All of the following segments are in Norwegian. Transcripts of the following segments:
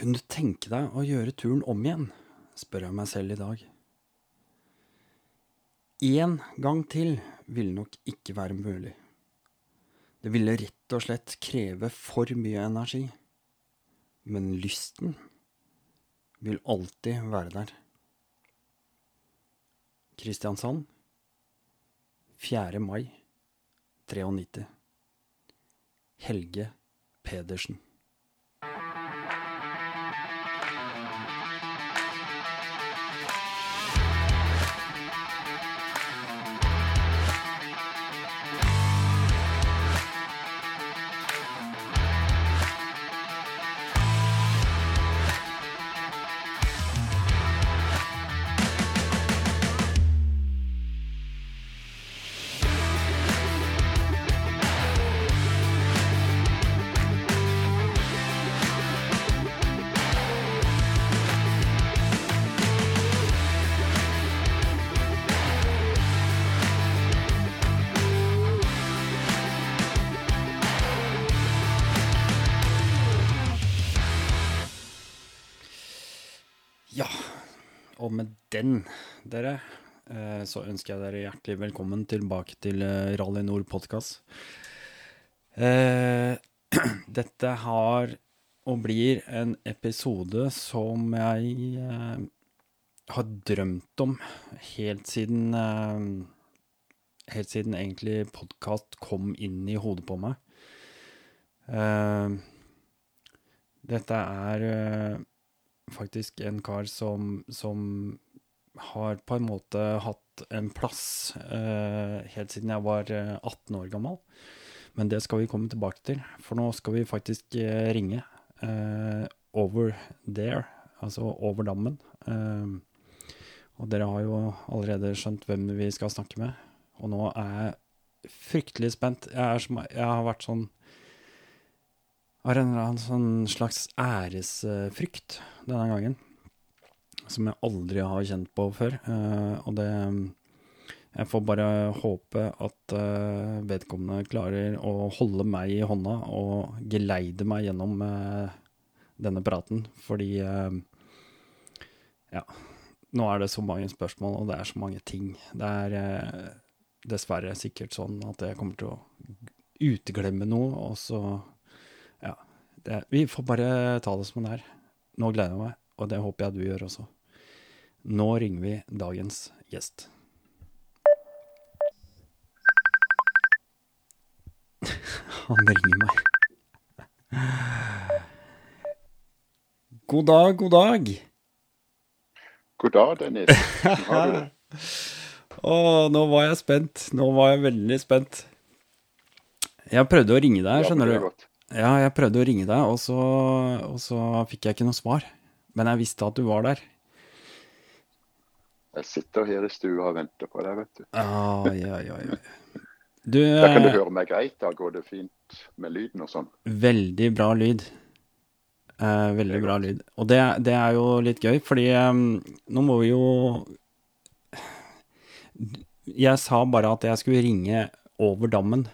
Kunne du tenke deg å gjøre turen om igjen? spør jeg meg selv i dag. Én gang til ville nok ikke være mulig. Det ville rett og slett kreve for mye energi. Men lysten vil alltid være der. Kristiansand 4. mai 93. Helge Pedersen. Med dere, eh, så ønsker jeg dere hjertelig velkommen tilbake til eh, Rally Nord podkast. Dette har og blir en episode som jeg eh, har drømt om helt siden eh, Helt siden egentlig podkast kom inn i hodet på meg. Eh, dette er eh, faktisk en kar som, som har på en måte hatt en plass eh, helt siden jeg var eh, 18 år gammel. Men det skal vi komme tilbake til, for nå skal vi faktisk eh, ringe eh, over there, altså over dammen. Eh, og dere har jo allerede skjønt hvem vi skal snakke med, og nå er jeg fryktelig spent. Jeg, som, jeg har vært sånn har en eller annen sånn slags æresfrykt denne gangen. Som jeg aldri har kjent på før. Eh, og det Jeg får bare håpe at eh, vedkommende klarer å holde meg i hånda og geleide meg gjennom eh, denne praten, fordi Ja. Nå er det så mange spørsmål, og det er så mange ting. Det er dessverre sikkert sånn at jeg kommer til å uteglemme noe, og så ja. Det, vi får bare ta det som det er. Nå gleder jeg meg, og det håper jeg du gjør også. Nå ringer vi dagens gjest. Han ringer meg. God dag, god dag. God dag, Dennis. Har du det? Å, nå var jeg spent. Nå var jeg veldig spent. Jeg prøvde å ringe deg, skjønner er du. Ja, jeg prøvde å ringe deg, og så, og så fikk jeg ikke noe svar. Men jeg visste at du var der. Jeg sitter her i stua og venter på deg, vet du. Ja, ja, ja, ja. Du, Da kan du eh, høre meg greit, da går det fint med lyden og sånn. veldig bra lyd. Eh, veldig bra lyd. Og det, det er jo litt gøy, fordi um, nå må vi jo Jeg sa bare at jeg skulle ringe over dammen.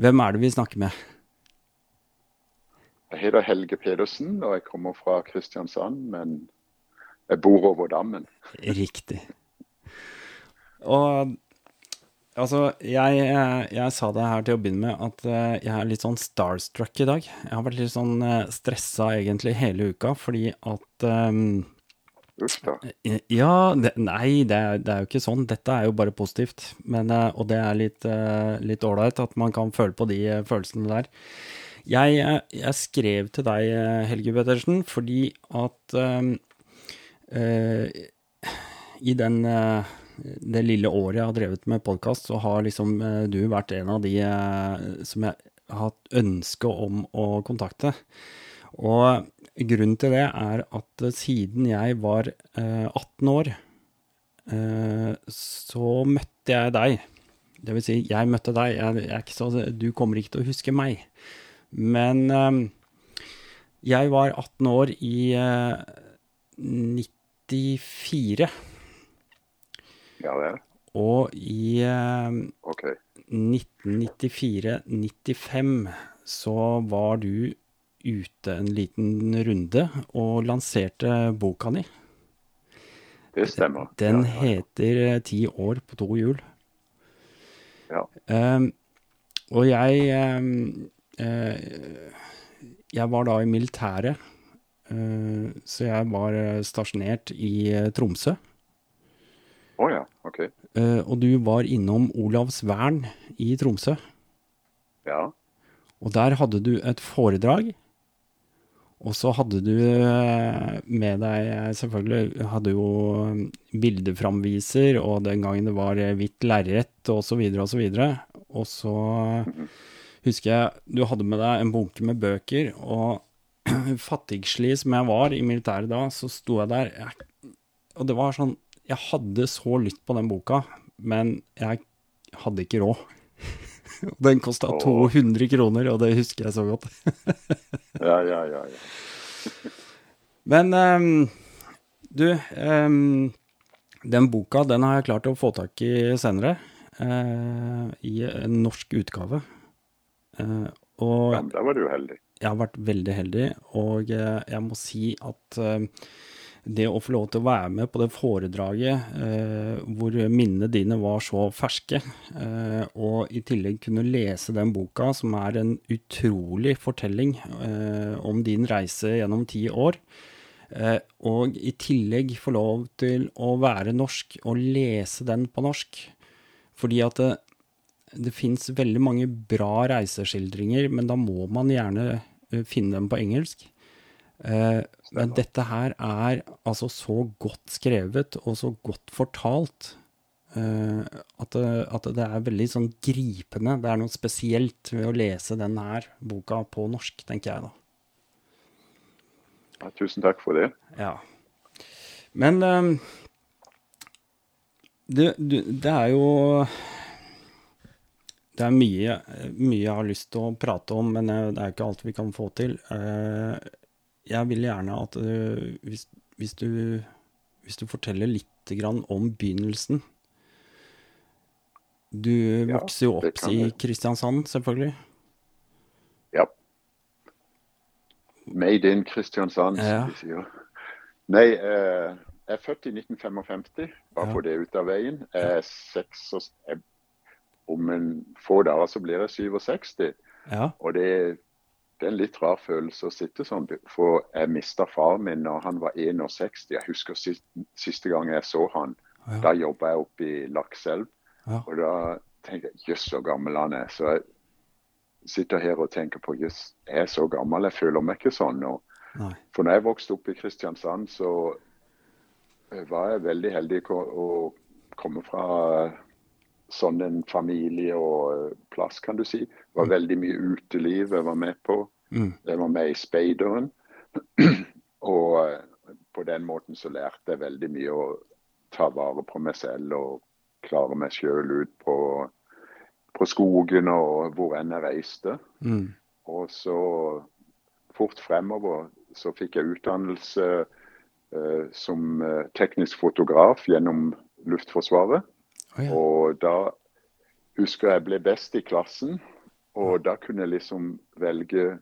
Hvem er det vi snakker med? Jeg heter Helge Pedersen, og jeg kommer fra Kristiansand, men jeg bor over dammen. Riktig. Og altså, jeg, jeg sa det her til å begynne med, at eh, jeg er litt sånn starstruck i dag. Jeg har vært litt sånn eh, stressa egentlig hele uka, fordi at um, Uff da. Ja, det, nei, det det er jo ikke sånn. Dette er jo bare positivt. Men, og det er litt ålreit at man kan føle på de følelsene der. Jeg, jeg skrev til deg, Helge Pettersen, fordi at eh, i den, eh, det lille året jeg har drevet med podkast, så har liksom eh, du vært en av de eh, som jeg har hatt ønske om å kontakte. Og grunnen til det er at eh, siden jeg var eh, 18 år, eh, så møtte jeg deg. Det vil si, jeg møtte deg. Jeg, jeg så, du kommer ikke til å huske meg. Men eh, jeg var 18 år i eh, 94, Ja vel. og i eh, okay. 1994-95 så var du ute en liten runde og lanserte boka di. Det stemmer. Den Ja, ja, heter eh, 'Ti år på to hjul'. Ja. Ehm, og jeg ehm, eh, Jeg var da i militæret, så jeg var eh, stasjonert i eh, Tromsø. Å ja, OK. Eh, og du var innom Olavsvern i Tromsø. Ja. Og der hadde du et foredrag. Og så hadde du eh, med deg eh, Selvfølgelig hadde jo eh, bildeframviser, og den gangen det var eh, hvitt lerret osv. osv. Og så husker jeg du hadde med deg en bunke med bøker, og fattigslig som jeg var i militæret da, så sto jeg der jeg, Og det var sånn Jeg hadde så lyst på den boka, men jeg hadde ikke råd. Den kosta 200 kroner, og det husker jeg så godt. Ja, ja, ja. ja. Men um, du, um, den boka den har jeg klart å få tak i senere. Uh, I en norsk utgave. Uh, og ja da var du heldig. Jeg har vært veldig heldig, og eh, jeg må si at eh, det å få lov til å være med på det foredraget eh, hvor minnene dine var så ferske, eh, og i tillegg kunne lese den boka, som er en utrolig fortelling eh, om din reise gjennom ti år, eh, og i tillegg få lov til å være norsk og lese den på norsk, fordi at det, det fins veldig mange bra reiseskildringer, men da må man gjerne finne dem på engelsk. Eh, men dette her er altså så godt skrevet og så godt fortalt eh, at, det, at det er veldig sånn gripende. Det er noe spesielt ved å lese den her boka på norsk, tenker jeg da. Ja, tusen takk for det. Ja. Men eh, det, det er jo Det er mye, mye jeg har lyst til å prate om, men det er ikke alt vi kan få til. Eh, Jeg vil gjerne at eh, hvis, hvis, du, hvis du forteller litt grann om begynnelsen Du Ja, vokste jo opp kan i. Kristiansand, selvfølgelig. Ja. Made in Kristiansand, Ja. som de sier. Nei, eh, jeg er født i 1955, bare Ja. få det ut av veien. Jeg er seks og, jeg, om en få dager så blir jeg 67. Ja. Og det, det er en litt rar følelse å sitte sånn, for jeg mista faren min når han var 61. Jeg husker siste, siste gang jeg så han. Ja. Da jobba jeg oppe i Lakselv. Ja. Og da tenkte jeg jøss, så gammel han er. Så jeg sitter her og tenker på jøss, jeg er så gammel, jeg føler meg ikke sånn. nå. Nei. for når jeg vokste opp i Kristiansand, så var jeg veldig heldig å komme fra sånn en familie og eh, plass, kan du si. Det var veldig mye uteliv jeg var med på. Mm. Jeg var med i Speideren. og eh, på den måten så lærte jeg veldig mye å ta vare på meg selv og klare meg sjøl ut på, på skogen og hvor enn jeg reiste. Mm. Og så fort fremover så fikk jeg utdannelse eh, som eh, teknisk fotograf gjennom Luftforsvaret. Å ja. Og da husker jeg ble best i klassen, og da kunne jeg liksom velge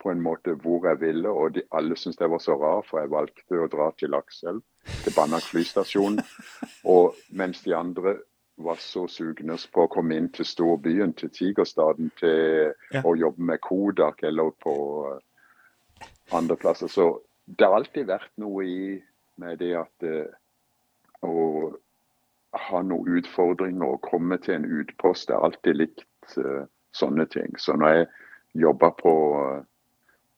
på en måte hvor jeg ville, og de, alle syntes jeg var så rar, for jeg valgte å dra til Lakselv, til Banak flystasjon, og mens de andre var så sugne på å komme inn til storbyen, til Tigerstaden, til Ja. å jobbe med Kodak eller på eh, andre plasser. Så det har alltid vært noe i med det at eh, å ha noen utfordringer og komme til en utpost. Jeg har alltid likt uh, sånne ting. Så når jeg jobba på uh,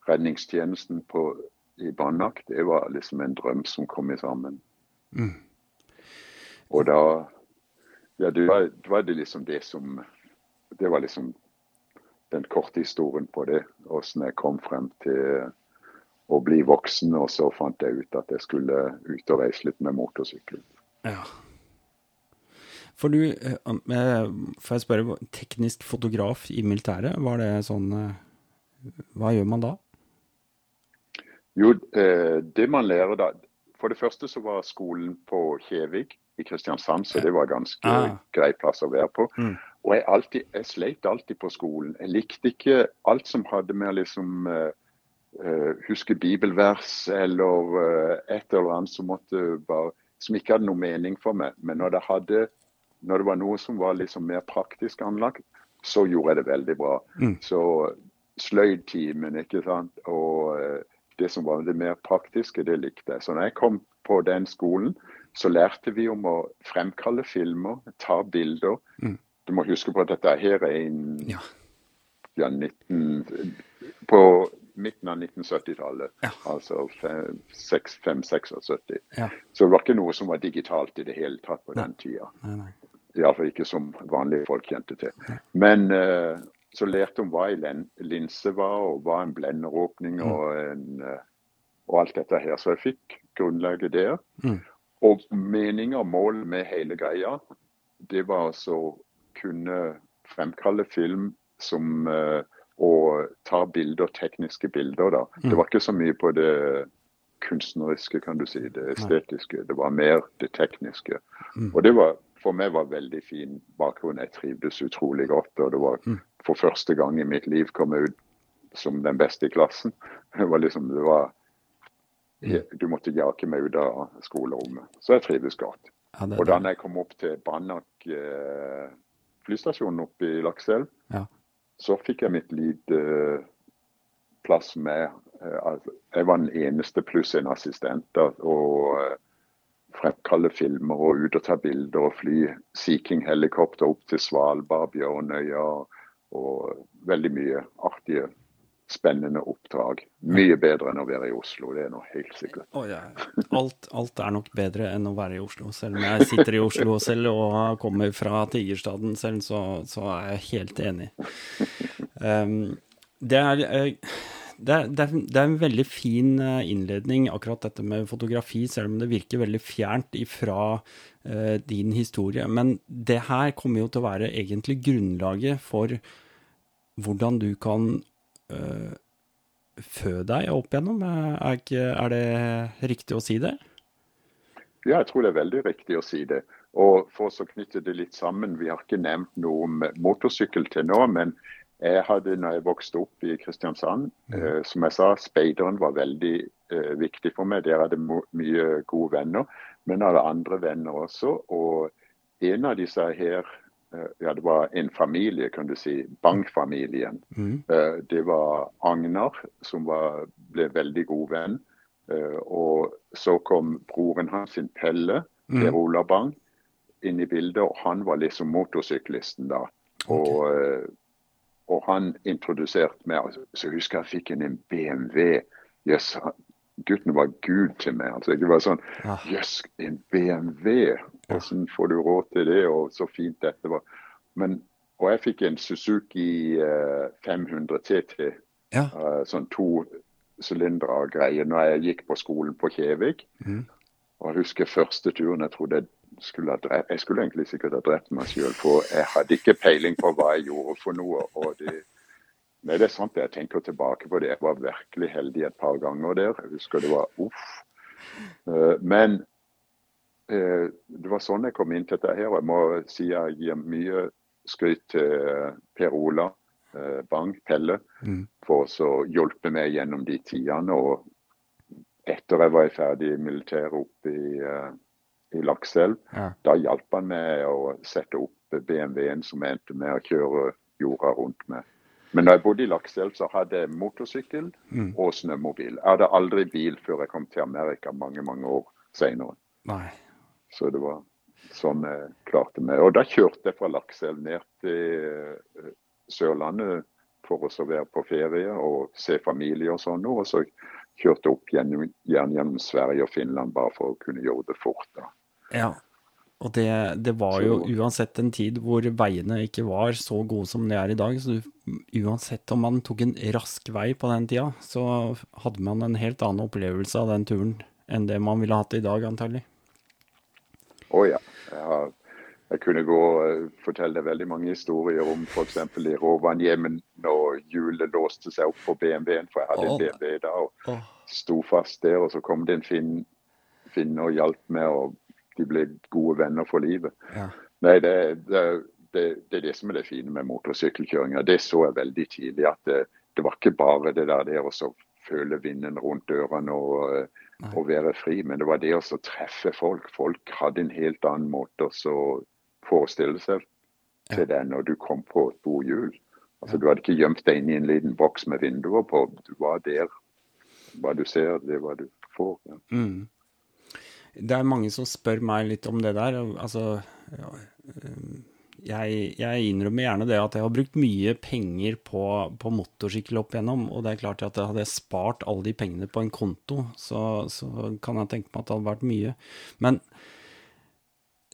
redningstjenesten på, i Banak, det var liksom en drøm som kom sammen. Mm. Og da Ja, det var, det var det liksom det som Det var liksom den korte historien på det. Åssen jeg kom frem til å bli voksen, og så fant jeg ut at jeg skulle ut og reise litt med motorsykkel. Ja. For du, eh, eh, får jeg spørre, teknisk fotograf i militæret, var det sånn eh, Hva gjør man da? Jo, det man lærer da For det første så var skolen på Kjevik i Kristiansand, så det var ganske Ah. grei plass å være på. Mm. Og jeg, alltid, jeg sleit alltid på skolen. Jeg likte ikke alt som hadde med liksom uh, huske bibelvers eller uh, et eller annet som, måtte bare, som ikke hadde noe mening for meg. Men når det, hadde, når det var noe som var liksom mer praktisk anlagt, så gjorde jeg det veldig bra. Mm. Så sløydtimen, ikke sant. Og uh, det som var det mer praktiske, det likte jeg. Så når jeg kom på den skolen, så lærte vi om å fremkalle filmer, ta bilder. Mm. Du må huske på at dette her er en Ja. ja, 19, på midten av 1970-tallet. Ja. Altså 5-76. Ja. Så det var ikke noe som var digitalt i det hele tatt på den tida. Nei, nei. Iallfall ikke som vanlige folk kjente til. Men uh, så lærte hun hva en linse var, og hva en blenderåpning og, en, uh, og alt dette her. Så jeg fikk grunnlaget der. Mm. Og meninga og målet med hele greia, det var altså å kunne fremkalle film som uh, og ta bilder, tekniske bilder. da. Mm. Det var ikke så mye på det kunstneriske, kan du si, det estetiske. Det var mer det tekniske. Mm. Og det var for meg var veldig fin bakgrunn. Jeg trivdes utrolig godt. Og det var Mm. for første gang i mitt liv kom jeg ut som den beste i klassen. Det var liksom, det var Du måtte jake meg ut av skolerommet. Så jeg trivdes godt. Ja, det, Og da jeg kom opp til Banak eh, flystasjonen oppe i Lakselv, Ja. så fikk jeg mitt lite eh, plass med eh, Jeg var den eneste pluss en assistent. og eh, fremkalle filmer og ut og ta bilder og fly Sea King-helikopter opp til Svalbard, Bjørnøya og, veldig mye artige, spennende oppdrag. Mye bedre enn å være i Oslo, det er nå helt sikkert. Oh, ja. alt, alt er nok bedre enn å være i Oslo. Selv om jeg sitter i Oslo selv og kommer fra Tigerstaden selv, så, så er jeg helt enig. Um, det, er, eh, det, er, det, det er en veldig fin eh, innledning, akkurat dette med fotografi, selv om det virker veldig fjernt ifra uh, din historie. Men det her kommer jo til å være egentlig grunnlaget for hvordan du kan uh, fø deg opp igjennom. Er, ikke, er det riktig å si det? Ja, jeg tror det er veldig riktig å si det. Og for å knytte det litt sammen, vi har ikke nevnt noe om motorsykkel til nå, men jeg hadde, når jeg vokste opp i Kristiansand, eh, som jeg sa, speideren var veldig eh, viktig for meg. Der hadde jeg mye gode venner, men jeg hadde andre venner også. Og en av disse her, eh, ja det var en familie, kan du si, Bang-familien. Mm. Eh, Det var Agnar, som var, ble veldig god venn. Eh, Og så kom broren hans, sin Pelle, Per Ola Bang, inn i bildet. Og han var liksom motorsyklisten da. Og, eh, og han introduserte meg. altså, Så jeg husker jeg fikk en, BMW. Yes, gutten var gud til meg. altså Det var sånn Ja. yes, en BMW! Hvordan får du råd til det? Og så fint dette var. Men, og jeg fikk en Suzuki eh, 500 TT. Ja. eh, sånn to sylindere greier når jeg gikk på skolen på Kjevik. Mm. Og jeg husker første turen jeg trodde jeg skulle Jeg skulle egentlig sikkert ha drept meg sjøl, for jeg hadde ikke peiling på hva jeg gjorde for noe. og det Nei, det er sant jeg tenker tilbake på det. Jeg var virkelig heldig et par ganger der. Jeg husker det var uff. Eh, Men eh, det var sånn jeg kom inn til dette her. Jeg må si jeg gir mye skryt til eh, Per Ola Bang, Pelle, Mm. for å hjelpe meg gjennom de tidene. Og etter jeg var ferdig i militæret oppe i, i Lakselv, Ja. da hjalp han meg å sette opp BMW-en som jeg endte med å kjøre jorda rundt med. Men da jeg bodde i Lakselv, så hadde jeg motorsykkel Mm. og snømobil. Jeg hadde aldri bil før jeg kom til Amerika mange, mange år senere. Nei. Så det var sånn jeg klarte meg. Og da kjørte jeg fra Lakselv ned til eh, Sørlandet for å være på ferie og se familie og sånn. Og så kjørte jeg opp gjennom, gjennom Sverige og Finland bare for å kunne gjøre det fort. da. Ja. Og det, det var jo uansett en tid hvor veiene ikke var så gode som de er i dag. Så uansett om man tok en rask vei på den tida, så hadde man en helt annen opplevelse av den turen enn det man ville hatt i dag, antagelig. Å ja. Jeg, har, jeg kunne gå og fortelle deg veldig mange historier om f.eks. i Rovaniemi når hjulet låste seg opp på BMW-en, for jeg hadde oh. en BMW da. og oh. sto fast der, og så kom det en finn, finne og hjalp meg, og de ble gode venner for livet. ja. Nei, det, det, det, det er det som er det fine med motorsykkelkjøringa. Det så jeg veldig tidlig, at det, var ikke bare det der, det å føle vinden rundt dørene og, og, være fri. Men det var det å treffe folk. Folk hadde en helt annen måte å forestille seg til det når du kom på et bordhjul. Altså, du hadde ikke gjemt deg inn i en liten boks med vinduer på. Du var der. Hva du ser, det er hva du får. Ja. Mm. Det er mange som spør meg litt om det der. Altså, ja, jeg, jeg, innrømmer gjerne det at jeg har brukt mye penger på, på, motorsykkel opp igjennom. Og det er klart at hadde jeg spart alle de pengene på en konto, så, så kan jeg tenke meg at det hadde vært mye. Men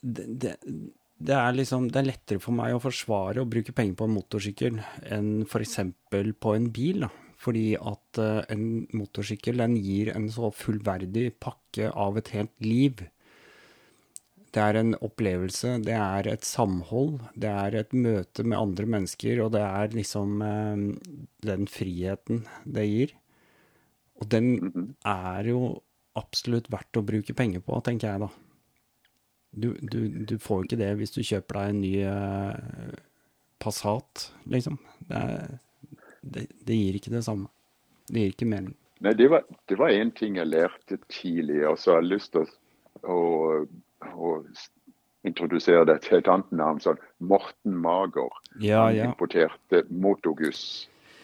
det, det, det, er liksom, det er lettere for meg å forsvare å bruke penger på en motorsykkel enn f.eks. på en bil. da. Fordi at uh, en motorsykkel den gir en så fullverdig pakke av et helt liv det er en opplevelse, det er et samhold, det er et møte med andre mennesker, og det er liksom eh, den friheten det gir. Og den er jo absolutt verdt å bruke penger på, tenker jeg da. Du, du, du får ikke det hvis du kjøper deg en ny eh, Passat, liksom. Det, er, det, det, gir ikke det samme. Det gir ikke mening. Nei, det var én ting jeg lærte tidlig, og så har jeg lyst til å, å introdusere det til et annet navn. sånn Morten Mager. Ja, ja. importerte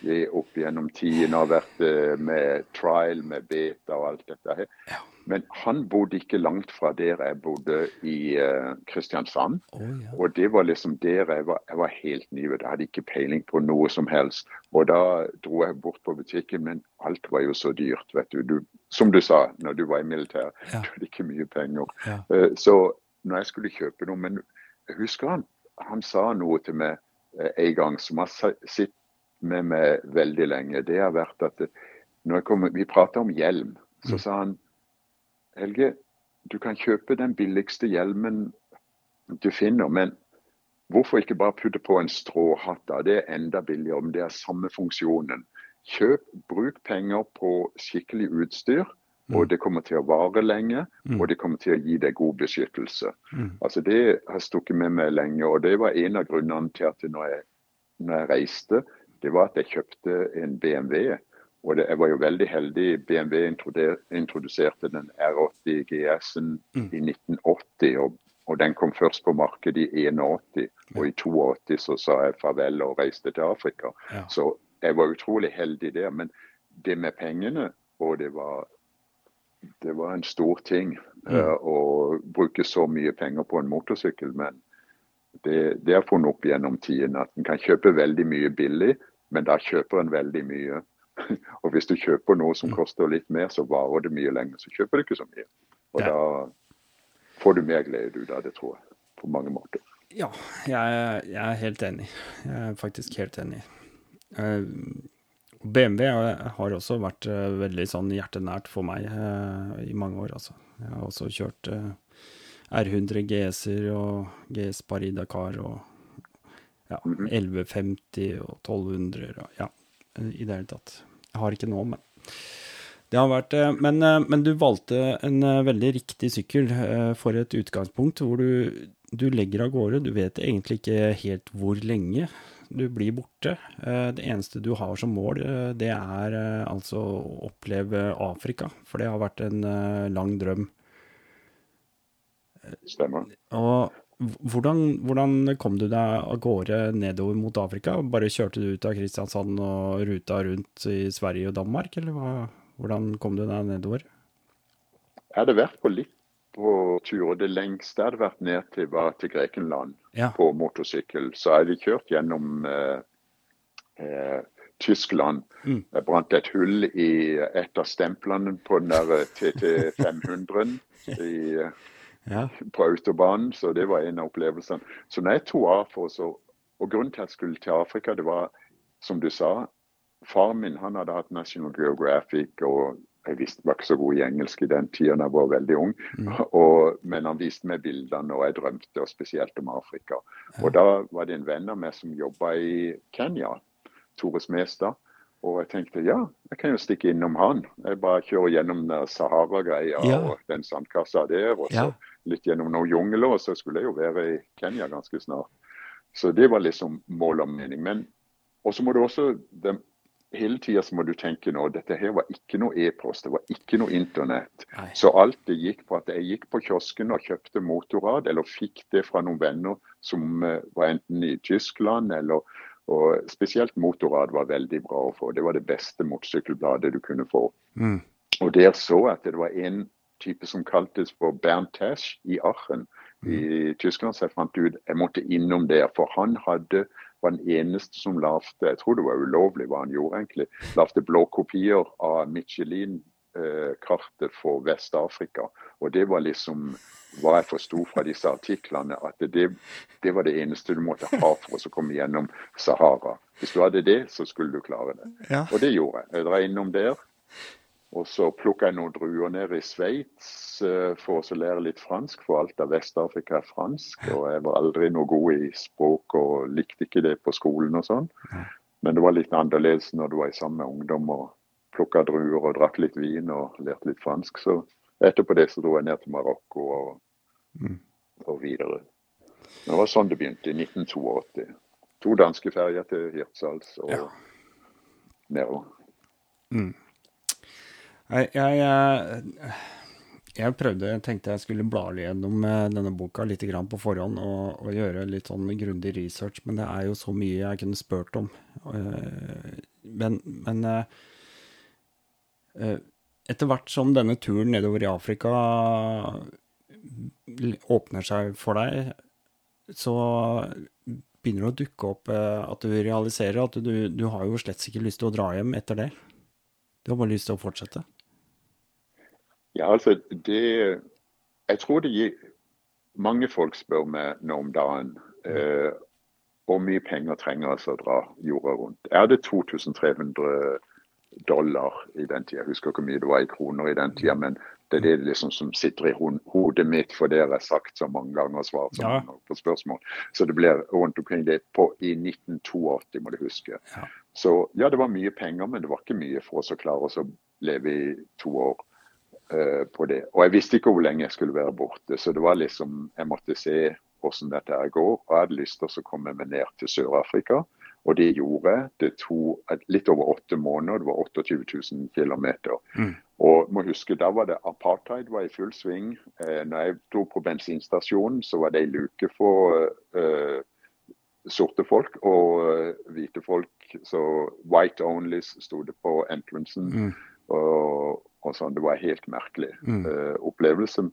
Motogus opp gjennom tidene. Har vært eh, med trial, med beta og alt dette. Ja. Men han bodde ikke langt fra der jeg bodde i uh, Kristiansand. Oh, ja. Og det var liksom der jeg var, jeg var helt ny. Jeg hadde ikke peiling på noe som helst. Og da dro jeg bort på butikken, men alt var jo så dyrt. vet du. du som du sa når du var i militæret, ja. du hadde ikke mye penger. Ja. Uh, så når jeg skulle kjøpe noe Men jeg husker han, han sa noe til meg uh, en gang som har sittet med meg veldig lenge. Det har vært at når kom, Vi prata om hjelm. Så mm. sa han Helge, du kan kjøpe den billigste hjelmen du finner, men hvorfor ikke bare putte på en stråhatt? da? Det er enda billigere, men det er samme funksjonen. Kjøp, bruk penger på skikkelig utstyr, og mm. det kommer til å vare lenge. Mm. Og det kommer til å gi deg god beskyttelse. Altså Det har stukket med meg lenge, og det var en av grunnene til at når jeg, når jeg reiste, det var at jeg kjøpte en BMW og det, jeg var jo veldig heldig. BMW introduserte den R80 GS-en mm. i 1980. Og, og, den kom først på markedet i 81. Og i 82 så sa jeg farvel og reiste til Afrika. Ja. Så jeg var utrolig heldig der. Men det med pengene, og det var, det var en stor ting mm. uh, å bruke så mye penger på en motorsykkel. Men det, det er funnet opp gjennom tiden at en kan kjøpe veldig mye billig, men da kjøper en veldig mye. Og hvis du kjøper noe som mm. koster litt mer, så varer det mye lenger. Så kjøper du ikke så mye. Og ja. da får du mer glede ut av det, tror jeg. På mange måter. Ja, jeg, jeg er helt enig. Jeg er faktisk helt enig. Uh, BMW har også vært uh, veldig sånn hjertenært for meg uh, i mange år, altså. Jeg har også kjørt R100 GS-er og GS Paris Dakar og ja, 1150 og 1200 og ja, i det hele tatt. Jeg har ikke nå, men det har vært eh, men, eh, men, du valgte en eh, veldig riktig sykkel for et utgangspunkt hvor du, du legger av gårde. Du vet egentlig ikke helt hvor lenge du blir borte. Det eneste du har som mål, det er altså å oppleve Afrika. For det har vært en lang drøm. Stemmer. Og hvordan, hvordan, kom du deg av gårde nedover mot Afrika? Bare kjørte du ut av Kristiansand og ruta rundt i Sverige og Danmark, eller hva, hvordan kom du deg nedover? Jeg hadde vært på litt på turer. Det lengste jeg hadde vært ned til, var til Grekenland ja. på motorsykkel. Så jeg hadde kjørt gjennom eh, eh, Tyskland. Mm. Jeg brant et hull i et av stemplene på den der TT 500 i ja. på autobanen. Så det var en av opplevelsene. Så når jeg tok av for så, Og grunnen til at jeg skulle til Afrika, det var, som du sa, far min han hadde hatt National Geographic. og jeg visste var ikke så god i engelsk i den tida jeg var veldig ung. Mm. Og, men han viste meg bildene, og jeg drømte og spesielt om Afrika. Og da var det en venn av meg som jobba i Kenya, Tore Smestad. Og jeg tenkte ja, jeg kan jo stikke innom han. Jeg bare kjører gjennom Sahara-greia ja. og den sandkassa der. Og så ja litt gjennom noen jungler, og så skulle jeg jo være i Kenya ganske snart. Så det var liksom mål og mening. Men og så må du også de, hele tida må du tenke nå dette her var ikke noe e-post, det var ikke noe internett. Nei. Så alt det gikk på at jeg gikk på kiosken og kjøpte motorrad, eller fikk det fra noen venner som eh, var enten i Tyskland eller og Spesielt motorrad var veldig bra å få. Det var det beste motorsykkelbladet du kunne få. Mm. Og der så jeg at det var en type som kaltes for Bernd Tesch i Aachen i Tyskland. Så jeg fant ut jeg måtte innom der, for han hadde var den eneste som lagde Jeg tror det var ulovlig hva han gjorde, egentlig. Lagde blå kopier av Michelin-kartet for Vest-Afrika. Og det var liksom hva jeg forsto fra disse artiklene, at det, det, var det eneste du måtte ha for å komme gjennom Sahara. Hvis du hadde det, så skulle du klare det. Ja. Og det gjorde jeg. Jeg drar innom der. Og så plukka jeg noen druer ned i Sveits uh, for å lære litt fransk, for alt av Vest-Afrika er fransk. Og jeg var aldri noe god i språk og likte ikke det på skolen og sånn. Men det var litt annerledes når du var sammen med ungdom og plukka druer og drakk litt vin og lærte litt fransk. Så etterpå det så dro jeg ned til Marokko og, Mm. og videre. Det var sånn det begynte, i 1982. To danske ferger til Hirtshals og Ja. nedover. Jeg, jeg, jeg prøvde, tenkte jeg skulle bla gjennom eh, denne boka litt på forhånd og, og gjøre litt sånn grundig research, men det er jo så mye jeg kunne spurt om. Eh, Men, men eh, etter hvert som denne turen nedover i Afrika åpner seg for deg, så begynner det å dukke opp at du realiserer at du, du har jo slett ikke lyst til å dra hjem etter det. Du har bare lyst til å fortsette. Ja, altså det Jeg tror det gir Mange folk spør meg nå om dagen eh, hvor mye penger trenger altså å dra jorda rundt. Er det 2300 dollar i den tida. Jeg husker ikke hvor mye det var i kroner i den tida, men det er det liksom som sitter i hodet mitt, for det har jeg sagt så mange ganger og svart så Ja. mange ganger på spørsmål. Så det blir rundt omkring det på, i 1982, må du huske. Ja. Så ja, det var mye penger, men det var ikke mye for oss å klare oss å leve i to år på det. Og jeg visste ikke hvor lenge jeg skulle være borte, så det var liksom Jeg måtte se hvordan dette her går. Og jeg hadde lyst til å komme meg ned til Sør-Afrika, og det gjorde jeg. Det tok litt over åtte måneder, det var 28 000 km. Mm. Og må huske, da var det apartheid var i full sving. Eh, når jeg dro på bensinstasjonen, så var det ei luke for eh, sorte folk og eh, hvite folk. Så white only sto det på entrancen. Mm. Og, og sånn. Det var en helt merkelig Mm. uh, opplevelse.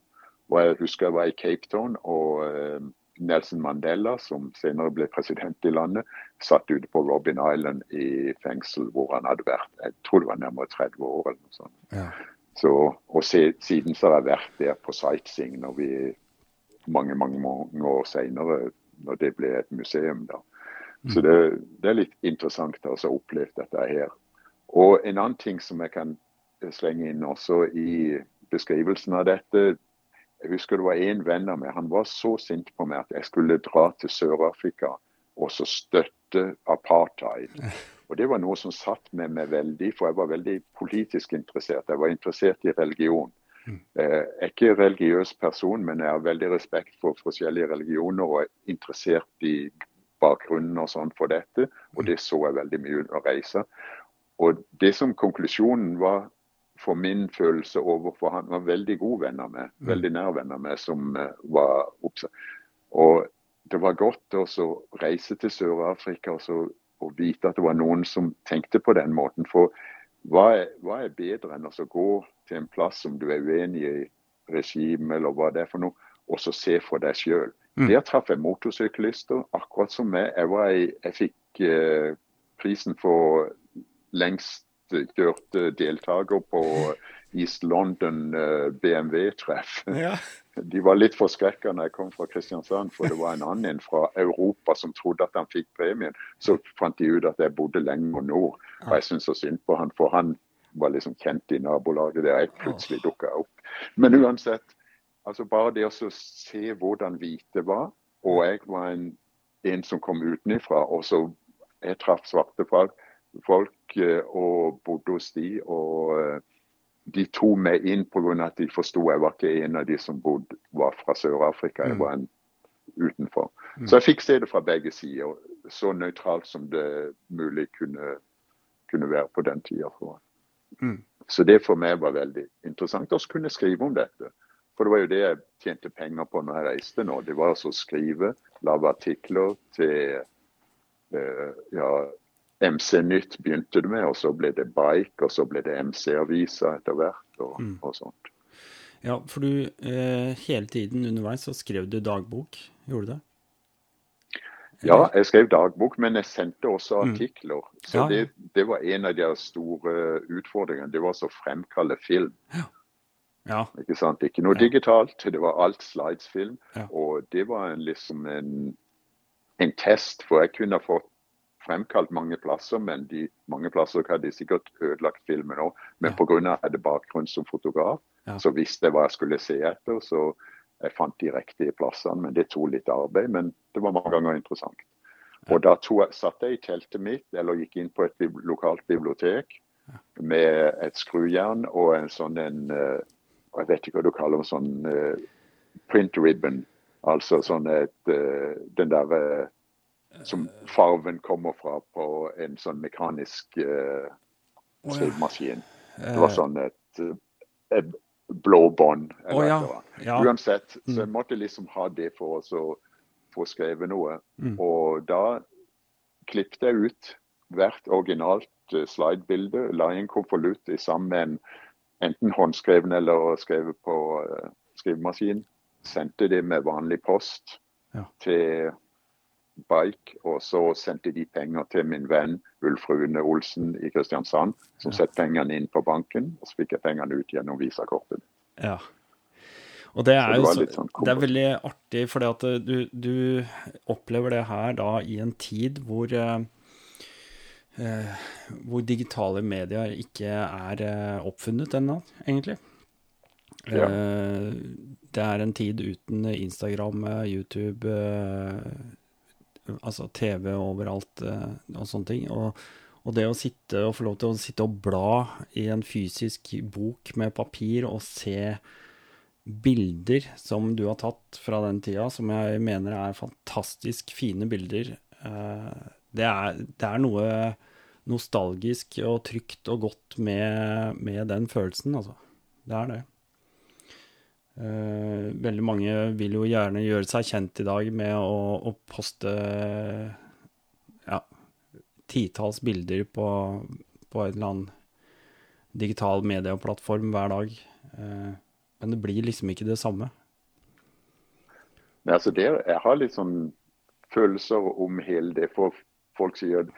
Og jeg husker jeg var i Cape Town, og Uh, Nelson Mandela, som senere ble president i landet, satt ute på Robin Island i fengsel hvor han hadde vært jeg tror det var nærmere 30 år. eller noe sånt. Ja. Så, og se, siden så har jeg vært der på sightseeing når vi mange mange, mange år senere, når det ble et museum. da. Så det, det er litt interessant altså, å oppleve dette her. Og en annen ting som jeg kan slenge inn også i beskrivelsen av dette. Jeg husker det var en venn av meg, han var så sint på meg at jeg skulle dra til Sør-Afrika og så støtte apartheid. Og Det var noe som satt med meg veldig, for jeg var veldig politisk interessert. Jeg var interessert i religion. Eh, Jeg er ikke religiøs person, men jeg har veldig respekt for forskjellige religioner og er interessert i bakgrunnen og sånn for dette. Og det så jeg veldig mye under reisa. Og det som konklusjonen var for min følelse overfor han var veldig gode venner med, meg, veldig nær venner med, som eh, var oppsatt. Og det var godt å reise til Sør-Afrika og, så- og vite at det var noen som tenkte på den måten. For hva er, hva er bedre enn å gå til en plass som du er uenig i regimet eller hva det er for noe, og så se for deg sjøl. Mm. Der traff jeg motorsyklister, akkurat som meg. Jeg, jeg fikk eh, prisen for lengst kjørte deltaker på East London eh, BMW-treff. Ja. De var litt forskrekka når jeg kom fra Kristiansand, for det var en annen fra Europa som trodde at han fikk premien. Så fant de ut at jeg bodde lenger nord, og jeg syntes så synd på han, for han var liksom kjent i nabolaget der jeg plutselig dukka opp. Men uansett, altså bare det å se hvordan hvite var, og jeg var en, en som kom utenifra, og så jeg traff svarte folk, folk eh, og bodde hos de, og eh, de tok meg inn pga. at de forsto jeg var ikke en av de som bodde, var fra Sør-Afrika. Jeg var en utenfor. Så jeg fikk se det fra begge sider, så nøytralt som det mulig kunne, kunne være på den tida. Mm. Så det for meg var veldig interessant å kunne skrive om dette. For det var jo det jeg tjente penger på når jeg reiste nå. Det var altså å skrive, lage artikler til uh, ja, MC Nytt begynte det med, og så ble det Bike, og så ble det MC-avisa etter hvert, og, Mm. og sånt. Ja, for du eh, hele tiden underveis så skrev du dagbok, gjorde du det? Ja, jeg skrev dagbok, men jeg sendte også Mm. artikler. Så Ja, ja. det, det var en av de store utfordringene. Det var så fremkalle film. Ja. Ikke sant? Ikke noe Ja. digitalt, det var alt slidesfilm. Ja. Og det var en, liksom en, en test, for jeg kunne fått fremkalt mange plasser, men de mange plasser hadde de sikkert ødelagt filmen òg. Men Ja. pga. at jeg hadde bakgrunn som fotograf, Ja. så visste jeg hva jeg skulle se etter. Så jeg fant de riktige plassene. Men det tok litt arbeid, men det var mange ganger interessant. Ja. Og da jeg, satt jeg i teltet mitt, eller gikk inn på et lokalt bibliotek med et skrujern og en sånn en eh, Jeg vet ikke hva du kaller det, sånn eh, print ribbon. Altså sånn et eh, Den der eh, som farven kommer fra på en sånn mekanisk eh, skrivemaskin. Eh, Det var sånn et, eh, et blå bånd. Oh, ja. ja. Uansett, så Mm. jeg måtte liksom ha det for å få skrevet noe. Mm. Og da klippet jeg ut hvert originalt eh, slidebilde, la i en konvolutt i sammen med en enten håndskreven eller skrevet på uh, skrivemaskin. Sendte det med vanlig post Ja. til Bike, og så sendte de penger til min venn Ulf Rune Olsen i Kristiansand, som Ja. satte pengene inn på banken, og så fikk jeg pengene ut gjennom visakortet. Ja. Og det er jo så, sånn det er veldig artig, fordi at eh, du, du opplever det her da i en tid hvor eh, eh, hvor digitale medier ikke er eh, oppfunnet ennå, egentlig. Ja. Eh, det er en tid uten Instagram, YouTube, eh, altså TV overalt eh, og sånne ting. Og, og det å sitte og få lov til å sitte og bla i en fysisk bok med papir og se bilder som du har tatt fra den tida, som jeg mener er fantastisk fine bilder, eh, det er, det er noe nostalgisk og trygt og godt med, med den følelsen, altså. Det er det. Eh, veldig mange vil jo gjerne gjøre seg kjent i dag med å, å poste ja, titalls bilder på, på en eller annen digital medieplattform hver dag. Eh, men det blir liksom ikke det samme. Men altså det, jeg har litt sånn følelser om hele det. For folk sier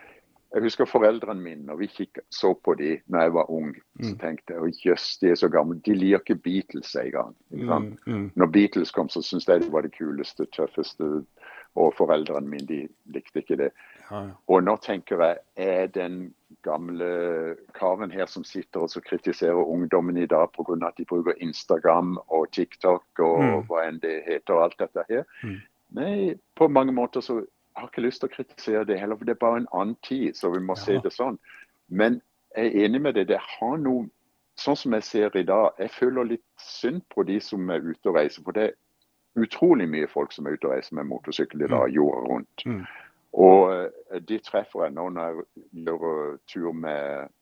Jeg husker foreldrene mine, når vi kikk, så på de når jeg var ung. Så Mm. tenkte jeg jøss, de er så gamle. De liker ikke Beatles engang. Mm, mm. Når Beatles kom, så syntes jeg det var det kuleste, tøffeste. Og foreldrene mine de likte ikke det. Ja, ja. Og nå tenker jeg, er den gamle karen her som sitter og så kritiserer ungdommen i dag pga. at de bruker Instagram og TikTok og Mm. hva enn det heter, og alt dette her. Mm. Nei, på mange måter så har ikke lyst til å kritisere det heller, for det er bare en annen tid, så vi må se det sånn. Men jeg er enig med det. Det har noe Sånn som jeg ser i dag, jeg føler litt synd på de som er ute og reiser. For det er utrolig mye folk som er ute og reiser med motorsykkel i dag, jorda rundt. Mm. Og eh, de treffer jeg nå når jeg gjør tur med,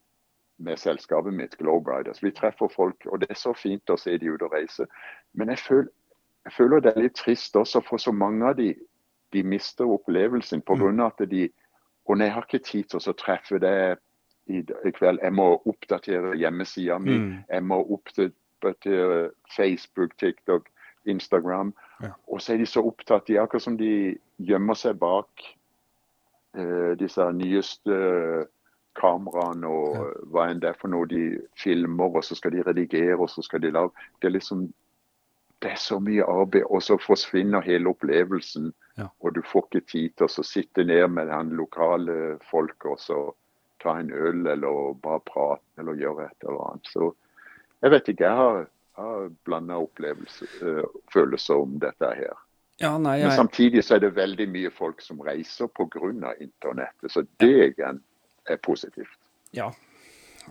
med selskapet mitt, Globe Riders. Vi treffer folk, og det er så fint å se de ute og reise. Men jeg føler, jeg føler det er litt trist også, for så mange av de, de mister opplevelsen pga. Mm. at de Og nei, jeg har ikke tid til å treffe deg i, kveld, jeg må oppdatere hjemmesida mi, Mm. jeg må oppdatere Facebook, TikTok, Instagram. Ja. Og så er de så opptatt, de akkurat som de gjemmer seg bak eh, disse nyeste kameraene og Ja. hva enn det er for noe de filmer, og så skal de redigere, og så skal de lage Det er liksom det er så mye arbeid, og så forsvinner hele opplevelsen. Ja. Og du får ikke tid til å sitte ned med den lokale folket og så ta en øl eller bare prate eller gjøre et eller annet. Så jeg vet ikke. Jeg har, har blanda følelser om dette her. Ja, nei, Men samtidig så er det veldig mye folk som reiser pga. internettet. Så det igjen er positivt. Ja,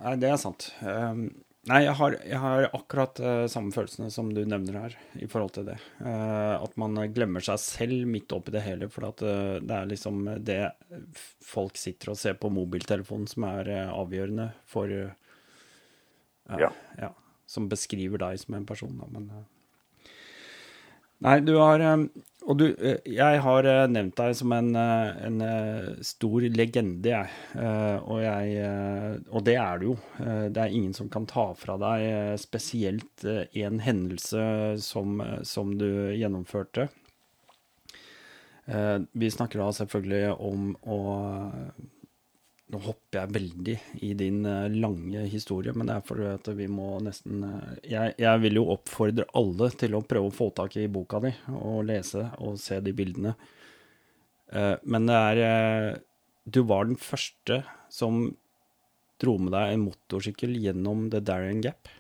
nei, det er sant. Um, Nei, jeg har, jeg har akkurat uh, samme følelsene som du nevner her, i forhold til det. Uh, at man glemmer seg selv midt oppi det hele, for at, uh, det er liksom det folk sitter og ser på mobiltelefonen som er avgjørende for ja. ja. Som beskriver deg som en person, da, men Nei, du har Og du, jeg har nevnt deg som en, en stor legende, jeg. Og, jeg. og det er du jo. Det er ingen som kan ta fra deg spesielt en hendelse som, som du gjennomførte. Vi snakker da selvfølgelig om å nå hopper jeg veldig i din uh, lange historie, men det er fordi at vi må nesten uh, jeg, jeg, vil jo oppfordre alle til å prøve å få tak i boka di og lese og se de bildene. Uh, men det er Du var den første som dro med deg en motorsykkel gjennom The Darien Gap.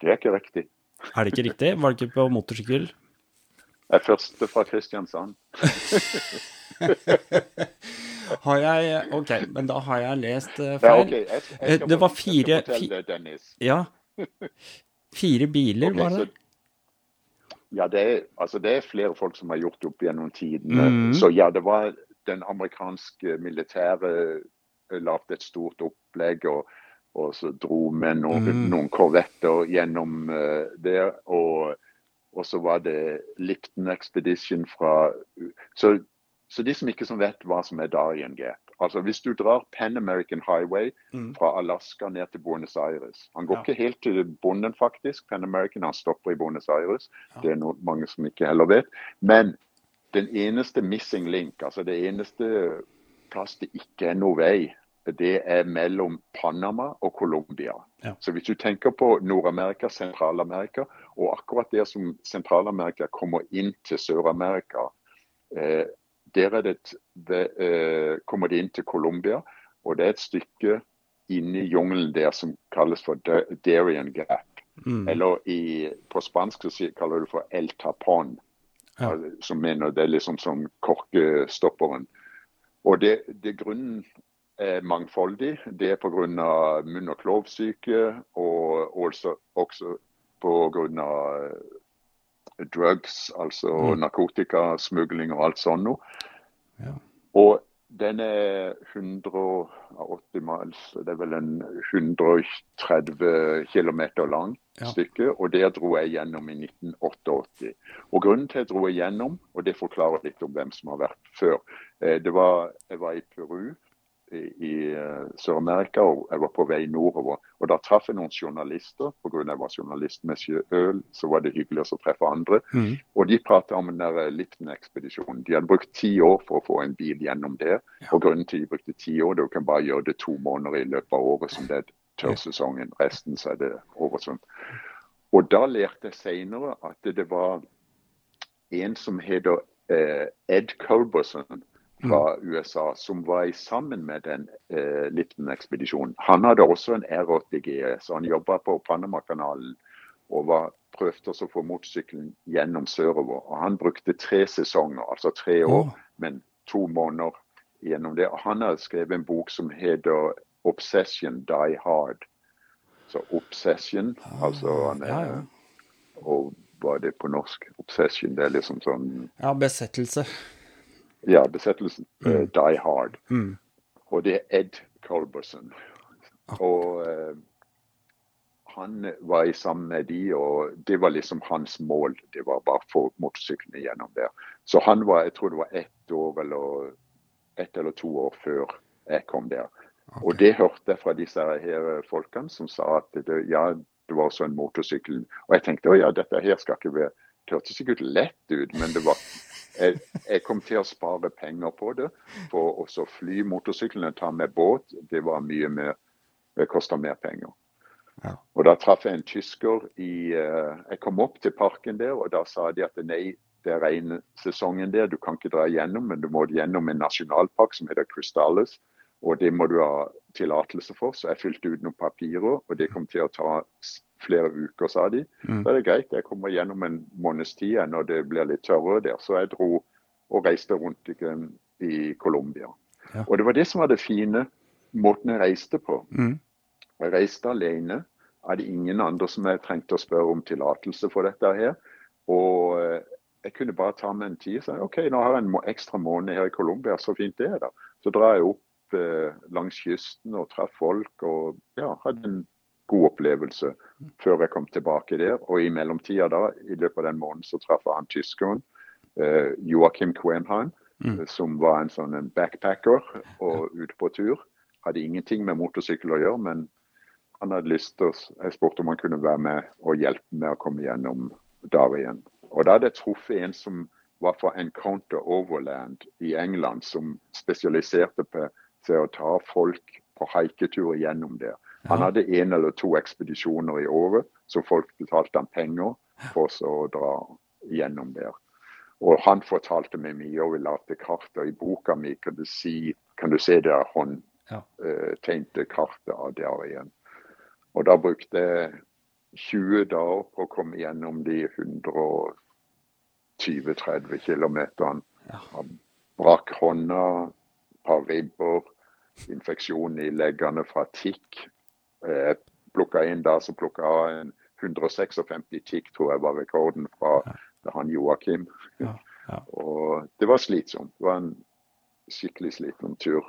Det er ikke riktig. Er det ikke riktig? Var det ikke på motorsykkel? Jeg er første fra Kristiansand. Har jeg OK, men da har jeg lest uh, feil. Ja, okay. jeg, jeg skal det var fire det, Ja. Fire biler, okay, var det? Så, ja, det er, altså, det er flere folk som har gjort det opp gjennom tidene. Mm. Så ja, det var den amerikanske militære eh, lagde et stort opplegg. og og så dro med noen, mm. noen korvetter gjennom uh, det. Og, og, så var det Lipton Expedition fra Så så de som ikke som vet hva som er Darien Gap altså Hvis du drar Pan American Highway mm. fra Alaska ned til Buenos Aires Han går ja. ikke helt til bonden, faktisk. Pan American han stopper i Buenos Aires. Ja. Det er noe, mange som ikke heller vet. Men den eneste missing link, altså det eneste plass det ikke er noe vei, det er mellom Panama og Colombia. Ja. Så hvis du tenker på Nord-Amerika, Sentral-Amerika, og akkurat der som Sentral-Amerika kommer inn til Sør-Amerika eh, der det, det, uh, kommer de inn til Colombia, og det er et stykke inne i jungelen der som kalles for Darien Gap. Mm. Eller i, på spansk så kaller du det for El Tapon, ja. som mener det er liksom som korkestopperen. Og det, det grunnen er mangfoldig. Det er pga. munn- og klovsyke, og også, også pga drugs, altså mm. narkotikasmugling og alt sånt noe. Ja. Og den er 180 miles, det er vel en 130 km lang ja. stykke. Og der dro jeg gjennom i 1988. Og Grunnen til at jeg dro gjennom, og det forklarer litt om hvem som har vært før, eh, det var jeg var i Peru i, uh, Sør-Amerika, og jeg var på vei nordover. Og Da traff jeg noen journalister. Pga. jeg var journalist med sjøøl, så var det hyggelig å treffe andre. Mm. Og De pratet om den der eh, Lipton-ekspedisjonen. De hadde brukt ti år for å få en bil gjennom det. Ja. Og Grunnen til de brukte ti år, det kan bare gjøre det to måneder i løpet av året, som det er tørrsesongen. Resten så er det oversvømt. Og da lærte jeg senere at det var en som heter eh, Ed Culberson fra. USA som var sammen med den eh, Lipton-ekspedisjonen. Han hadde også en R8G, så han jobba på Panamakanalen og var, prøvde å få motorsykkelen gjennom sørover. Og Han brukte tre sesonger, altså tre år, oh. men to måneder gjennom det. Og Han har skrevet en bok som heter 'Obsession Die Hard'. Så 'Obsession', ah, altså han er, ja, ja. Og hva er det på norsk? 'Obsession', det er liksom sånn Ja, besettelse. Ja, besettelsen. Mm. Uh, Die Hard. Mm. Og det er Ed Colberson. Og uh, han var i sammen med de, og det var liksom hans mål. Det var bare å få motorsyklene gjennom der. Så han var, jeg tror det var ett år eller ett eller to år før jeg kom der. Okay. Og det hørte jeg fra disse her folkene som sa at det, ja, det var også en motorsykkel. Og jeg tenkte å ja, dette her skal ikke være Det hørtes sikkert lett ut, men det var jeg, jeg, kom til å spare penger på det. For også fly motorsyklene, ta med båt, det var mye mer Det kosta mer penger. Ja. Og da traff jeg en tysker i uh, Jeg kom opp til parken der, og da sa de at nei, det er regnsesongen der, du kan ikke dra gjennom, men du må gjennom en nasjonalpark som heter Crystales. Og det må du ha tillatelse for, så jeg fylte ut noen papirer, og det kom til å ta flere uker, sa de. Mm. Da er det greit, jeg kommer gjennom en måneds tid når det blir litt tørrere der. Så jeg dro og reiste rundt i, i Colombia. Ja. Og det var det som var det fine måten jeg reiste på. Mm. Jeg reiste alene. Jeg hadde ingen andre som jeg trengte å spørre om tillatelse for dette her. Og eh, jeg kunne bare ta meg en tid og si OK, nå har jeg en ekstra måned her i Colombia, så fint det er da. Så drar jeg opp eh, langs kysten og traff folk og ja, hadde en god opplevelse før jeg kom tilbake der. Og i mellomtida da, i løpet av den måneden, så traff jeg han tyskeren, eh, Joakim Quenheim, mm. som var en sånn en backpacker og ute på tur. Hadde ingenting med motorsykkel å gjøre, men han hadde lyst til Jeg spurte om han kunne være med og hjelpe med å komme gjennom Darien. Og da hadde jeg truffet en som var fra Encounter Overland i England, som spesialiserte på å ta folk på haiketur gjennom der. Han hadde en eller to ekspedisjoner i året, så folk betalte han penger for å dra gjennom der. Og han fortalte meg mye, og vi lagde kart. Og i boka mi kan du, si, kan du se det håndtegnte ja. uh, kartet av Darien. Og da brukte jeg 20 dager på å komme gjennom de 120-30 km. Ja. Brakk hånda, et par ribber, infeksjon i leggene fra tikk. Jeg plukka inn da, så plukka jeg en 156 tikk, tror jeg var rekorden fra ja. han Joakim. Ja. Og det var slitsomt. Det var en skikkelig slitsom tur.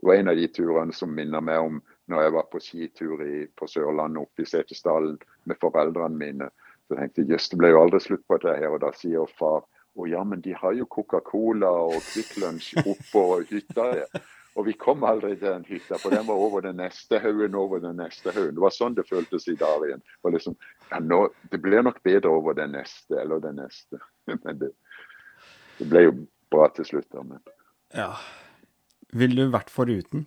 Det var en av de turene som minner meg om når jeg var på skitur i, på Sørlandet oppe i Setesdalen med foreldrene mine. Så tenkte jeg jøss, det ble jo aldri slutt på dette her. Og da sier far å ja, men de har jo Coca-Cola og Kvikk Lunsj oppå hytta der. Og vi kom aldri til den hytta, for den var over den neste haugen over den neste haugen. Det var sånn det føltes i Darien. Liksom, ja, nå, det blir nok bedre over den neste eller den neste. Men det, det ble jo bra til slutt. da, men... Ja. Ville du vært foruten?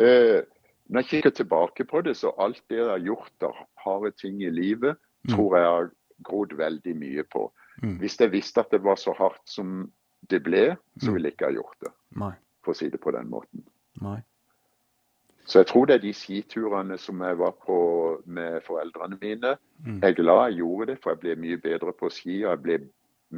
Eh, når jeg kikker tilbake på det, så alt det jeg har gjort av harde ting i livet, mm. tror jeg har grodd veldig mye på. Mm. Hvis jeg visste at det var så hardt som det ble, så mm. ville jeg ikke ha gjort det. Nei. For å si det på den måten. Nei. Så jeg tror det er de skiturene som jeg var på med foreldrene mine. Mm. Jeg er glad jeg gjorde det, for jeg ble mye bedre på ski. og Jeg ble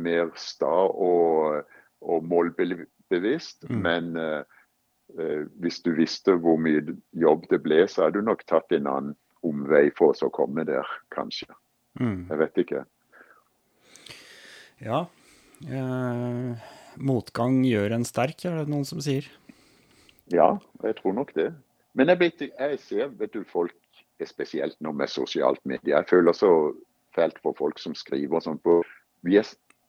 mer sta og, og målbevisst. Mm. Men uh, hvis du visste hvor mye jobb det ble, så hadde du nok tatt en annen omvei for oss å komme der, kanskje. Mm. Jeg vet ikke. Ja. Eh, motgang gjør en sterk, er det noen som sier. Ja, jeg tror nok det. Men jeg, vet, jeg ser vet du, folk er spesielt nå med sosialt medie. Jeg føler så fælt for folk som skriver sånn på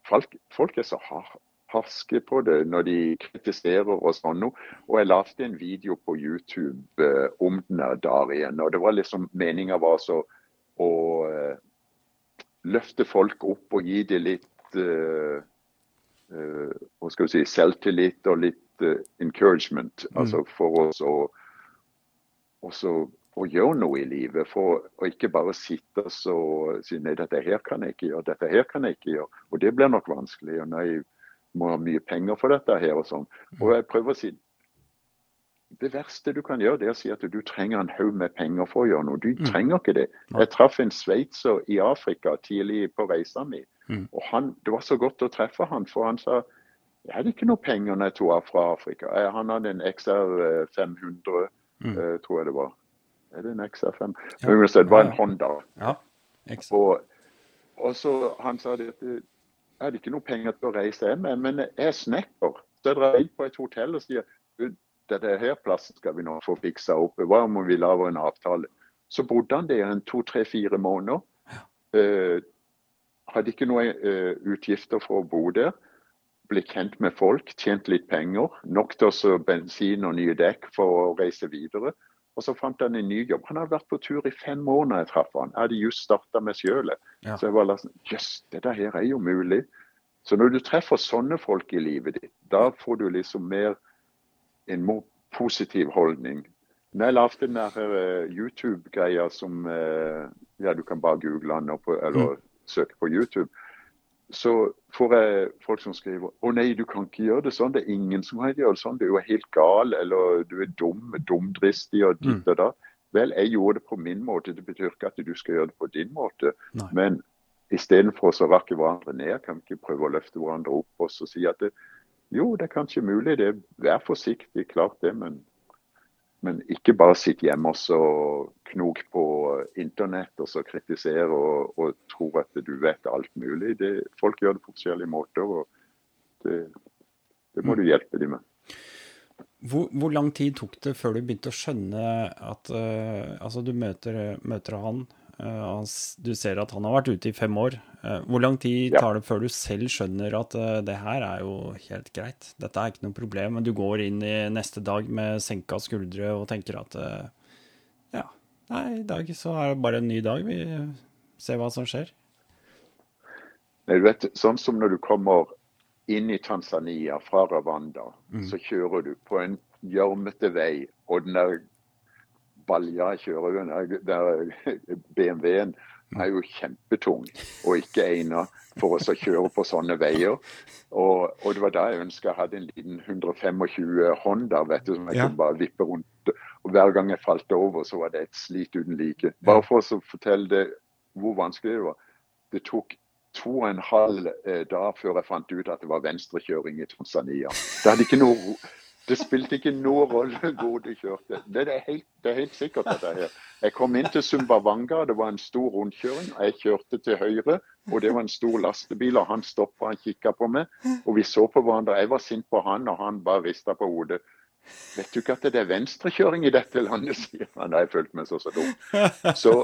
folk, folk, er så harde harske på det når de kritiserer og sånn noe. Og jeg lagde en video på YouTube eh, om den der igjen, Og det var liksom meninga var så å eh, løfte folk opp og gi dem litt eh hva skal vi si, selvtillit og litt eh, encouragement. Mm. Altså for oss å også å gjøre noe i livet. For å ikke bare sitte og si nei, dette her kan jeg ikke gjøre, dette her kan jeg ikke gjøre. Og det blir nok vanskelig. og nei, må ha mye penger for dette her og sånn. Og jeg prøver å si det verste du kan gjøre, det er å si at du trenger en haug med penger for å gjøre noe. Du mm. trenger ikke det. Jeg traff en sveitser i Afrika tidlig på reisa mi. Mm. og han, Det var så godt å treffe han, for han sa jeg hadde ikke noe penger når jeg tok av fra Afrika. Han hadde en XR 500, mm. uh, tror jeg det var. Er det en XR 5? Ja. Det var en Honda. Ja. Og, og så han sa at jeg hadde ikke noe penger til å reise hjem men jeg er snekker. Så jeg drar inn på et hotell og sier dette her plassen skal vi nå få fiksa opp. Hva om vi lager en avtale? Så bodde han der en to, tre, fire måneder. Uh, hadde ikke noen uh, utgifter for å bo der. Ble kjent med folk, tjent litt penger. Nok til også bensin og nye dekk for å reise videre. Og så fant han en ny jobb. Han hadde vært på tur i fem år når jeg traff han. Jeg hadde just starta med sjølet. Ja. Så jeg var sånn Jøss, dette her er jo mulig. Så når du treffer sånne folk i livet ditt, da får du liksom mer en mer positiv holdning. Når jeg lagde den der uh, YouTube-greia som uh, Ja, du kan bare google den opp, eller mm. Søke på YouTube så får jeg folk som skriver å nei, du kan ikke gjøre det sånn. Det er ingen som kan gjøre det sånn. Du er helt gal, eller du er dum, dumdristig og ditt mm. og da. Vel, jeg gjorde det på min måte. Det betyr ikke at du skal gjøre det på din måte. Nei. Men istedenfor å rakke hverandre ned, kan vi ikke prøve å løfte hverandre opp og så si at det, jo, det er kanskje mulig. det Vær forsiktig, klart det, men men ikke bare sitt hjemme og så knok på internett og så kritisere og, og tro at du vet alt mulig. Det, folk gjør det på forskjellige måter, og det, det må du hjelpe dem med. Hvor, hvor, lang tid tok det før du begynte å skjønne at uh, Altså, du møter, møter han, du ser at han har vært ute i fem år. Uh, hvor lang tid tar det før du selv skjønner at det her er jo helt greit? Dette er ikke noe problem, men du går inn i neste dag med senka skuldre og tenker at ja, nei, i dag så er det bare en ny dag. Vi ser hva som skjer. Nei, du vet, sånn som når du kommer inn i Tanzania fra Rwanda, mm. så kjører du på en gjørmete vei, og den der balja kjører den der BMW-en er jo kjempetung og ikke egnet for oss å kjøre på sånne veier. Og, og det var da jeg ønska jeg hadde en liten 125 Honda vet du, som jeg ja. kunne bare vippe rundt. Og hver gang jeg falt over, så var det et slit uten like. Bare for å fortelle det hvor vanskelig det var. Det tok to og en halv eh, dag før jeg fant ut at det var venstrekjøring i Tanzania. Det, hadde ikke noe, det spilte ikke noen rolle hvor du kjørte. Det er, helt, det er helt sikkert at det er. Jeg kom inn til Sumbawanga, det var en stor rundkjøring. og Jeg kjørte til høyre, og det var en stor lastebil. og Han stoppa og kikka på meg, og vi så på hverandre. Jeg var sint på han, og han bare rista på hodet. Vet du ikke at det er venstrekjøring i dette landet, sier han. Da jeg følte meg så så dum. Så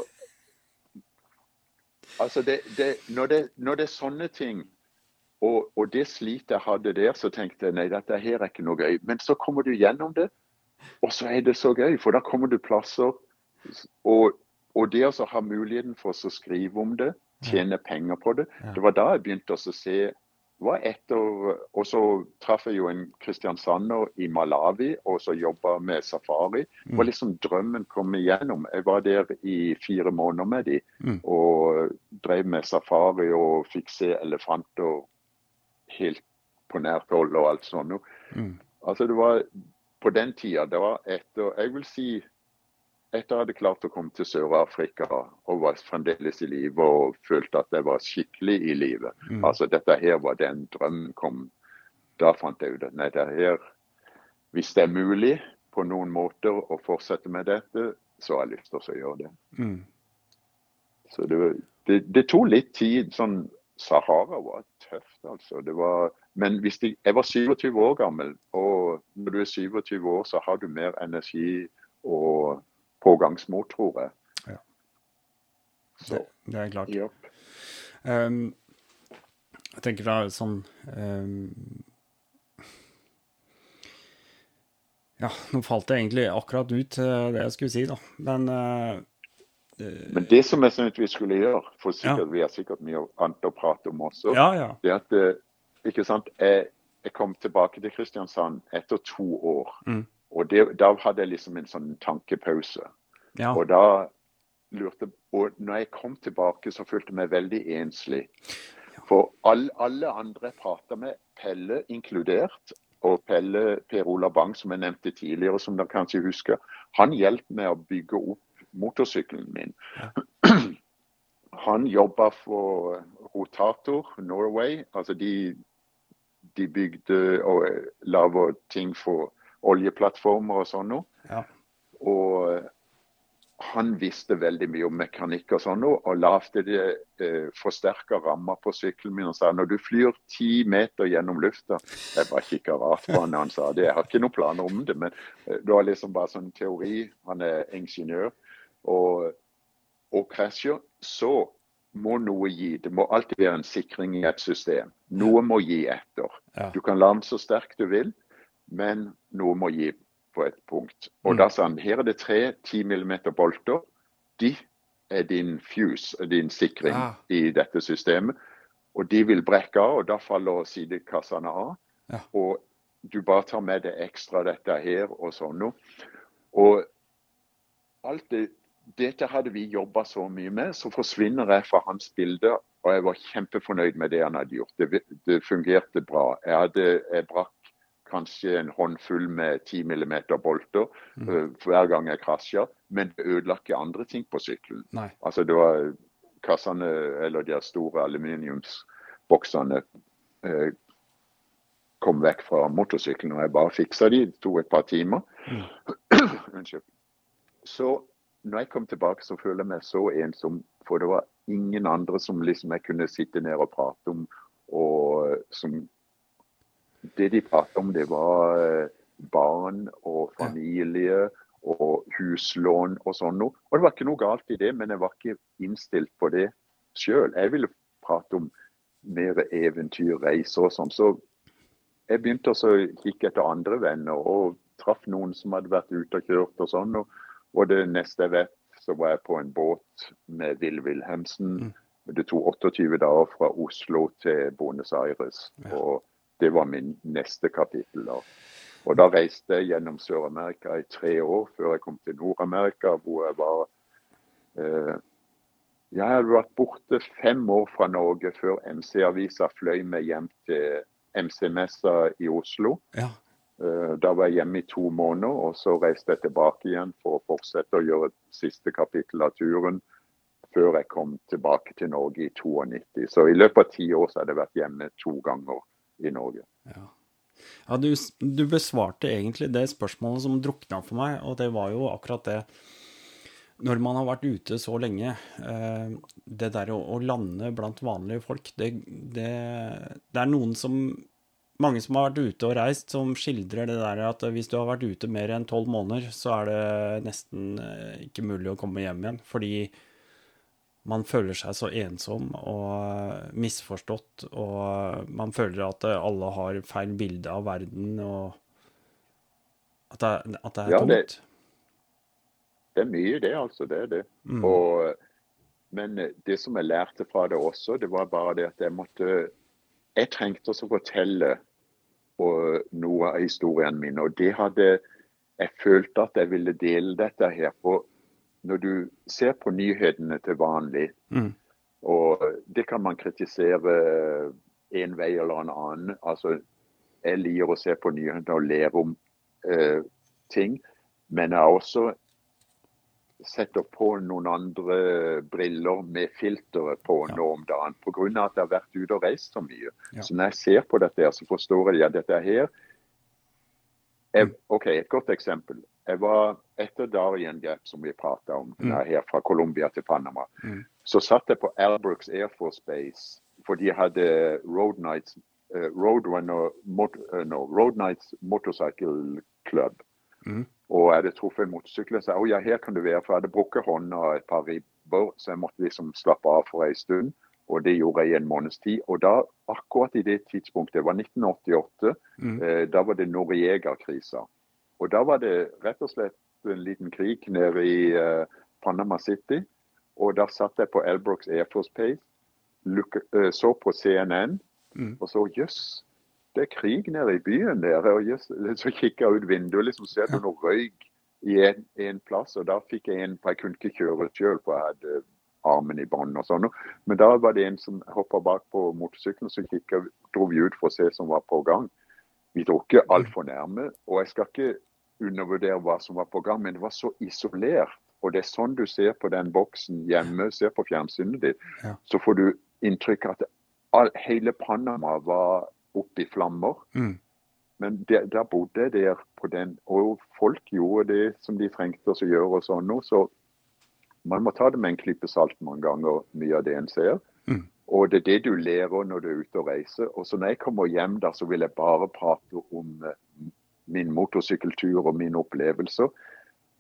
Altså det, det, når, det, når, det, er sånne ting, og, og, det slitet jeg hadde der, så tenkte jeg nei, dette her er ikke noe gøy. Men så kommer du gjennom det, og så er det så gøy. For da kommer du plasser. Og, og det å ha muligheten for å skrive om det, tjene penger på det, det var da jeg begynte å se var etter, Og så traff jeg jo en kristiansander i Malawi og så jobba med safari. Mm. liksom drømmen kom igjennom. Jeg var der i fire måneder med de, mm. og drev med safari og fikk se elefanter helt på nært hold og alt sånt. Mm. Altså det var På den tida, det var etter Jeg vil si etter jeg hadde klart å komme til Sør-Afrika og var fremdeles i live og følte at jeg var skikkelig i live. Mm. Altså Dette her var den drømmen kom. Da fant jeg ut at nei, det her, hvis det er mulig på noen måter å fortsette med dette, så har jeg lyst til å gjøre det. Mm. Så det, det, det, tok litt tid. sånn Sahara var tøft, altså. Det var, men de, jeg var 27 år gammel, og når du er 27 år, så har du mer energi og pågangsmot, tror jeg. Ja. Så, det, det, er klart. Yep. Um, jeg tenker da sånn um, Ja, nå falt det egentlig akkurat ut uh, det jeg skulle si, da. Men uh, men det som jeg syntes vi skulle gjøre, for sikkert, ja. vi har sikkert mye annet å prate om også, ja, ja. det at ikke sant, jeg, jeg, kom tilbake til Kristiansand etter to år. Mm. Og det, da hadde jeg liksom en sånn tankepause. Ja. Og da lurte Og når jeg kom tilbake, så følte jeg meg veldig enslig. For all, alle andre jeg prata med, Pelle inkludert, og Pelle Per Ola Bang, som jeg nevnte tidligere, som dere kanskje husker, han hjalp meg å bygge opp motorsykkelen min. Han jobba for Rotator Norway. altså de, de bygde og lager ting for oljeplattformer og sånn noe. Ja. Og han visste veldig mye om mekanikk og sånn, og lagde det eh, forsterka rammer på sykkelen min og sa når du flyr ti meter gjennom lufta Jeg bare kikka rart på han han sa det. Jeg har ikke noen planer om det, men eh, det var liksom bare sånn teori. Han er ingeniør. Og, og krasjer, så må noe gi. Det må alltid være en sikring i et system. Noe må gi etter. Du kan lande så sterkt du vil, men noe må gi på et punkt. Og mm. da sa han her er det tre 10 mm bolter. De er din fuse, din sikring ah. i dette systemet. Og de vil brekke av, og da faller sidekassene av. Ja. Og du bare tar med det ekstra dette her og sånn noe. Og alt det, dette hadde vi jobba så mye med, så forsvinner jeg fra hans bilde. Og jeg var kjempefornøyd med det han hadde gjort. Det, det fungerte bra. Jeg, hadde, jeg brakk kanskje en håndfull med 10 mm bolter mm. uh, hver gang jeg krasja, men det ødela ikke andre ting på sykkelen. Altså det var kassene, eller de store aluminiumsboksene uh, kom vekk fra motorsykkelen, og jeg bare fiksa de. Det tok et par timer. Mm. Unnskyld. Så når jeg kom tilbake, så føler jeg meg så ensom. For det var ingen andre som liksom jeg kunne sitte ned og prate om. Og som Det de pratet om, det var eh, barn og familie og huslån og sånn noe. Og det var ikke noe galt i det, men jeg var ikke innstilt på det sjøl. Jeg ville prate om mer eventyr, reiser og sånn. Så jeg begynte å kikke etter andre venner og traff noen som hadde vært ute og kjørt og sånn. Og, og det neste jeg vet, så var jeg på en båt med Will Wilhelmsen. Mm. Det tok 28 dager fra Oslo til Buenos Aires. Ja. Og det var min neste kapittel. da. Og da reiste jeg gjennom Sør-Amerika i tre år før jeg kom til Nord-Amerika, hvor jeg var eh, Jeg hadde vært borte fem år fra Norge før MC-avisa fløy meg hjem til MC-messa i Oslo. Ja. Eh, da var jeg hjemme i to måneder, og så reiste jeg tilbake igjen for å fortsette å gjøre siste kapittel av turen før jeg kom tilbake til Norge i 92. Så i løpet av ti år så hadde jeg vært hjemme to ganger i Norge. Ja. Ja, du, du, besvarte egentlig det spørsmålet som drukna for meg, og det var jo akkurat det. Når man har vært ute så lenge, eh, det der å, lande blant vanlige folk, det, det, det, er noen som Mange som har vært ute og reist, som skildrer det der at hvis du har vært ute mer enn tolv måneder, så er det nesten eh, ikke mulig å komme hjem igjen. Fordi man føler seg så ensom og misforstått, og man føler at alle har feil bilde av verden, og at det, at det er ja, tungt. Det, det, er mye, det, altså. Det er det. Mm. Og, men det som jeg lærte fra det også, det var bare det at jeg måtte Jeg trengte også å fortelle noe av historien min, og det hadde Jeg følte at jeg ville dele dette her. for når du ser på nyhetene til vanlig, mm. og det kan man kritisere en vei eller en annen. altså Jeg liker å se på nyhetene og lære om eh, ting, men jeg har også setter på noen andre briller med filteret på ja. nå om dagen. Pga. at jeg har vært ute og reist så mye. Ja. Så når jeg ser på dette, så forstår jeg at dette her jeg, mm. OK, et godt eksempel. Jeg var etter Darien Gap, som vi prata om, mm. her fra Colombia til Panama. Mm. Så satt jeg på Airbrooks Air Force Base, for de hadde Road Nights, uh, Roadrunner, mot, uh, no, Road Nights Motorcycle Club. Mm. Og jeg hadde truffet en motorsykkel sa oh, ja, her kan du være, for jeg hadde brukket hånda og et par ribber, så jeg måtte liksom slappe av for en stund. Og det gjorde jeg i en måneds tid. Og da, akkurat i det tidspunktet, det var 1988, mm. eh, da var det Noriega-krisa. Og da var det rett og slett en liten krig nede i uh, Panama City. Og da satt jeg på Elbrooks Air Force Base, uh, så på CNN mm. og så jøss, det er krig nede i byen der. Og jeg, så kikka jeg ut vinduet, liksom ser du noe røyk i en, en, plass. Og da fikk jeg en, for jeg kunne ikke kjøre sjøl, for jeg hadde armen i bånd og sånn. Men da var det en som hoppa bak på motorsykkelen, så kikka, dro vi ut for å se som var på gang. Vi dro ikke altfor nærme. Og jeg skal ikke undervurdere hva som var på gang, men det var så isolert. Og det er sånn du ser på den boksen hjemme, ser på fjernsynet ditt, ja. så får du inntrykk av at all, hele Panama var oppe i flammer. Mm. Men der, der bodde jeg der på den, og folk gjorde det som de trengte å gjøre. og sånn noe, Så man må ta det med en klype salt mange ganger, mye av det en ser. Mm. Og det er det du lærer når du er ute og reiser. Og så når jeg kommer hjem, der, så vil jeg bare prate om eh, min motorsykkeltur og mine opplevelser.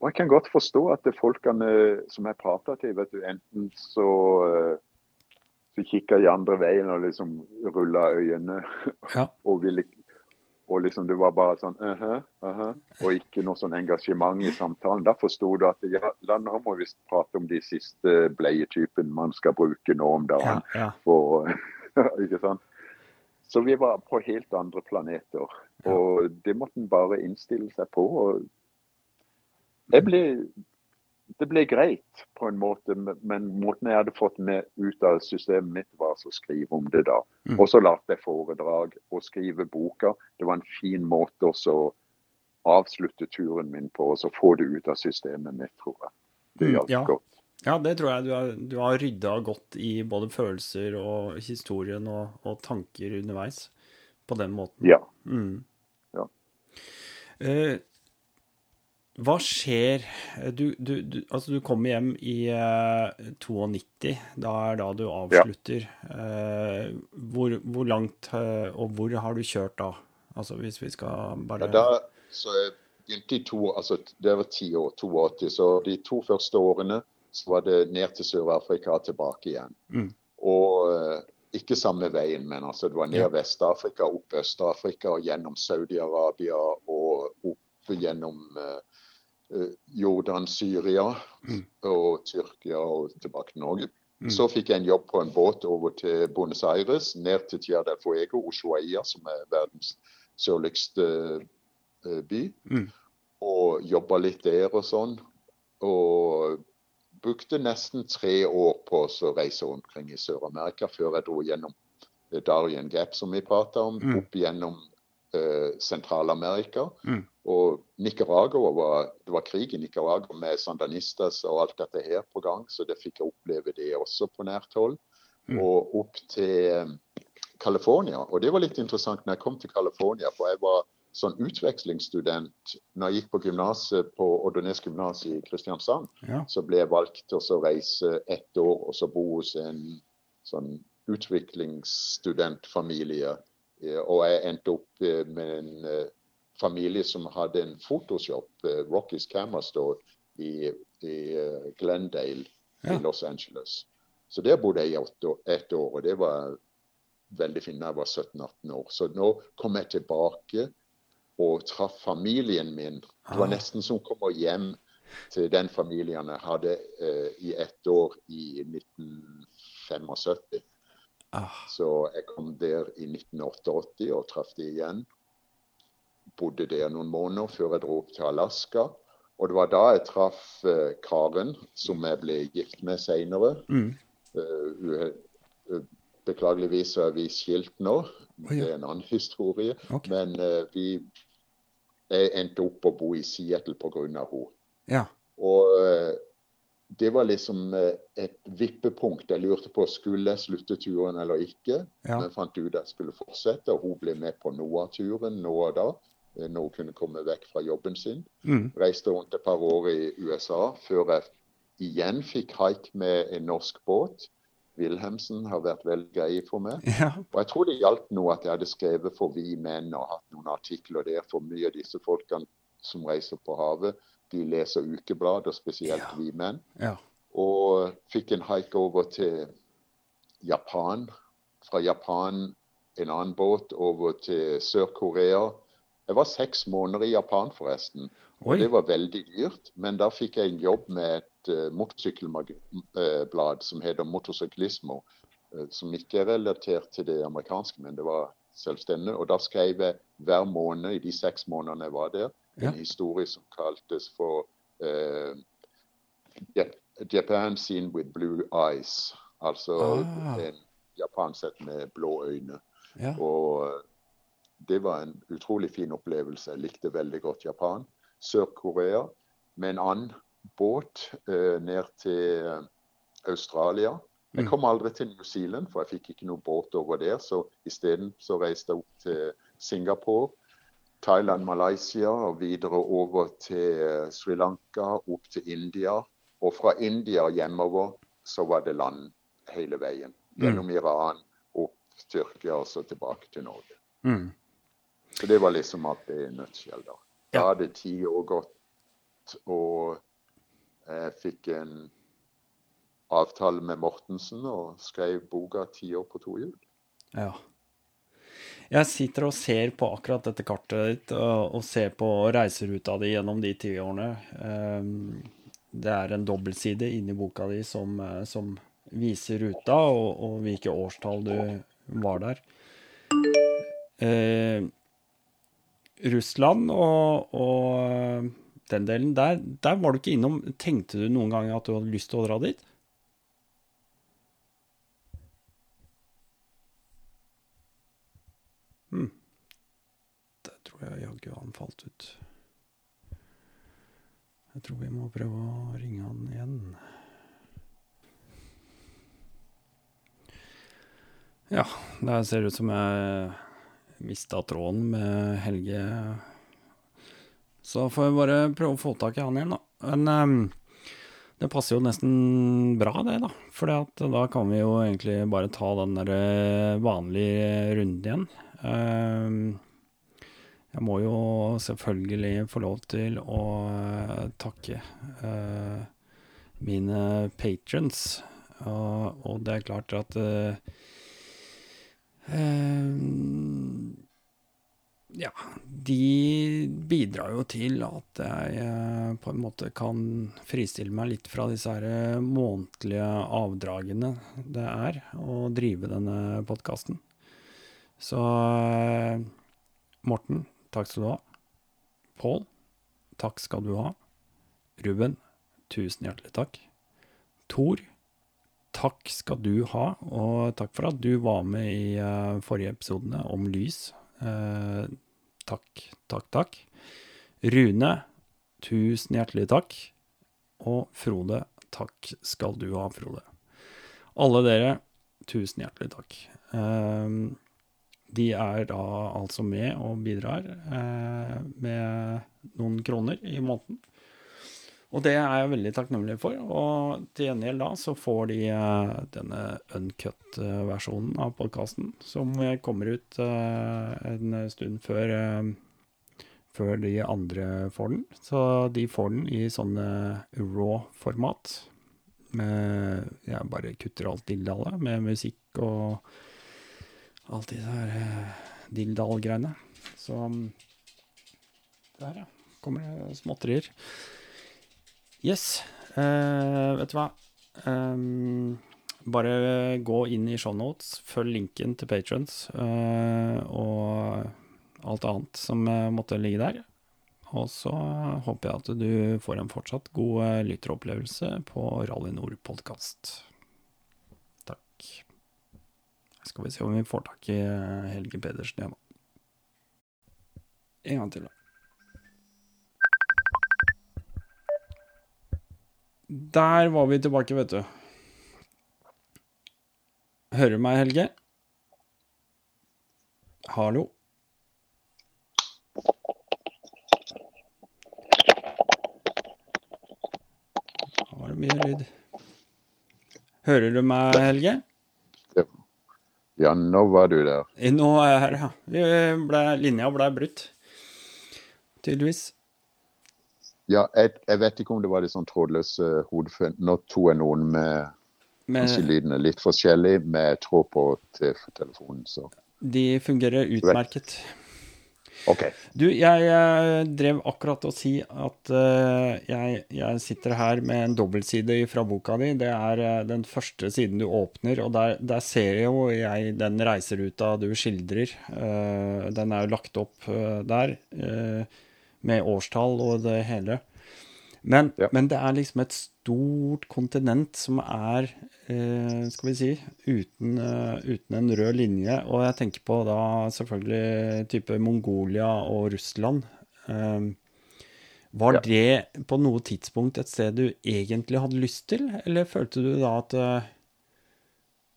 Og jeg kan godt forstå at det folkene som jeg prater til, vet du, enten så, eh, så kikka de andre veien og liksom rulla øynene ja. og ville og liksom det var bare sånn uh -huh, uh -huh, og ikke noe sånn engasjement i samtalen. Da forsto du at ja, da nå må vi prate om de siste bleietypene man skal bruke nå om dagen. Ja, ja. For, ikke sant? Så vi var på helt andre planeter. Og det måtte en bare innstille seg på. Ble, det ble greit på en måte, men måten jeg hadde fått med ut av systemet mitt, var å skrive om det da. Mm. Og så lagde jeg foredrag og skrive boka. Det var en fin måte å avslutte turen min på, og så få det ut av systemet mitt, tror jeg. Det hjalp ja. godt. Ja, det tror jeg du har, du har rydda godt i både følelser og historien og, og, tanker underveis på den måten. Ja. Mm. ja. Eh, hva skjer du, du, du, Altså, du kommer hjem i uh, 92. Da er da du avslutter. Eh, hvor, hvor langt uh, og hvor har du kjørt da? Altså, hvis vi skal bare Ja, da, så jeg begynte i to, altså Det var ti år, 82. Så de to første årene så var det ned til Sør-Afrika og tilbake igjen. Mm. Og eh, ikke samme veien, men altså det var ned Ja. Vest-Afrika, opp Øst-Afrika, og gjennom Saudi-Arabia og opp gjennom eh, eh, Jordan, Syria Mm. og Tyrkia og tilbake til Norge. Mm. Så fikk jeg en jobb på en båt over til Buenos Aires, ned til Tierra del Fuego, Ushuaia, som er verdens sørligste eh, by. Mm. Og jobba litt der og sånn. Og brukte nesten tre år på å reise omkring i Sør-Amerika før jeg dro gjennom eh, Darien Gap, som vi prata om, Mm. opp gjennom eh, Sentral-Amerika. Mm. Og Nicaragua var, det var krig i Nicaragua med sandanistas og alt dette her på gang, så det fikk jeg oppleve det også på nært hold. Mm. Og opp til eh, California. Og det var litt interessant når jeg kom til California, for jeg var sånn utvekslingsstudent når jeg gikk på gymnaset på Oddernes gymnas i Kristiansand Ja. så ble jeg valgt til å reise ett år og så bo hos en sånn utviklingsstudentfamilie. Eh, Og jeg endte opp eh, med en eh, familie som hadde en fotoshop, eh, Rockies Camera Store, i, i Glendale Ja. i Los Angeles. Så der bodde jeg i ett år, og det var veldig fint da jeg var 17-18 år. Så nå kom jeg tilbake og traff familien min. Det var Ah. nesten som å komme hjem til den familien jeg hadde eh, i ett år i 1975. Ah, Så jeg kom der i 1988 og traff de igjen. Bodde der noen måneder før jeg dro opp til Alaska. Og det var da jeg traff uh, Karen, som jeg ble gift med seinere. mm. beklageligvis er vi skilt nå. oh, ja. Det er en annen historie. Okay. Men vi endte opp å bo i Seattle pga. henne. Ja. Og det var liksom eh, et vippepunkt. Jeg lurte på skulle jeg slutte turen eller ikke. Ja. Men fant ut at jeg skulle fortsette, og hun ble med på noe av turen nå og da. eh, Når hun kunne komme vekk fra jobben sin. Mm. Reiste rundt et par år i USA før jeg igjen fikk haik med en norsk båt. Wilhelmsen har vært veldig grei for meg. Ja. Og jeg tror det hjalp noe at jeg hadde skrevet for Vi Menn og hatt noen artikler der. For mye av disse folkene som reiser på havet, de leser ukeblad, og spesielt Ja. Vi Menn. Ja. Og fikk en haik over til Japan. Fra Japan en annen båt over til Sør-Korea. Jeg var seks måneder i Japan, forresten. Oi. Det var veldig dyrt, men da fikk jeg en jobb med et uh, motorsykkelblad som heter Motorsyklismo, uh, som ikke er relatert til det amerikanske, men det var selvstendig. Og da skrev jeg hver måned i de seks månedene jeg var der, en historie som kaltes for uh, Japan seen with blue eyes. Altså Ah. en Japan sett med blå øyne. Ja. Og eh, det var en utrolig fin opplevelse. Jeg likte veldig godt Japan. Sør-Korea med en annen båt eh, ned til eh, Australia. Jeg Mm. kom aldri til New Zealand, for jeg fikk ikke noe båt over der. Så isteden så reiste jeg opp til Singapore, Thailand, Malaysia og videre over til eh, Sri Lanka, opp til India. Og fra India hjemover så var det land hele veien. Gjennom Iran, opp Tyrkia og så tilbake til Norge. Mm. Så det var liksom at det er en nøtteskjell. Da Da Ja. hadde ti år gått, og jeg fikk en avtale med Mortensen og skrev boka 'Ti år på to hjul'. Ja. Jeg sitter og ser på akkurat dette kartet ditt, og, og ser på reiseruta di gjennom de ti årene. Ehm, Det er en dobbeltside inni boka di som, eh, som viser ruta, og, og hvilke årstall du var der. Uh, Russland og, og den delen der, der var du ikke innom. Tenkte du noen gang at du hadde lyst til å dra dit? Jeg jaggu han falt ut. Jeg tror vi må prøve å ringe han igjen. Ja, det ser ut som jeg mista tråden med Helge Så får jeg bare prøve å få tak i han igjen, da. Men um, det passer jo nesten bra, det, da. For da kan vi jo egentlig bare ta den der eh, vanlige runden igjen. Ehm, jeg må jo selvfølgelig få lov til å uh, takke uh, mine patrons. Uh, og det er klart at Ja, de bidrar jo til at jeg på en måte kan fristille meg litt fra disse her månedlige avdragene det er å drive denne podkasten. Så Morten, takk skal du ha. Pål, takk skal du ha. Ruben, tusen hjertelig takk. Tor, takk skal du ha, og takk for at du var med i uh, forrige episodene om lys. Uh, takk, takk, takk. Rune, tusen hjertelig takk. Og Frode, takk skal du ha, Frode. Alle dere, tusen hjertelig takk. Uh, de er da altså med og bidrar eh, med noen kroner i måneden. Og det er jeg veldig takknemlig for. Og til gjengjeld da så får de eh, denne uncut-versjonen av podkasten, som kommer ut eh, en stund før, eh, før de andre får den. Så de får den i sånne raw-format. Jeg bare kutter alt dildalet med musikk og alt de der uh, dilldall-greiene. Så Der, ja. Kommer det småtterier. Yes. Uh, vet du hva? Um, bare gå inn i shownotes, følg linken til patrons uh, og alt annet som måtte ligge der. Og så håper jeg at du får en fortsatt god lytteropplevelse på Rally Nord podkast. Skal vi se om vi får tak i eh, Helge Pedersen igjen, da. En gang til, da. Der var vi tilbake, vet du. Hører du meg, Helge? Hallo? Da var det mye lyd. Hører du meg, Helge? Ja, nå var du der. Nå er jeg her, ja. Ble, linja ble brutt. Tydeligvis. Ja, jeg, jeg, vet ikke om det var det sånn trådløse uh, hodeføn. Nå tok jeg noen med, med Kanskje lydene litt forskjellig med tråd på telefonen, så De fungerer utmerket. Ok. Du, jeg, jeg drev akkurat å si at uh, jeg, jeg, sitter her med en dobbeltside fra boka di. Det er uh, den første siden du åpner, og der, der ser jo jeg den reiseruta du skildrer. Uh, den er jo lagt opp der, med årstall og det hele. Men, ja. men, det er liksom et stort kontinent som er, eh, skal vi si, uten, uh, uten, en rød linje. Og jeg tenker på da selvfølgelig type Mongolia og Russland. Um, var ja. det på noe tidspunkt et sted du egentlig hadde lyst til, eller følte du da at uh,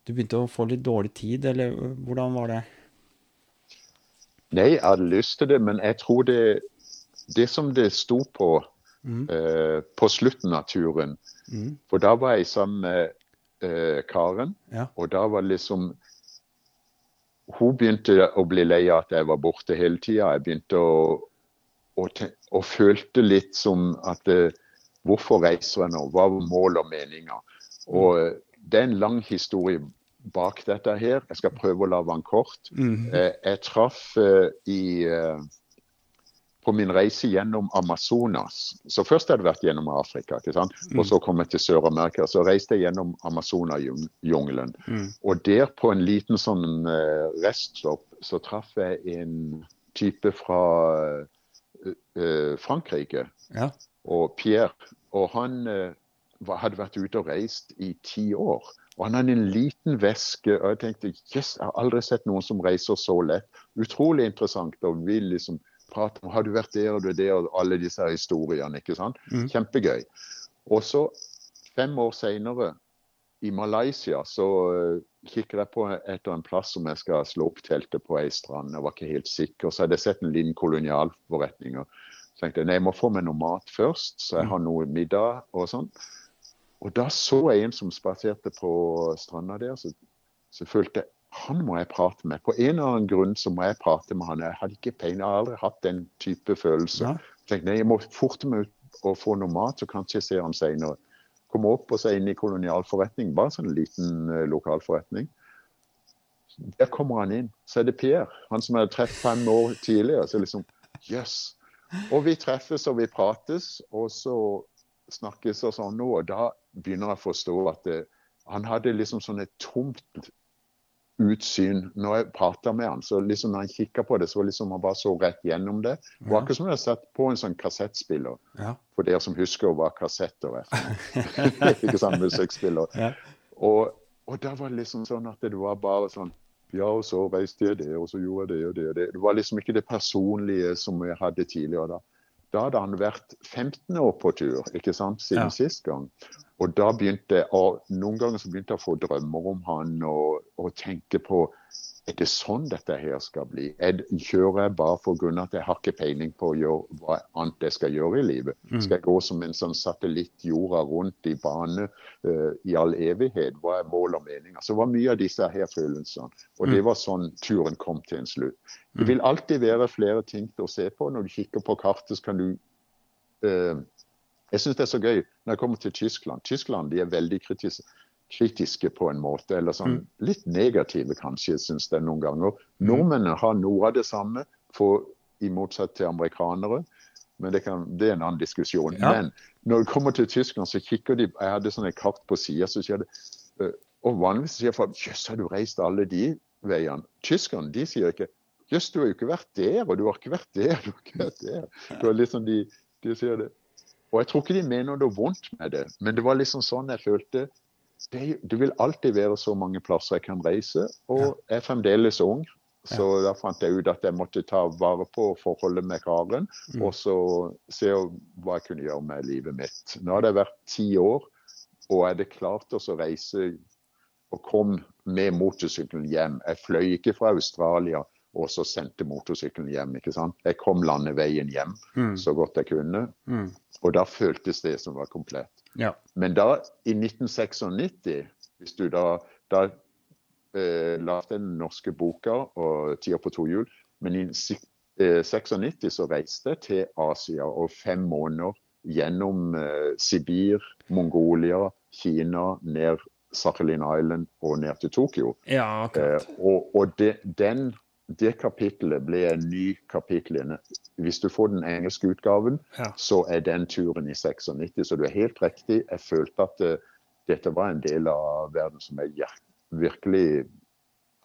du begynte å få litt dårlig tid, eller hvordan var det? Nei, jeg hadde lyst til det, men jeg tror det, det som det sto på mm. eh, på slutten av turen. Mm. For da var jeg sammen med eh, Karen, ja. og da var liksom Hun begynte å bli lei av at jeg var borte hele tida. Jeg begynte å og, og, følte litt som at eh, Hvorfor reiser jeg nå? Hva var mål og meninger? Og mm. Det er en lang historie bak dette her. Jeg skal prøve å lage den kort. Mm. Eh, jeg traff eh, i eh, på min reise gjennom Amazonas. Så først hadde jeg vært gjennom Afrika? Mm. og så kom jeg til Sør-Amerika. Så reiste jeg gjennom Amazonajungelen. Mm. Og der på en liten sånn uh, reststopp så traff jeg en type fra uh, Frankrike. Ja. Og Pierre. Og han uh, hadde vært ute og reist i ti år. Og han hadde en liten veske. og Jeg tenkte yes, jeg har aldri sett noen som reiser så lett. Utrolig interessant. og vil liksom prate om har du vært der og du er der, og alle disse historiene. ikke sant? Mm. Kjempegøy. Og så, fem år seinere, i Malaysia, så uh, kikker jeg på etter en plass som jeg skal slå opp teltet på ei strand. Jeg var ikke helt sikker. Så hadde jeg sett en liten kolonialforretning. Så tenkte jeg nei, jeg må få meg noe mat først, så jeg har noe middag og sånn. Og da så jeg en som spaserte på stranda der, så, så følte jeg han må jeg prate med. På en eller annen grunn så må jeg prate med han. Jeg hadde ikke peiling, jeg har aldri hatt den type følelse. Jeg tenkte nei, jeg må forte meg ut og få noe mat, så kanskje jeg ser han senere. Kom opp og så inn i kolonialforretning, bare en sånn liten uh, lokalforretning. Der kommer han inn. Så er det Pierre, han som jeg hadde truffet fem år tidligere. Så liksom, jøss. Yes. Og vi treffes og vi prates, og så snakkes og sånn nå. Og da begynner jeg å forstå at det, han hadde liksom sånn et tomt utsyn. Når jeg prata med han, så liksom når han kikka på det, så var liksom han bare så rett gjennom det. Det var akkurat som jeg hadde sett på en sånn kassettspiller. Ja. For dere som husker hva kassetter er. ikke sant, musikkspiller. Ja. Og, og da var det liksom sånn at det var bare sånn Ja, og så reiste jeg det, og så gjorde jeg det og det og det. Det var liksom ikke det personlige som jeg hadde tidligere da. Da hadde han vært 15 år på tur, ikke sant, siden Ja. sist gang. Og da begynte jeg, og noen ganger så begynte jeg å få drømmer om han og, og tenke på er det sånn dette her skal bli? Er, kjører jeg bare av at jeg har ikke peiling på å gjøre hva annet jeg skal gjøre i livet? Skal jeg gå som en sånn satellitt jorda rundt i bane uh, i all evighet? Hva er mål og mening? Altså, det var mye av disse her følelsene. Og det var sånn turen kom til en slutt. Det vil alltid være flere ting til å se på. Når du kikker på kartet, så kan du eh, jeg syns det er så gøy når jeg kommer til Tyskland. Tyskland de er veldig kritis kritiske på en måte, eller sånn litt negative kanskje, syns jeg noen ganger. Nordmennene har noe av det samme, for, i motsatt til amerikanere. Men det, kan, det er en annen diskusjon. Ja. Men når du kommer til Tyskland, så kikker de Jeg hadde sånn et kart på sida, så sier det øh, Og vanligvis sier folk Jøss, har du reist alle de veiene? Tyskerne de sier ikke Jøss, du har jo ikke vært der, og du har ikke vært der, du har ikke vært der. Det var liksom de, de sier det. Og jeg tror ikke de mener noe vondt med det, men det var liksom sånn jeg følte. Det, det vil alltid være så mange plasser jeg kan reise, og jeg er fremdeles ung. Så da fant jeg ut at jeg måtte ta vare på forholdet med Karen, og så se hva jeg kunne gjøre med livet mitt. Nå har det vært ti år, og jeg hadde klart å reise og kom med motorsykkelen hjem. Jeg fløy ikke fra Australia og så sendte motorsykkelen hjem. ikke sant? Jeg kom landeveien hjem så godt jeg kunne, Mm. og da føltes det som var komplett. Ja. Men da, i 1996, hvis du da, da eh, lagde den norske boka og 'Tida på to hjul', men i eh, 96 så reiste jeg til Asia og fem måneder gjennom eh, Sibir, Mongolia, Kina, ned Sakhalin Island og ned til Tokyo. ja, akkurat. Eh, og og de, den, det kapittelet ble en ny kapittel. inne. Hvis du får den engelske utgaven, Ja. så er den turen i 96. Så du er helt riktig. Jeg følte at uh, dette var en del av verden som jeg virkelig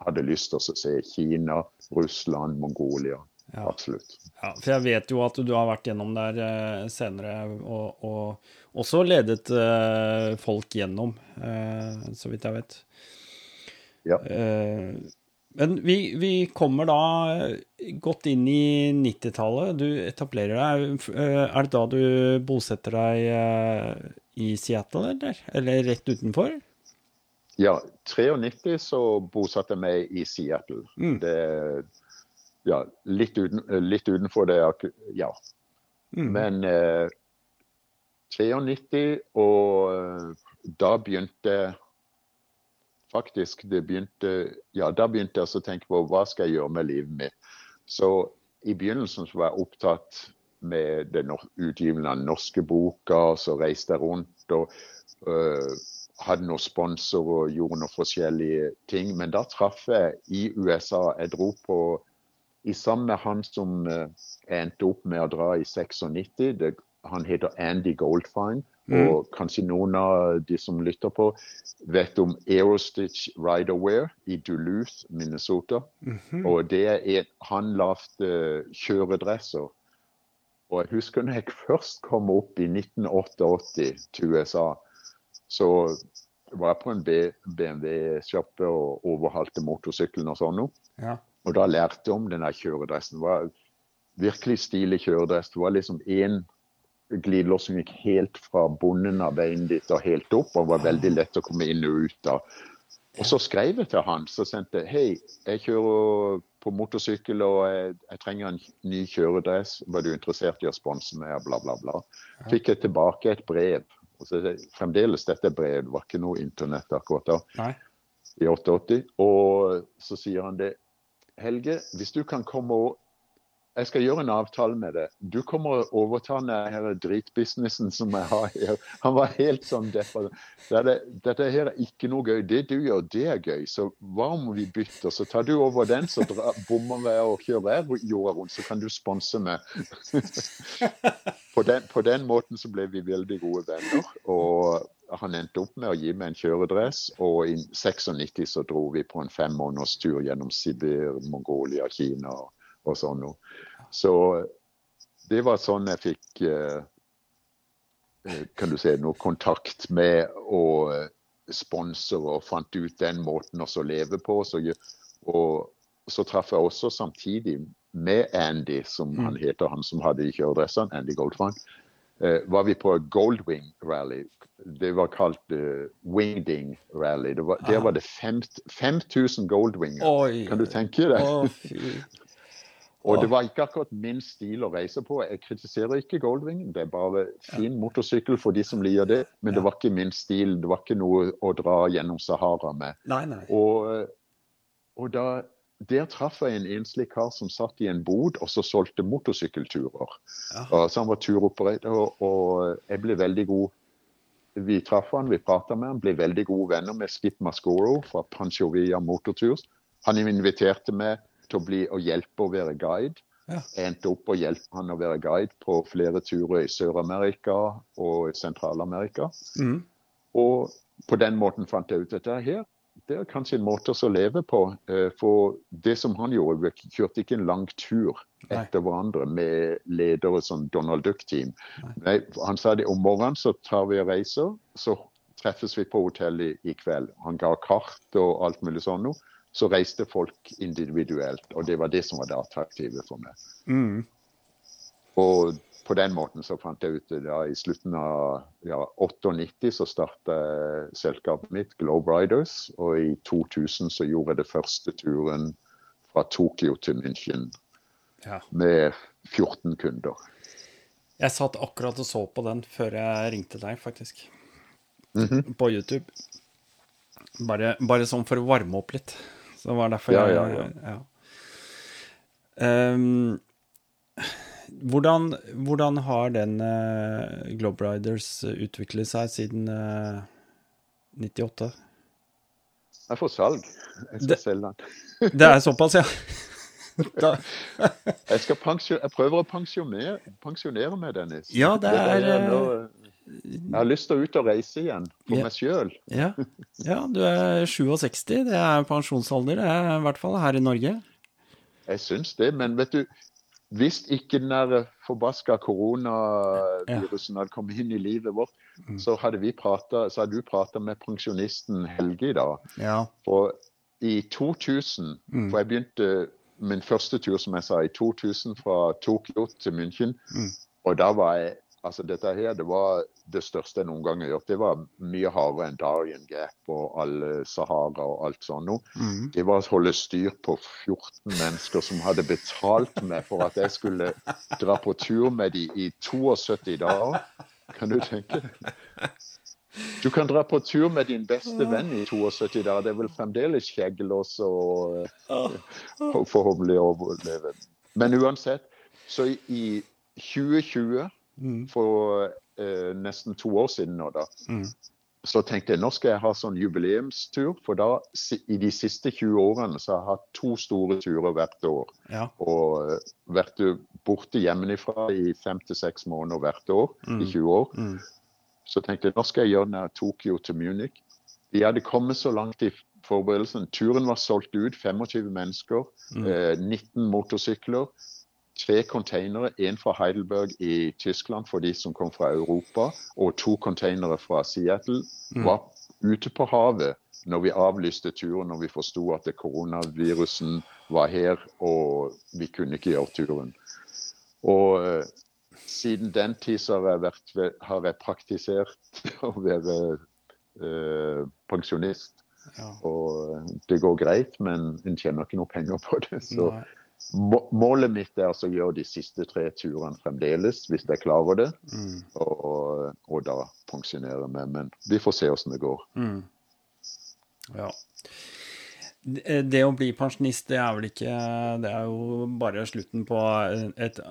hadde lyst til å se. Kina, Russland, Mongolia. Ja. Absolutt. Ja, for jeg vet jo at du har vært gjennom der uh, senere, og, og også ledet uh, folk gjennom, så vidt jeg vet. Ja. Eh, men vi, vi kommer da godt inn i 90-tallet. Du etablerer deg. Eh, Er det da du bosetter deg eh, i Seattle, eller? Eller rett utenfor? Ja, 93 så bosatte jeg meg i Seattle. Mm. Det, ja, litt, uten, litt utenfor det, ja. Mm. Men eh, 93, og eh, da begynte faktisk det begynte, ja, Da begynte jeg å tenke på hva skal jeg gjøre med livet mitt. Så i begynnelsen så var jeg opptatt med utgivelsen av norske boka, så reiste jeg rundt og uh, hadde noen sponsorer og gjorde noen forskjellige ting. Men da traff jeg i USA Jeg dro på i sammen med han som uh, endte opp med å dra i 96. Det, han heter Andy Goldfine. Og kanskje noen av de som lytter på, vet om Aerostitch Riderwear i Duluth, Minnesota. Og det er en, han lagde kjøredresser. Og jeg husker når jeg først kom opp i 1988 til USA, så var jeg på en BMW-sjappe og overhalte motorsykkelen og sånn. noe. Ja. Og da lærte jeg om denne kjøredressen. Det var virkelig stilig kjøredress. Det var liksom én glidelås som gikk helt fra bunnen av veien ditt og helt opp, og var veldig lett å komme inn og ut av. Og så skrev jeg til han, så sendte jeg hei, jeg kjører på motorsykkel og jeg, jeg trenger en ny kjøredress. Var du interessert i å sponse meg? Bla, bla, bla. Fikk jeg tilbake et brev. Og så, fremdeles dette brevet, det var ikke noe internett akkurat da. Nei. I 88. Og så sier han det. Helge, hvis du kan komme og jeg skal gjøre en avtale med deg. Du kommer og overtar denne dritbusinessen som jeg har her. Han var helt sånn dette, dette her er ikke noe gøy. Det du gjør, det er gøy. Så hva om vi bytter? Så tar du over den, så bommer jeg og kjører jorda rundt. Så kan du sponse meg. på, den, på den måten så ble vi veldig gode venner. Og han endte opp med å gi meg en kjøredress, og i 96 så dro vi på en fem måneders tur gjennom Sibir, Mongolia, Kina og sånn noe. Så det var sånn jeg fikk eh, eh, kan du si, noe kontakt med og eh, sponsorer og fant ut den måten å leve på. Så, og så traff jeg også samtidig med Andy, som mm. han heter, han som hadde kjøredressene, Andy Goldfang, eh, var vi på Goldwing Rally. Det var kalt uh, Wingding Rally. Det var, der var det 5000 Goldwinger. Oi. Kan du tenke deg? Og det var ikke akkurat min stil å reise på. Jeg kritiserer ikke Goldwingen, det er bare fin motorsykkel for de som liker det. Men det var ikke min stil, det var ikke noe å dra gjennom Sahara med. Nei, nei. Og, og da, der traff jeg en enslig kar som satt i en bod og så solgte motorsykkelturer. Ja. Så han var turoperator, og, og jeg ble veldig god vi traff han, vi prata med han, ble veldig gode venner med Skip Mascoro fra Pancho Panchovia Motortours. Han inviterte meg til å bli og hjelpe å være guide. Ja. Jeg endte opp å hjelpe han å være guide på flere turer i Sør-Amerika og Sentral-Amerika. Mm. Og på den måten fant jeg ut at det her det er kanskje en måte å leve på. Eh, for det som han gjorde, vi kjørte ikke en lang tur etter hverandre med ledere som Donald Duck-team. Han sa det om morgenen så tar vi og reiser, så treffes vi på hotellet i kveld. Han ga kart og alt mulig sånn noe så reiste folk individuelt. Og det var det som var det attraktive for meg. Mm. Og på den måten så fant jeg ut da i slutten av ja, 98 så starta selskapet mitt, Globe Riders. Og i 2000 så gjorde jeg det første turen fra Tokyo til München ja. med 14 kunder. Jeg satt akkurat og så på den før jeg ringte deg, faktisk. Mm -hmm. På YouTube. Bare, bare sånn for å varme opp litt. Så det var derfor ja, ja, ja. ja. Um, hvordan, hvordan, har den uh, Globe Riders utviklet seg siden uh, 98? Jeg får salg. Jeg skal det, selge den. det er såpass, ja? jeg, skal jeg prøver å pensjonere, pensjonere meg, Dennis. Ja, det er, det er nå, jeg har lyst til å ut og reise igjen, for ja. meg sjøl. ja. ja. du er 67, det er pensjonsalder, det er i hvert fall her i Norge. Jeg syns det, men vet du, hvis ikke den der forbaska koronavirusen hadde kommet inn i livet vårt, mm. så hadde vi pratet, så hadde du prata med pensjonisten Helge i dag. Ja. For i 2000, mm. for jeg begynte min første tur, som jeg sa, i 2000 fra Tokyo til München, mm. og da var jeg Altså dette her, det var det største jeg noen gang har gjort. Det var mye hardere enn Darien Gap og alle Sahara og alt sånt. Mm. Det var å holde styr på 14 mennesker som hadde betalt meg for at jeg skulle dra på tur med dem i 72 dager. Kan du tenke Du kan dra på tur med din beste venn i 72 dager. Det er vel fremdeles skjeggelås og, og forhåpentlig overleve. Men uansett, så i 2020 mm. for eh, nesten to år siden nå, da. Mm. Så tenkte jeg nå skal jeg ha sånn jubileumstur, for da i de siste 20 årene så har jeg hatt to store turer hvert år. Ja. Og uh, vært borte hjemmefra i fem til seks måneder hvert år mm. i 20 år. Mm. Så tenkte jeg nå skal jeg gjøre den Tokyo til Munich. De hadde kommet så langt i forberedelsen. Turen var solgt ut. 25 mennesker, mm. eh, 19 motorsykler tre containere, én fra Heidelberg i Tyskland for de som kom fra Europa, og to containere fra Seattle, mm. var ute på havet når vi avlyste turen, når vi forsto at koronavirusen var her og vi kunne ikke gjøre turen. Og uh, siden den tid så har jeg, vært, har jeg praktisert å være eh, pensjonist. Ja. Og det går greit, men en tjener ikke noe penger på det. Så Nei. Må- målet mitt er altså å gjøre de siste tre turene fremdeles, hvis jeg klarer det. Mm. Og, og da pensjonere meg. Men vi får se hvordan det går. Mm. Ja. Det det å bli pensjonist, det er vel ikke Det er jo bare slutten på et,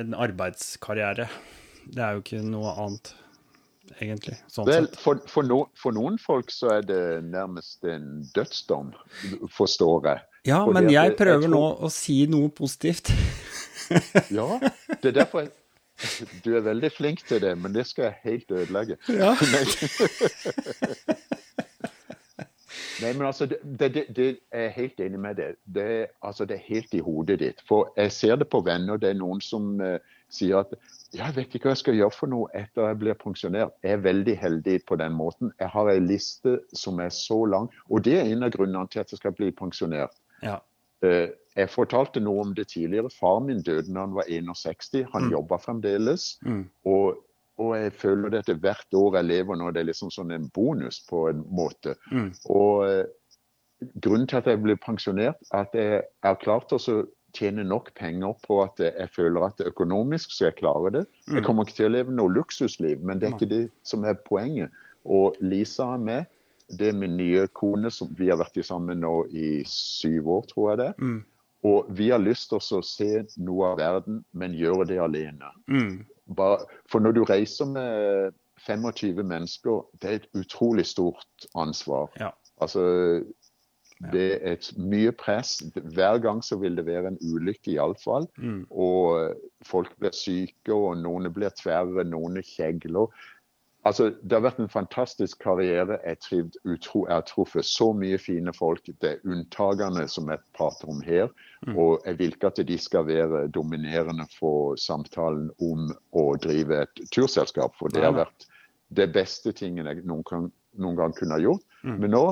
en arbeidskarriere. Det er jo ikke noe annet, egentlig. Sånn Vel, for, for, no, for noen folk så er det nærmest en dødsdom, forstår jeg. Ja, fordi men jeg jeg prøver tror- nå å si noe positivt. Ja, det er derfor jeg Du er veldig flink til det, men det skal jeg helt ødelegge. Ja. Nei. Men altså, det, det, det, det jeg er helt enig med det. Det, er- altså, det er helt i hodet ditt. For jeg ser det på venner. Det er noen som uh, sier at jeg vet ikke hva jeg skal gjøre for noe etter jeg blir pensjonert. Jeg er veldig heldig på den måten. Jeg har en liste som er så lang. Og det er en av grunnene til at jeg skal bli pensjonert. Ja. Eh, Jeg fortalte noe om det tidligere. Faren min døde da han var 61. Han Mm. jobba fremdeles. Mm. Og, og jeg føler det at hvert år jeg lever nå, det er liksom sånn en bonus på en måte. Mm. Og eh, grunnen til at jeg ble pensjonert, er at jeg har klart å tjene nok penger på at jeg føler at det er økonomisk så jeg klarer det. Jeg kommer ikke til å leve noe luksusliv, men det er ikke det som er poenget. Og Lisa er med. Det er min nye kone, som vi har vært sammen nå i syv år, tror jeg det. Mm. Og vi har lyst til å se noe av verden, men gjøre det alene. Mm. Bare, for når du reiser med 25 mennesker, det er et utrolig stort ansvar. Ja. Altså, det er et mye press. Hver gang så vil det være en ulykke, iallfall. Mm. Og folk blir syke, og noen blir tverre, noen kjegler. Altså, Det har vært en fantastisk karriere. Jeg, trivd, utro, jeg har truffet så mye fine folk. Det er unntakene som jeg prater om her. Og jeg vil ikke at de skal være dominerende for samtalen om å drive et turselskap. For det har vært det beste tingen jeg noen gang, noen gang kunne ha gjort. Mm. Men nå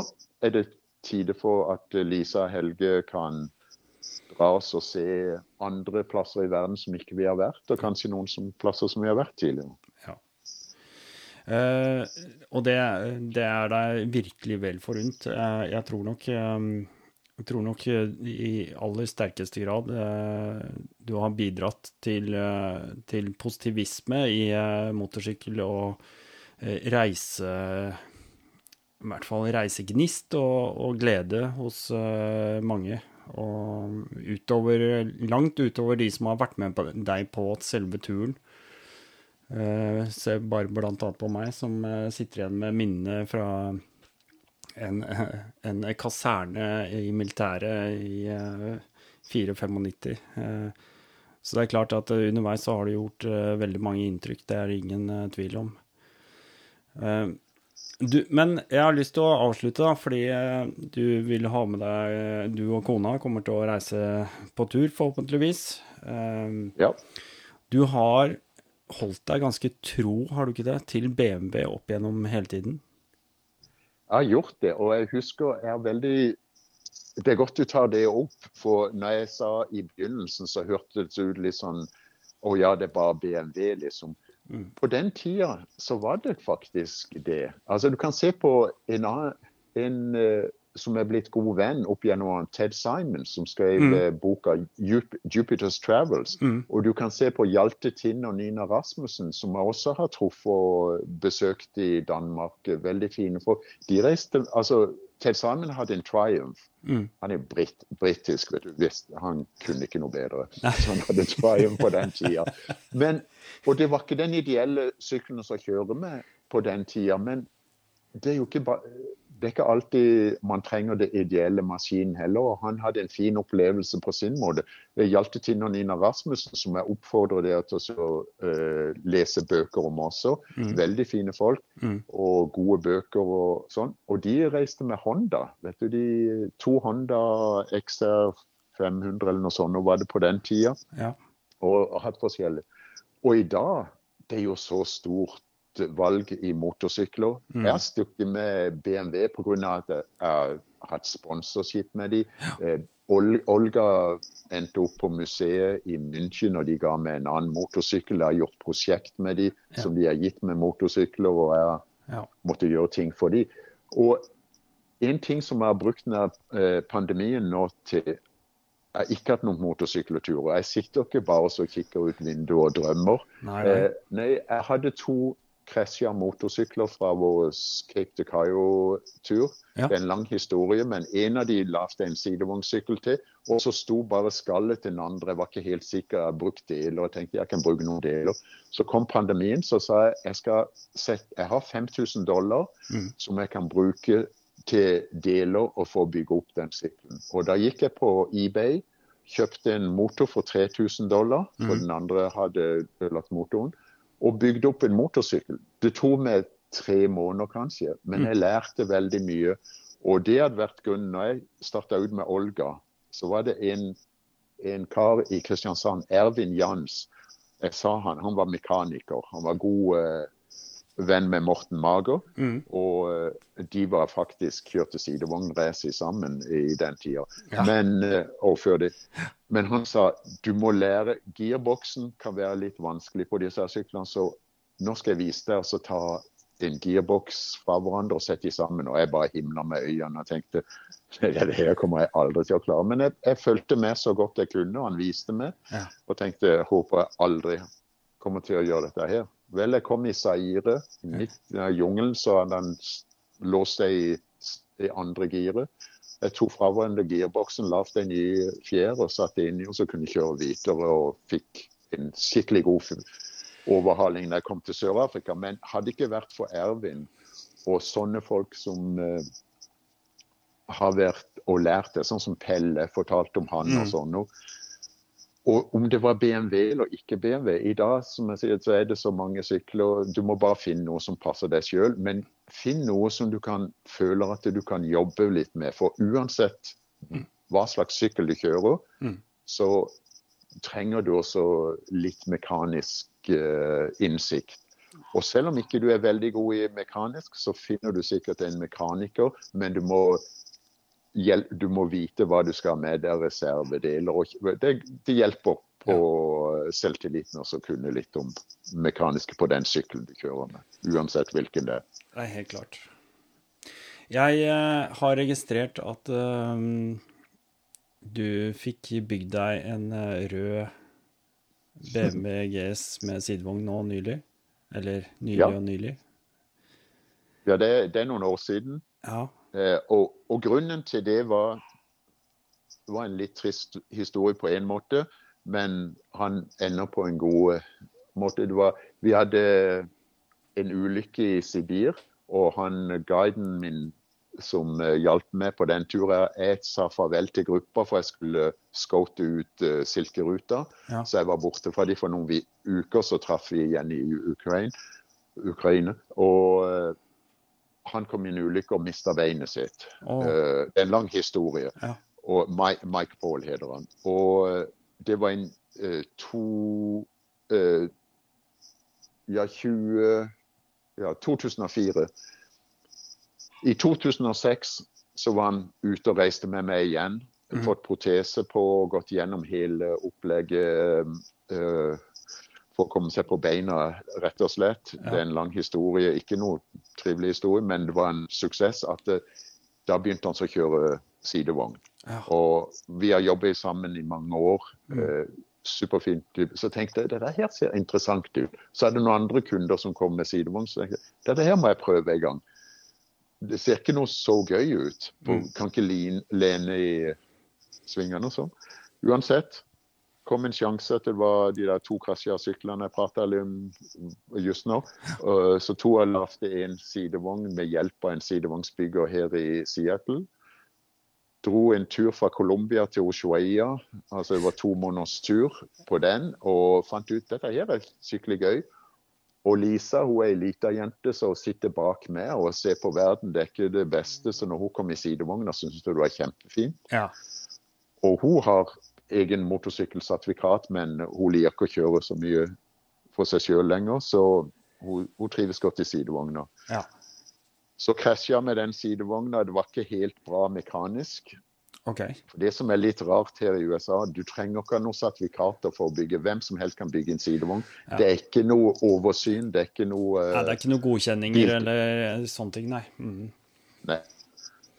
er det tide for at Lisa og Helge kan dra oss og se andre plasser i verden som ikke vi har vært, og kanskje noen som, plasser som vi har vært tidligere. Eh, og det, det er deg virkelig vel forunt. Uh, jeg tror nok um, tror nok i aller sterkeste grad uh, du har bidratt til, til positivisme i motorsykkel og reise I hvert fall reisegnist og, og glede hos mange. Og utover, langt utover de som har vært med deg på selve turen. Uh, se bare annet på meg, som eh, sitter igjen med minnene fra en, en kaserne i militæret i uh, 94-95. Eh, så det er klart at eh, underveis så har det gjort eh, veldig mange inntrykk, det er det ingen eh, tvil om. Eh, du, men jeg har lyst til å avslutte, da, fordi eh, du vil ha med deg Du og kona kommer til å reise på tur, forhåpentligvis. Eh, Ja. du har holdt deg ganske tro, har du ikke det, til BMW opp gjennom hele tiden? Jeg har gjort det, og jeg husker jeg er veldig Det er godt du tar det opp, for når jeg sa i begynnelsen, så hørtes det ut litt sånn Å ja, det er bare BMW, liksom. Mm. På den tida så var det faktisk det. Altså, du kan se på en annen en, eh, som er blitt god venn opp gjennom Ted Simon, som skrev Mm. eh, boka 'Jupiter's Travels'. Mm. Og du kan se på Hjalte Tinn og Nina Rasmussen, som jeg også har truffet og besøkt i Danmark. Veldig fine folk. De reiste, altså, Ted Simon hadde en Triumph. Mm. Han er britt, britisk, vet du. Visst, han kunne ikke noe bedre. Så han hadde Triumph på den tida. Men, og det var ikke den ideelle sykkelen som kjører med på den tida. Men det er jo ikke bare det er ikke alltid man trenger det ideelle maskinen heller. og Han hadde en fin opplevelse på sin måte. Det gjaldt Tinn og Nina Rasmussen, som jeg oppfordrer dere til å uh, lese bøker om også. Mm. Veldig fine folk Mm. og gode bøker og sånn. Og de reiste med Honda. Vet du, de to Honda XR 500 eller noe sånt, og var det på den tida. Ja. Og, og hatt forskjellig. Og i dag, det er jo så stort valg i motorsykler. Mm. Jeg har stukket med BMW pga. at jeg har hatt sponsorskip med dem. Eh, Olga endte opp på museet i München, og de ga meg en annen motorsykkel. Jeg har gjort prosjekt med dem Ja. som de har gitt med motorsykler, og jeg Ja. måtte gjøre ting for dem. Og en ting som jeg har brukt denne eh, pandemien nå til Jeg har ikke hatt noen motorsykkelturer. Jeg sitter ikke bare og kikker ut vinduet og drømmer. Nei, nei. Eh, nei, jeg hadde to krasja motorsykler fra vår Cape de Cairo-tur. Ja. Det er en lang historie, men en av de lagde en sidevognsykkel til. Og så sto bare skallet til den andre. Jeg var ikke helt sikker. Jeg brukte deler og tenkte jeg kan bruke noen deler. Så kom pandemien, så sa jeg jeg skal sette, jeg har 5000 dollar Mm. som jeg kan bruke til deler og få bygge opp den sykkelen. Og da gikk jeg på eBay, kjøpte en motor for 3000 dollar, for mm. den andre hadde ødelagt motoren, og bygde opp en motorsykkel. Det tok meg tre måneder kanskje, men jeg lærte veldig mye. Og det hadde vært grunnen når jeg starta ut med Olga, så var det en, en kar i Kristiansand, Ervin Jans. Jeg sa han, han var mekaniker. Han var god eh, venn med Morten Mager. Mm. Og eh, de var faktisk kjørte sidevognrace sammen i den tida. Ja. Men, eh, og før det. Men han sa du må lære Girboksen kan være litt vanskelig på disse syklene, så nå skal jeg vise deg å ta en girboks fra hverandre og sette de sammen. Og jeg bare himla med øynene og tenkte det her kommer jeg aldri til å klare. Men jeg, jeg fulgte med så godt jeg kunne, og han viste meg. Ja. Og tenkte håper jeg aldri kommer til å gjøre dette her. Vel, jeg kom i Zaire. Midt i jungelen så hadde s- låst seg i, i andre giret. Jeg tok fra hverandre girboksen, lagde en ny fjær og satte inni, og så kunne jeg kjøre videre og fikk en skikkelig god overhaling da jeg kom til Sør-Afrika. Men hadde det ikke vært for Ervin og sånne folk som uh, har vært og lært det, sånn som Pelle fortalte om han og Mm. sånn noe. Og om det var BMW eller ikke BMW I dag som jeg sier, så er det så mange sykler. Du må bare finne noe som passer deg sjøl. Men finn noe som du kan føler at du kan jobbe litt med. For uansett hva slags sykkel du kjører, Mm. så trenger du også litt mekanisk eh, innsikt. Og selv om ikke du er veldig god i mekanisk, så finner du sikkert en mekaniker, men du må, du må vite hva du skal ha med deg, reservedeler. Og, det, det hjelper på selvtilliten også å kunne litt om mekaniske på den sykkelen du kjører med. Uansett hvilken det er. Det er helt klart. Jeg eh, har registrert at eh, du fikk bygd deg en eh, rød BMW GS med sidevogn nå nylig. Eller nylig Ja. og nylig. Ja, det, det er noen år siden. Ja. Eh, og, og grunnen til det var, var en litt trist historie på en måte, men han ender på en god eh, måte. Det var, vi hadde en ulykke i Sibir, og han, guiden min som eh, hjalp meg på den turen, jeg sa farvel til gruppa, for jeg skulle scoute ut uh, Silkeruta. Ja. Så jeg var borte fra dem for noen uker, så traff vi igjen i Ukraina. Ukraina. Og han kom i en ulykke og mista beinet sitt. Oh. Uh, det er en lang historie. Ja. Og Mike, Mike Paul heter han. Og eh, det var en uh, to uh, Ja, 20 Ja, 2004. I 2006 så var han ute og reiste med meg igjen. Mm. Fått protese på og gått gjennom hele opplegget eh, for å komme seg på beina, rett og slett. Ja. Det er en lang historie, ikke noe trivelig historie, men det var en suksess. at det, Da begynte han så å kjøre sidevogn. Ja. Og vi har jobbet sammen i mange år. Mm. Eh, superfint. Så tenkte jeg det her ser interessant ut. Så er det noen andre kunder som kommer med sidevogn. Så tenkte jeg dette her må jeg prøve en gang. Det ser ikke noe så gøy ut. Mm. Kan ikke lene i svingene og sånn. Uansett kom en sjanse til det var de der to Krasja-syklene jeg prata om just nå. Uh, Så to av lagde en sidevogn med hjelp av en sidevognsbygger her i Seattle. Dro en tur fra Colombia til Ushuaia. Altså det var to måneders tur på den. Og fant ut dette her er skikkelig gøy. Og Lisa hun er ei lita jente som sitter bak meg og ser på verden. Det er ikke det beste, så når hun kom i sidevogna, syntes hun det var kjempefint. ja. Og hun har egen motorsykkelsertifikat, men hun liker ikke å kjøre så mye for seg sjøl lenger, så hun, hun trives godt i sidevogna. Ja. Så krasja jeg med den sidevogna. Det var ikke helt bra mekanisk. Okay. For Det som er litt rart her i USA, du trenger ikke noen sertifikater for å bygge. Hvem som helst kan bygge en sidevogn. Ja. Det er ikke noe oversyn. Det er ikke noe Ja, det er ikke noe godkjenninger eller sånne ting, nei. Mm. Nei.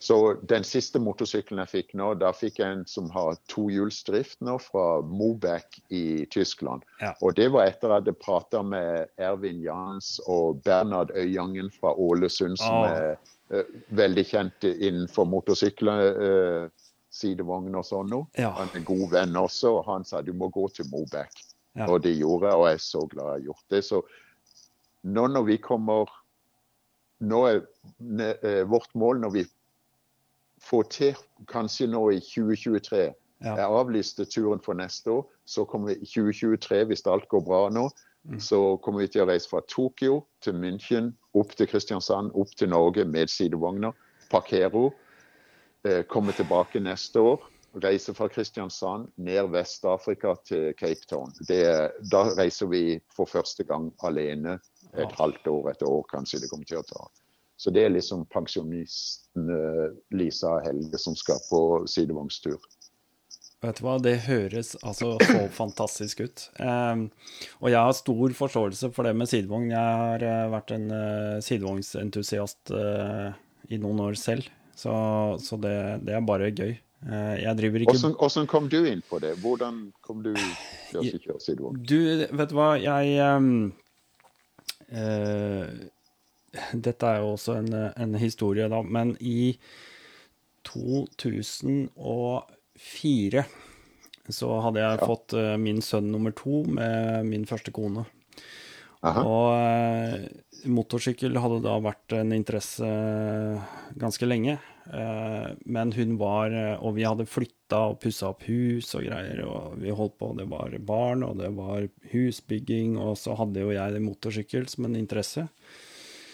Så den siste motorsykkelen jeg fikk nå, da fikk jeg en som har tohjulsdrift nå, fra Moback i Tyskland. Ja. Og det var etter at jeg hadde prata med Ervin Jans og Bernhard Øyangen fra Ålesund, som oh. er uh, veldig kjent innenfor motorsykler, Uh, sidevogn og sånn nå. Ja. Han er god venn også, og han sa du må gå til Moback. Ja. Og det gjorde jeg, og jeg er så glad jeg har gjort det. Så nå når vi kommer Nå er eh, vårt mål når vi får til, kanskje nå i 2023 Ja. Jeg avlyste turen for neste år. Så kommer vi i 2023, hvis alt går bra nå, Mm. så kommer vi til å reise fra Tokyo til München, opp til Kristiansand, opp til Norge med sidevogner. Parkero. Eh, komme tilbake neste år. Reise fra Kristiansand ned Vest-Afrika til Cape Town. Det, da reiser vi for første gang alene et halvt år, et år kanskje det kommer til å ta. Så det er liksom pensjonisten eh, Lisa Helge som skal på sidevognstur. Vet du hva, det høres altså så fantastisk ut. Ehm, og jeg har stor forståelse for det med sidevogn. Jeg har eh, vært en uh, sidevognsentusiast eh, i noen år selv, så, så det, det er bare gøy. Eh, jeg driver ikke Hvordan, hvordan kom du inn på det? Hvordan kom du til å kjøre sidevogn? Du, vet du hva, jeg eh, Dette er jo også en, en historie, da, men i 2004 så hadde jeg fått uh, min sønn nummer to med min første kone. Aha. Og uh, motorsykkel hadde da vært en interesse ganske lenge. Eh, men hun var Og vi hadde flytta og pussa opp hus og greier, og vi holdt på. Det var barn, og det var husbygging, og så hadde jo jeg motorsykkel som en interesse.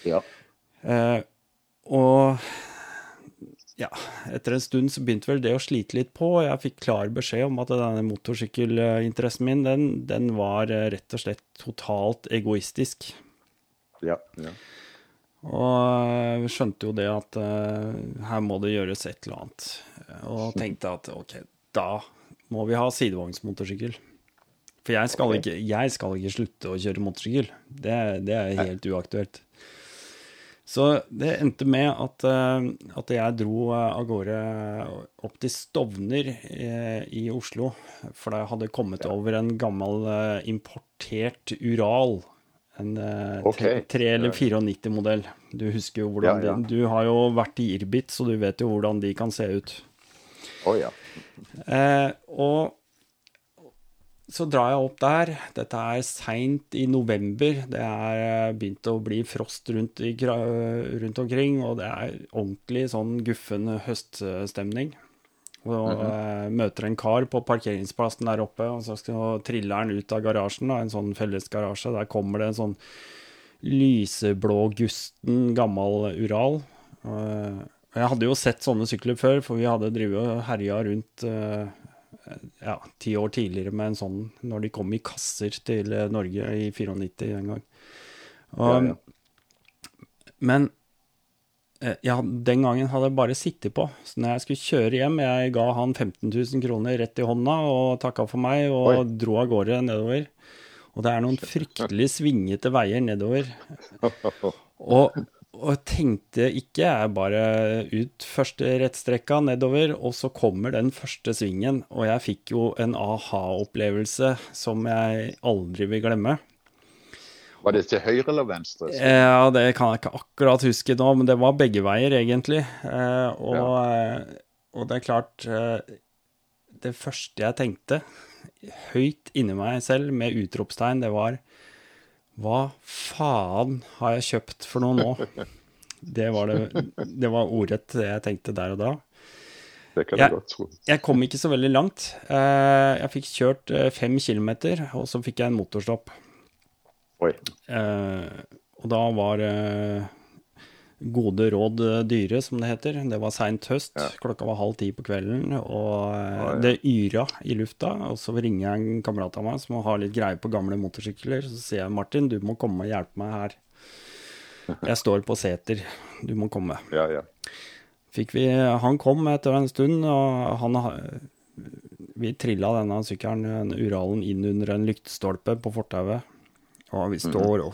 Ja. Eh, og ja, etter en stund så begynte vel det å slite litt på. og Jeg fikk klar beskjed om at denne motorsykkelinteressen min, den, den var eh, rett og slett totalt egoistisk. Ja. ja. Og vi skjønte jo det at uh, her må det gjøres et eller annet. Og tenkte at ok, da må vi ha sidevognsmotorsykkel. For jeg skal, okay. ikke, jeg skal ikke slutte å kjøre motorsykkel. Det, det er helt uaktuelt. Så det endte med at, eh, at jeg dro eh, av gårde opp til Stovner eh, i Oslo. For jeg hadde kommet over en gammel importert Ural. En okay. Ok. tre, tre eller 94-modell. Du husker jo hvordan Ja, ja. Den, Du har jo vært i Irbit, så du vet jo hvordan de kan se ut. Å ja. Eh, og så drar jeg opp der. Dette er seint i november. Det er eh, begynt å bli frost rundt, i, rundt omkring, og det er ordentlig sånn guffen høststemning. Og eh, møter en kar på parkeringsplassen der oppe, og så skal triller han ut av garasjen, da, en sånn fellesgarasje. Der kommer det en sånn lyseblå gusten gammel Ural. Eh, jeg hadde jo sett sånne sykler før, for vi hadde drevet og herja rundt eh, ja, ti år tidligere med en sånn, når de kom i kasser til eh, Norge i 94 en gang. Og, Ja, ja. Men eh, ja, den gangen hadde jeg bare sittet på. Så når jeg skulle kjøre hjem, jeg ga han 15 000 kroner rett i hånda og takka for meg, og Oi. dro av gårde nedover. Og det er noen fryktelig svingete veier nedover. Og, og tenkte ikke jeg bare ut første rettstrekka nedover, og så kommer den første svingen. Og jeg fikk jo en aha-opplevelse som jeg aldri vil glemme. Var det til høyre eller venstre? Ja, det kan jeg ikke akkurat huske nå, men det var begge veier, egentlig. Eh, og, ja. og det er klart eh, Det første jeg tenkte, høyt inni meg selv, med utropstegn, det var Hva faen har jeg kjøpt for noe nå? Det var, det, det var ordrett det jeg tenkte der og da. Det kan jeg godt tro. Jeg kom ikke så veldig langt. Eh, Jeg fikk kjørt eh, fem kilometer, og så fikk jeg en motorstopp. Oi. Eh, og da var gode råd eh, dyre, som det heter. Det var seint høst, Ja. klokka var halv ti på kvelden, og eh, ja. det yra i lufta. Og så ringer jeg en kamerat av meg som har litt greie på gamle motorsykler. Så sier jeg Martin, du må komme og hjelpe meg her. Jeg står på seter, du må komme. Ja, ja. Vi, han kom etter en stund, og han vi trilla denne sykkelen, Uralen, inn under en lyktestolpe på fortauet. Og vi står og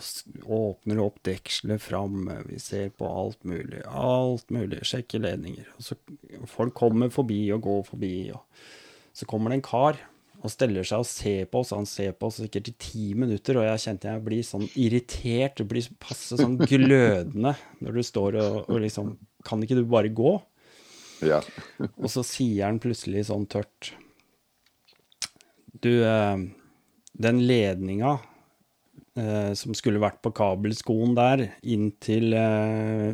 åpner opp dekselet framme, vi ser på alt mulig. Alt mulig. Sjekker ledninger. Og så folk kommer forbi og går forbi. Og så kommer det en kar og steller seg og ser på oss. Han ser på oss sikkert i ti minutter, og jeg kjente jeg blir sånn irritert. Du blir passe sånn glødende når du står og, og liksom Kan ikke du bare gå? Ja. Og så sier han plutselig sånn tørt Du, eh, den ledninga som skulle vært på kabelskoen der, inn til eh,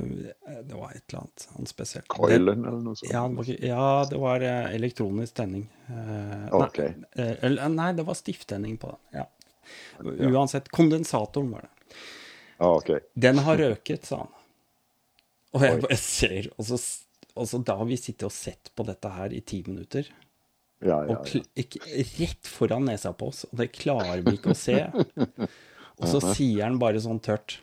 Det var et eller annet han spesielt. Coilen eller noe sånt? ja, det var, ja, det var eh, elektronisk tenning. Eh, Ok. nei, eh, eller, nei, det var stifttenning på den. Ja. Uansett, kondensatoren var det. Ah, ok. Den har røket, sa han. Og jeg bare ser, og så, og så da har vi sittet og sett på dette her i ti minutter, Ja, ja, ja. Og rett foran nesa på oss, og det klarer vi ikke å se. Og så sier han bare sånn tørt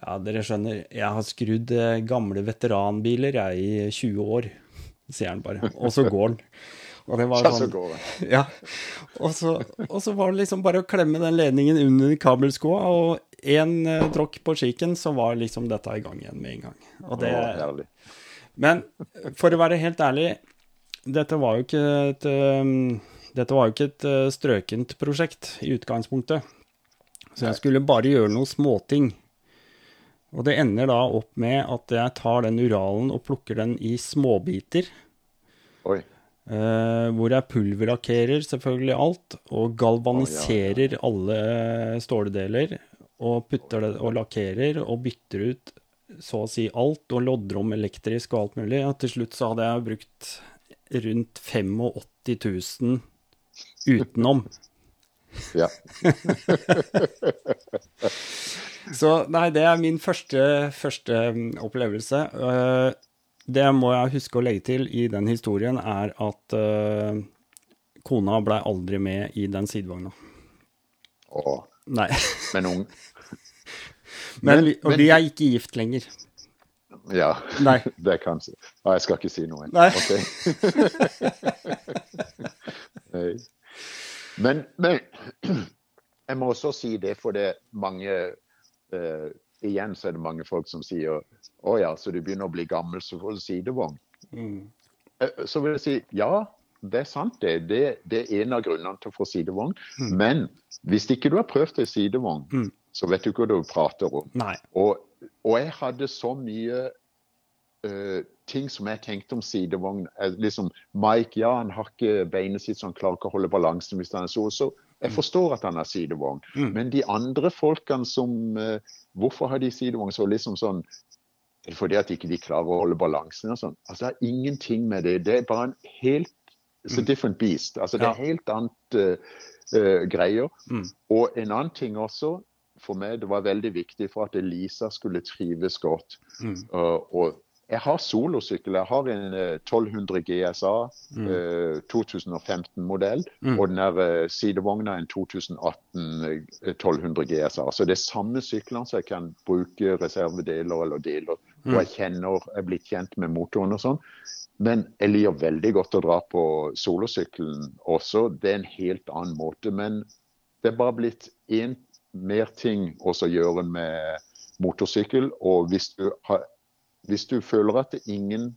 Ja, dere skjønner, jeg har skrudd eh, gamle veteranbiler jeg i 20 år, sier han bare. Og så går han. Og det var så sånn ja. Og så, og så var det liksom bare å klemme den ledningen under kabelskoa, og én eh, tråkk på skikken, så var liksom dette i gang igjen med en gang. Og det, men for å være helt ærlig, dette var jo ikke et, um, dette var jo ikke et uh, strøkent prosjekt i utgangspunktet. Så jeg skulle bare gjøre noen småting. Og det ender da opp med at jeg tar den Uralen og plukker den i småbiter. Oi. Eh, hvor jeg pulverlakkerer selvfølgelig alt, og galvaniserer alle ståldeler. Og putter det og lakkerer og bytter ut så å si alt, og lodder om elektrisk og alt mulig. Og til slutt så hadde jeg brukt rundt 85 000 utenom. Ja. Så nei, det er min første, første mm, opplevelse. Eh, det må jeg huske å legge til i den historien, er at eh, kona blei aldri med i den sidevogna. Å, Nei. men ung. Men, vi, og vi er ikke gift lenger. Ja, Nei. det kan jeg. Ja, jeg skal ikke si noe. Nei. Okay. Nei. Men, men jeg må også si det, for det mange uh, Igjen så er det mange folk som sier å ja, så du begynner å bli gammel, så får du sidevogn. Mm. Eh, Så vil jeg si ja, det er sant det. Det, det er en av grunnene til å få sidevogn. Mm. Men hvis ikke du har prøvd en sidevogn, så vet du ikke hva du prater om. Og, og jeg hadde så mye eh, ting som jeg tenkte om sidevogn. Eh, liksom, Mike, ja, han har ikke beinet sitt så han klarer ikke å holde balansen hvis han er så. Så jeg forstår at han har sidevogn. Men de andre folkene som eh, Hvorfor har de sidevogn? Så liksom sånn er det fordi at ikke de klarer å holde balansen og sånn? Altså, det har ingenting med det. Det er bare en helt It's a different beast. Altså, det er helt annet uh, uh, greier. Mm. Og en annen ting også, for meg, det var veldig viktig for at Elisa skulle trives godt. Mm. Uh, og jeg har solosykkel. Jeg har en eh, 1200 GSA, eh, 2015-modell. Og den der eh, sidevogna en 2018 eh, 1200 GSA. Så det er samme syklene, så jeg kan bruke reservedeler eller deler. Og jeg kjenner, jeg er blitt kjent med motoren og sånn. Men jeg liker veldig godt å dra på solosykkelen også. Det er en helt annen måte. Men det er bare blitt én mer ting å gjøre med motorsykkel. Og hvis du, har, hvis du føler at ingen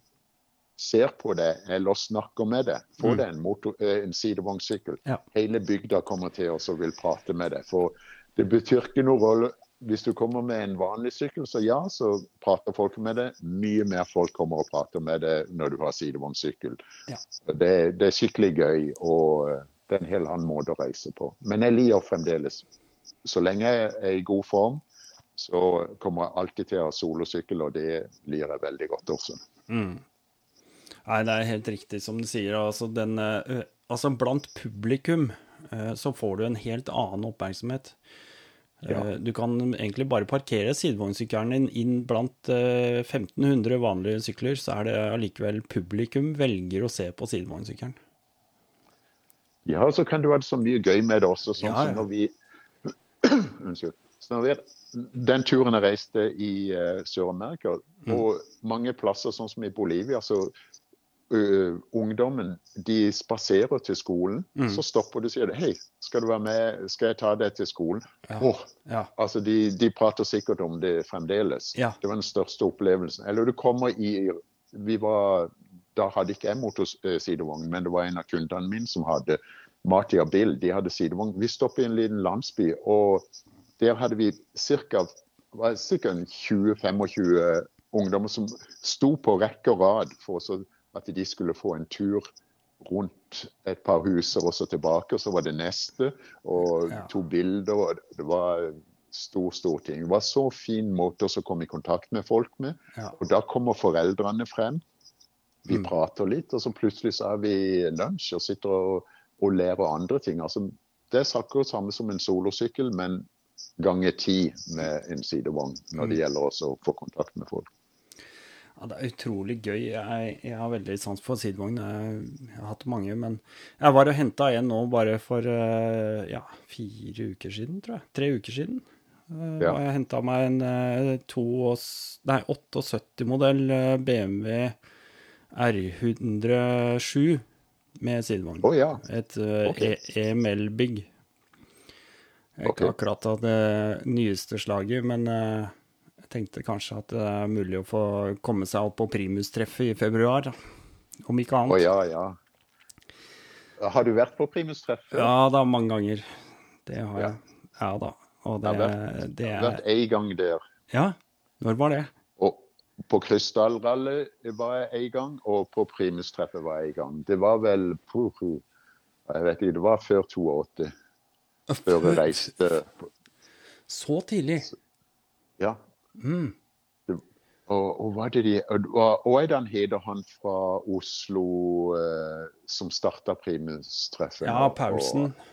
ser på det eller snakker med det, få deg en, motor, eh, en sidevognsykkel. Ja. Hele bygda kommer til oss og vil prate med deg. For det betyr ikke noe rolle. Hvis du kommer med en vanlig sykkel, så ja, så prater folk med deg. Mye mer folk kommer og prater med deg når du har sidevognsykkel. Ja. Det, det er skikkelig gøy, og eh, det er en helt annen måte å reise på. Men jeg liker fremdeles. Så lenge jeg er i god form, så kommer jeg alltid til å ha solosykkel, og det liker jeg veldig godt også. Nei, det er helt riktig som du sier. Altså, den, eh, altså blant publikum eh, så får du en helt annen oppmerksomhet. Ja. Eh, Du kan egentlig bare parkere sidevognsykkelen din inn blant eh, 1500 vanlige sykler, så er det allikevel publikum velger å se på sidevognsykkelen. Ja, så kan du ha så mye gøy med det også. Sånn Ja, ja. som når vi Unnskyld. Så når vi, den turen jeg reiste i eh, Sør-Amerika, Mm. og mange plasser, sånn som i Bolivia, så uh, ungdommen de spaserer til skolen, Mm. så stopper du og sier hei, skal du være med, skal jeg ta deg til skolen? Ja. Oh, Ja. altså de, de prater sikkert om det fremdeles. Ja. Det var den største opplevelsen. Eller du kommer i vi var, Da hadde ikke jeg motorsidevogn, men det var en av kundene mine som hadde Marty og Bill. De hadde sidevogn. Vi stopper i en liten landsby, og der hadde vi ca. 20-25 ungdommer som sto på rekke og rad for så at de skulle få en tur rundt et par huser og så tilbake. Og så var det neste, og Ja. to bilder. og Det var stor, stor ting. Det var så fin måte å komme i kontakt med folk med. Ja. Og da kommer foreldrene frem. Vi Mm. prater litt, og så plutselig så er vi lunsj og sitter og, og lærer andre ting. Altså, det er akkurat samme som en solosykkel, men ganger ti med en sidevogn når Mm. det gjelder også å få kontakt med folk. Ja, det er utrolig gøy. Jeg, jeg har veldig sans for sidevogn. Jeg, jeg har hatt mange, men jeg var og henta en nå bare for eh, ja, fire uker siden, tror jeg. Tre uker siden. Uh, Ja. Og jeg henta meg en eh, og nei, 78-modell eh, BMW R107 med sidevogn. Oh, ja. Et uh, E EML-bygg. Ikke okay. akkurat av det nyeste slaget, men eh, jeg tenkte kanskje at det er mulig å få komme seg opp på primustreffet i februar, om ikke annet. Å oh, ja, ja. Har du vært på Primus-treff? Ja da, mange ganger. Det har Ja. jeg. Ja da. Og Jeg det, har vært, det jeg har er vært en gang der. Ja, når var det? Og på Krystallrally var jeg en gang, og på Primus-treffet var jeg en gang. Det var vel Jeg vet ikke, det var før 82. Før jeg reiste Så tidlig? Ja. Mm. Det, og, og hva er det de og, og, er det han heter, han fra Oslo eh, som starta Primus-treffet? Ja. Paulsen. Og-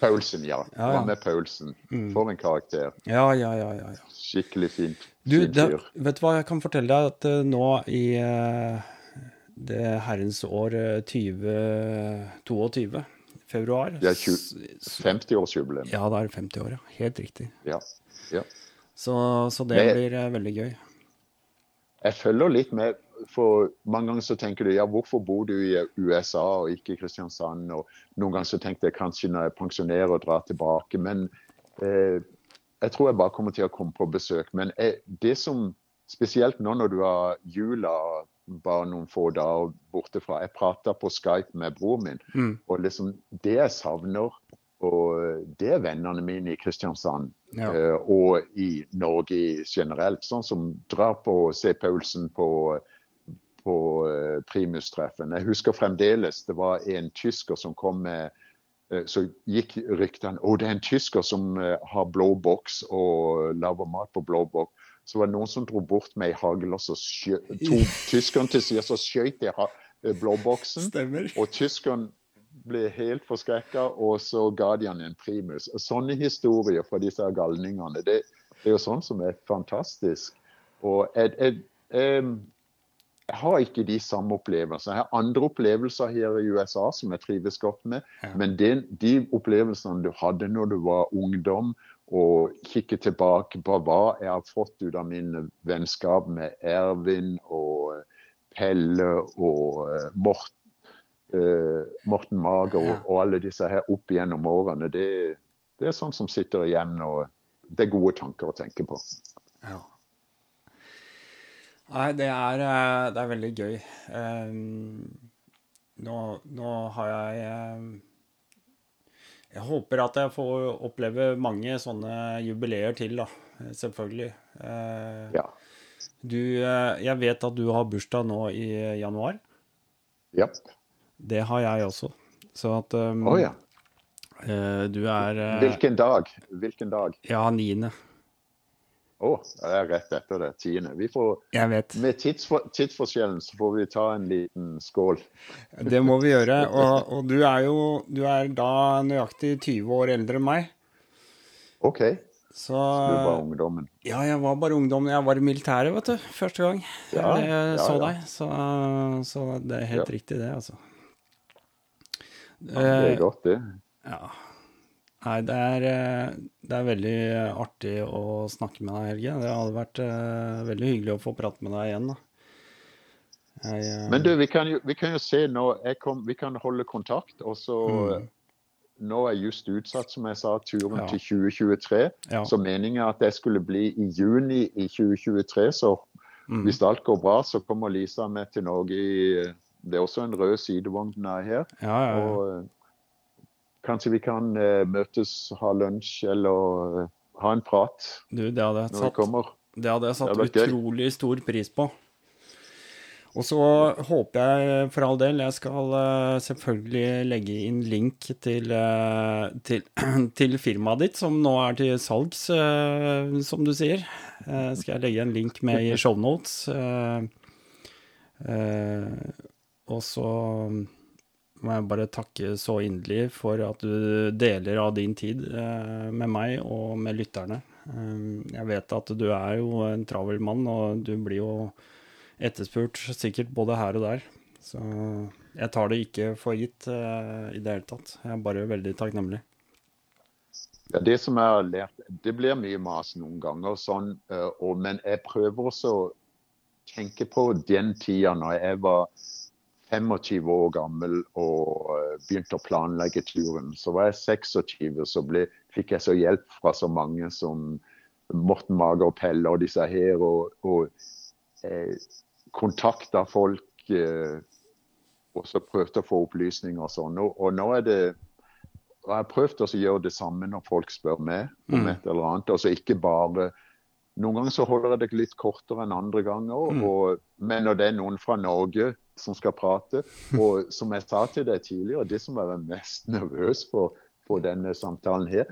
Paulsen, ja. Ja, ja. Med Paulsen. For en karakter. Ja, ja, ja, ja. ja. Skikkelig fint. Du, fin det, fyr. vet du hva jeg kan fortelle deg? At uh, nå i uh, det herrens år uh, 2022, februar Det er 20 s- s- 50-årsjubileum. Ja, da er det 50 år, ja. Helt riktig. Ja. ja. Så, så det Men, blir eh, veldig gøy. Jeg følger litt med, for mange ganger så tenker du ja, hvorfor bor du i USA og ikke i Kristiansand? Og noen ganger så tenkte jeg kanskje når jeg pensjonerer og drar tilbake. Men eh, jeg tror jeg bare kommer til å komme på besøk. Men eh, det som spesielt nå når du har jula bare noen få dager borte fra Jeg prata på Skype med bror min, Mm. og liksom det jeg savner og det er vennene mine i Kristiansand Ja. eh, og i Norge generelt. Sånn som drar på C. Paulsen på, på eh, Primus-treffen. Jeg husker fremdeles det var en tysker som kom med eh, Så gikk ryktene å det er en tysker som har blå boks og lager mat på blå boks. Så var det noen som dro bort med ei hagl, og så skjø- tok tyskeren til side, så skjøt de eh, blåboksen. Stemmer. Og tyskeren ble helt forskrekka, og så ga de han en primus. Sånne historier fra disse galningene, det, det er jo sånn som er fantastisk. Og jeg, jeg, jeg, jeg har ikke de samme opplevelsene. Jeg har andre opplevelser her i USA som jeg trives godt med. Ja. Men det, de opplevelsene du hadde når du var ungdom, og kikke tilbake på hva jeg har fått ut av mine vennskap med Ervin og Pelle og eh, Morten eh, Morten Mager og, alle disse her opp gjennom årene, det, det er sånn som sitter igjen og det er gode tanker å tenke på. Ja. Nei, det er, eh, det er veldig gøy. Um, nå, nå har jeg eh, Jeg håper at jeg får oppleve mange sånne jubileer til, da. Selvfølgelig. Eh, Ja. Du, eh, jeg vet at du har bursdag nå i januar. ja. Det har jeg også. Så at um, oh, ja. eh, du er eh, Hvilken dag? Hvilken dag? Ja, niende. Å, det er rett etter det. Tiende. Vi får, med tidsfor, tidsforskjellen så får vi ta en liten skål. Det må vi gjøre. Og, og du er jo du er da nøyaktig 20 år eldre enn meg. OK. Så Du var ungdommen. Ja, jeg var bare ungdommen. Jeg var i militæret, vet du, første gang Ja, jeg ja, så ja. deg. Så, så det er helt riktig, det, altså. Det er Eh, godt, det. ja. Nei, det er, eh, det er veldig artig å snakke med deg, Helge. Det hadde vært uh, veldig hyggelig å få prate med deg igjen. Jeg, uh... Men du, vi kan jo, vi kan jo se nå jeg kom, Vi kan holde kontakt. Og så Mm. Nå er just utsatt, som jeg sa, turen Ja. til 2023. ja. Så meningen er at det skulle bli i juni i 2023. Så Mm. hvis alt går bra, så kommer Lisa med til Norge i Det er også en rød sidevogn er her. ja. Og eh, kanskje vi kan eh, møtes, ha lunsj eller eh, ha en prat Du, det hadde jeg satt kommer. Det hadde jeg satt Det utrolig stor pris på. Og så håper jeg for all del Jeg skal eh, selvfølgelig legge inn link til, til, til firmaet ditt, som nå er til salgs, som du sier. Skal jeg legge en link med i shownotes. Og så må jeg bare takke så inderlig for at du deler av din tid eh, med meg og med lytterne. Eh, jeg vet at du er jo en travel mann, og du blir jo etterspurt sikkert både her og der. Så jeg tar det ikke for gitt eh, i det hele tatt. Jeg er bare veldig takknemlig. Ja, det som jeg har lært, det blir mye mas noen ganger, sånn, og, men jeg prøver også å tenke på den tida når jeg var 25 år gammel og eh, begynte å planlegge turen. Så var jeg 26, så ble, fikk jeg så hjelp fra så mange som Morten Mager og Pelle og disse her, og, og eh, kontakta folk eh, og så prøvde å få opplysninger og sånn. Og, og nå er det og jeg har prøvd å gjøre det samme når folk spør meg om Mm. et eller annet. Altså ikke bare Noen ganger så holder jeg det litt kortere enn andre ganger. Mm. Og, men når det er noen fra Norge som skal prate, og som jeg sa til deg tidligere, det som jeg er mest nervøs for på denne samtalen her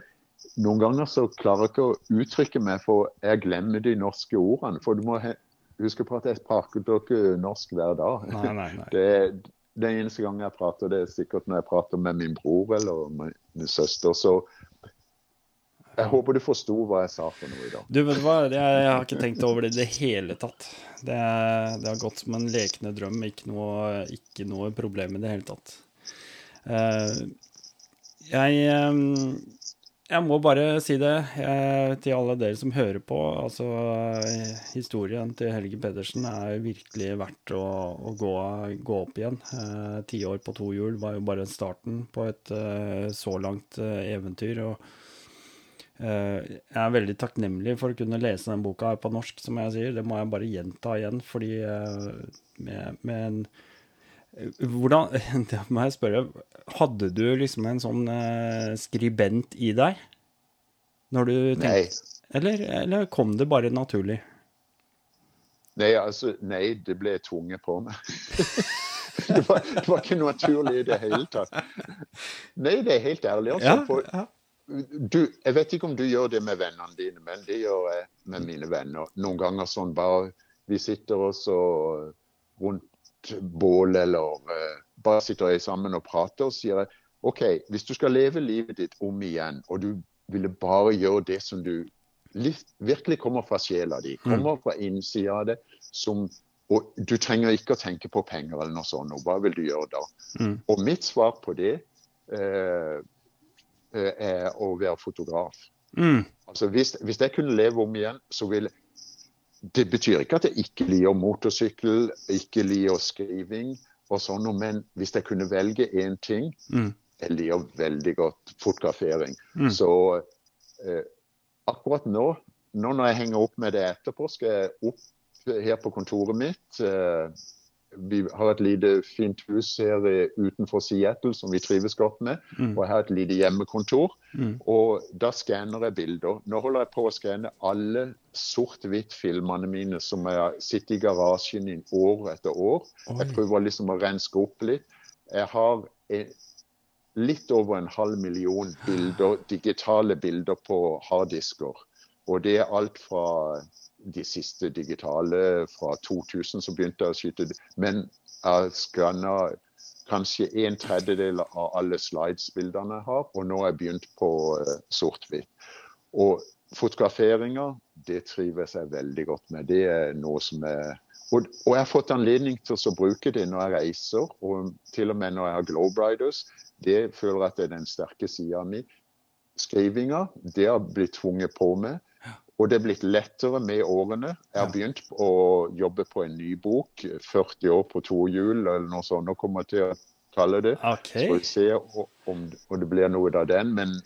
Noen ganger så klarer jeg ikke å uttrykke meg, for jeg glemmer de norske ordene. For du må huske på at jeg prater ikke norsk hver dag. Nei, nei, nei. Det, den eneste gang jeg prater, det er sikkert når jeg prater med min bror eller min søster. Så jeg håper du forsto hva jeg sa for noe i dag. Du, vet hva, jeg, jeg har ikke tenkt over det i det hele tatt. Det, det har gått som en lekende drøm, ikke noe, ikke noe problem i det hele tatt. Eh, jeg, eh, jeg må bare si det jeg, til alle dere som hører på. Altså, eh, historien til Helge Pedersen er virkelig verdt å, å gå, gå opp igjen. Eh, Ti år på to hjul var jo bare starten på et eh, så langt eh, eventyr. og Eh, Jeg er veldig takknemlig for å kunne lese den boka her på norsk, som jeg sier. Det må jeg bare gjenta igjen, fordi eh, med, med en eh, Hvordan Det må jeg spørre. Hadde du liksom en sånn eh, skribent i deg? Når du Nei. tenkte Eller, eller kom det bare naturlig? Nei, altså, nei, det ble tvunget på meg. det, var, det var ikke naturlig i det hele tatt. Nei, det er helt ærlig. Altså, Ja, ja. Du, jeg vet ikke om du gjør det med vennene dine, men det gjør jeg med mine venner. Noen ganger sånn bare Vi sitter også rundt bål eller eh, bare sitter jeg sammen og prater og sier OK, hvis du skal leve livet ditt om igjen, og du ville bare gjøre det som du virkelig kommer fra sjela di, kommer fra innsida av det, som og du trenger ikke å tenke på penger eller noe sånt. og Hva vil du gjøre da? Mm. Og mitt svar på det eh, er å være fotograf. Mm. Altså hvis, hvis jeg kunne leve om igjen, så vil Det betyr ikke at jeg ikke liker motorsykkel, ikke liker skriving og sånn, men hvis jeg kunne velge én ting Mm. Jeg liker veldig godt fotografering. Mm. Så eh, akkurat nå, nå når jeg henger opp med det etterpå, skal jeg opp her på kontoret mitt. Eh, vi har et lite fint hus her utenfor Seattle som vi trives godt med. Mm. Og jeg har et lite hjemmekontor. Mm. Og da skanner jeg bilder. Nå holder jeg på å skanne alle sort-hvitt-filmene mine som jeg har sittet i garasjen i år etter år. Oi. Jeg prøver liksom å renske opp litt. Jeg har en, litt over en halv million bilder, digitale bilder på harddisker. Og det er alt fra de siste digitale fra 2000 så begynte å skyte. Men jeg skanna kanskje en tredjedel av alle slidesbildene jeg har, og nå har jeg begynt på uh, sort-hvitt. Og fotograferinga, det trives jeg veldig godt med. Det er noe som er og, og jeg har fått anledning til å bruke det når jeg reiser, og til og med når jeg har Glowbriders. Det føler jeg at det er den sterke sida mi. Skrivinga, det har blitt tvunget på meg. Og det er blitt lettere med årene. Jeg har begynt å jobbe på en ny bok. 40 år på to hjul, eller noe sånt. Nå kommer jeg til å kalle det. Okay. Så vi se om, det blir noe av den. Men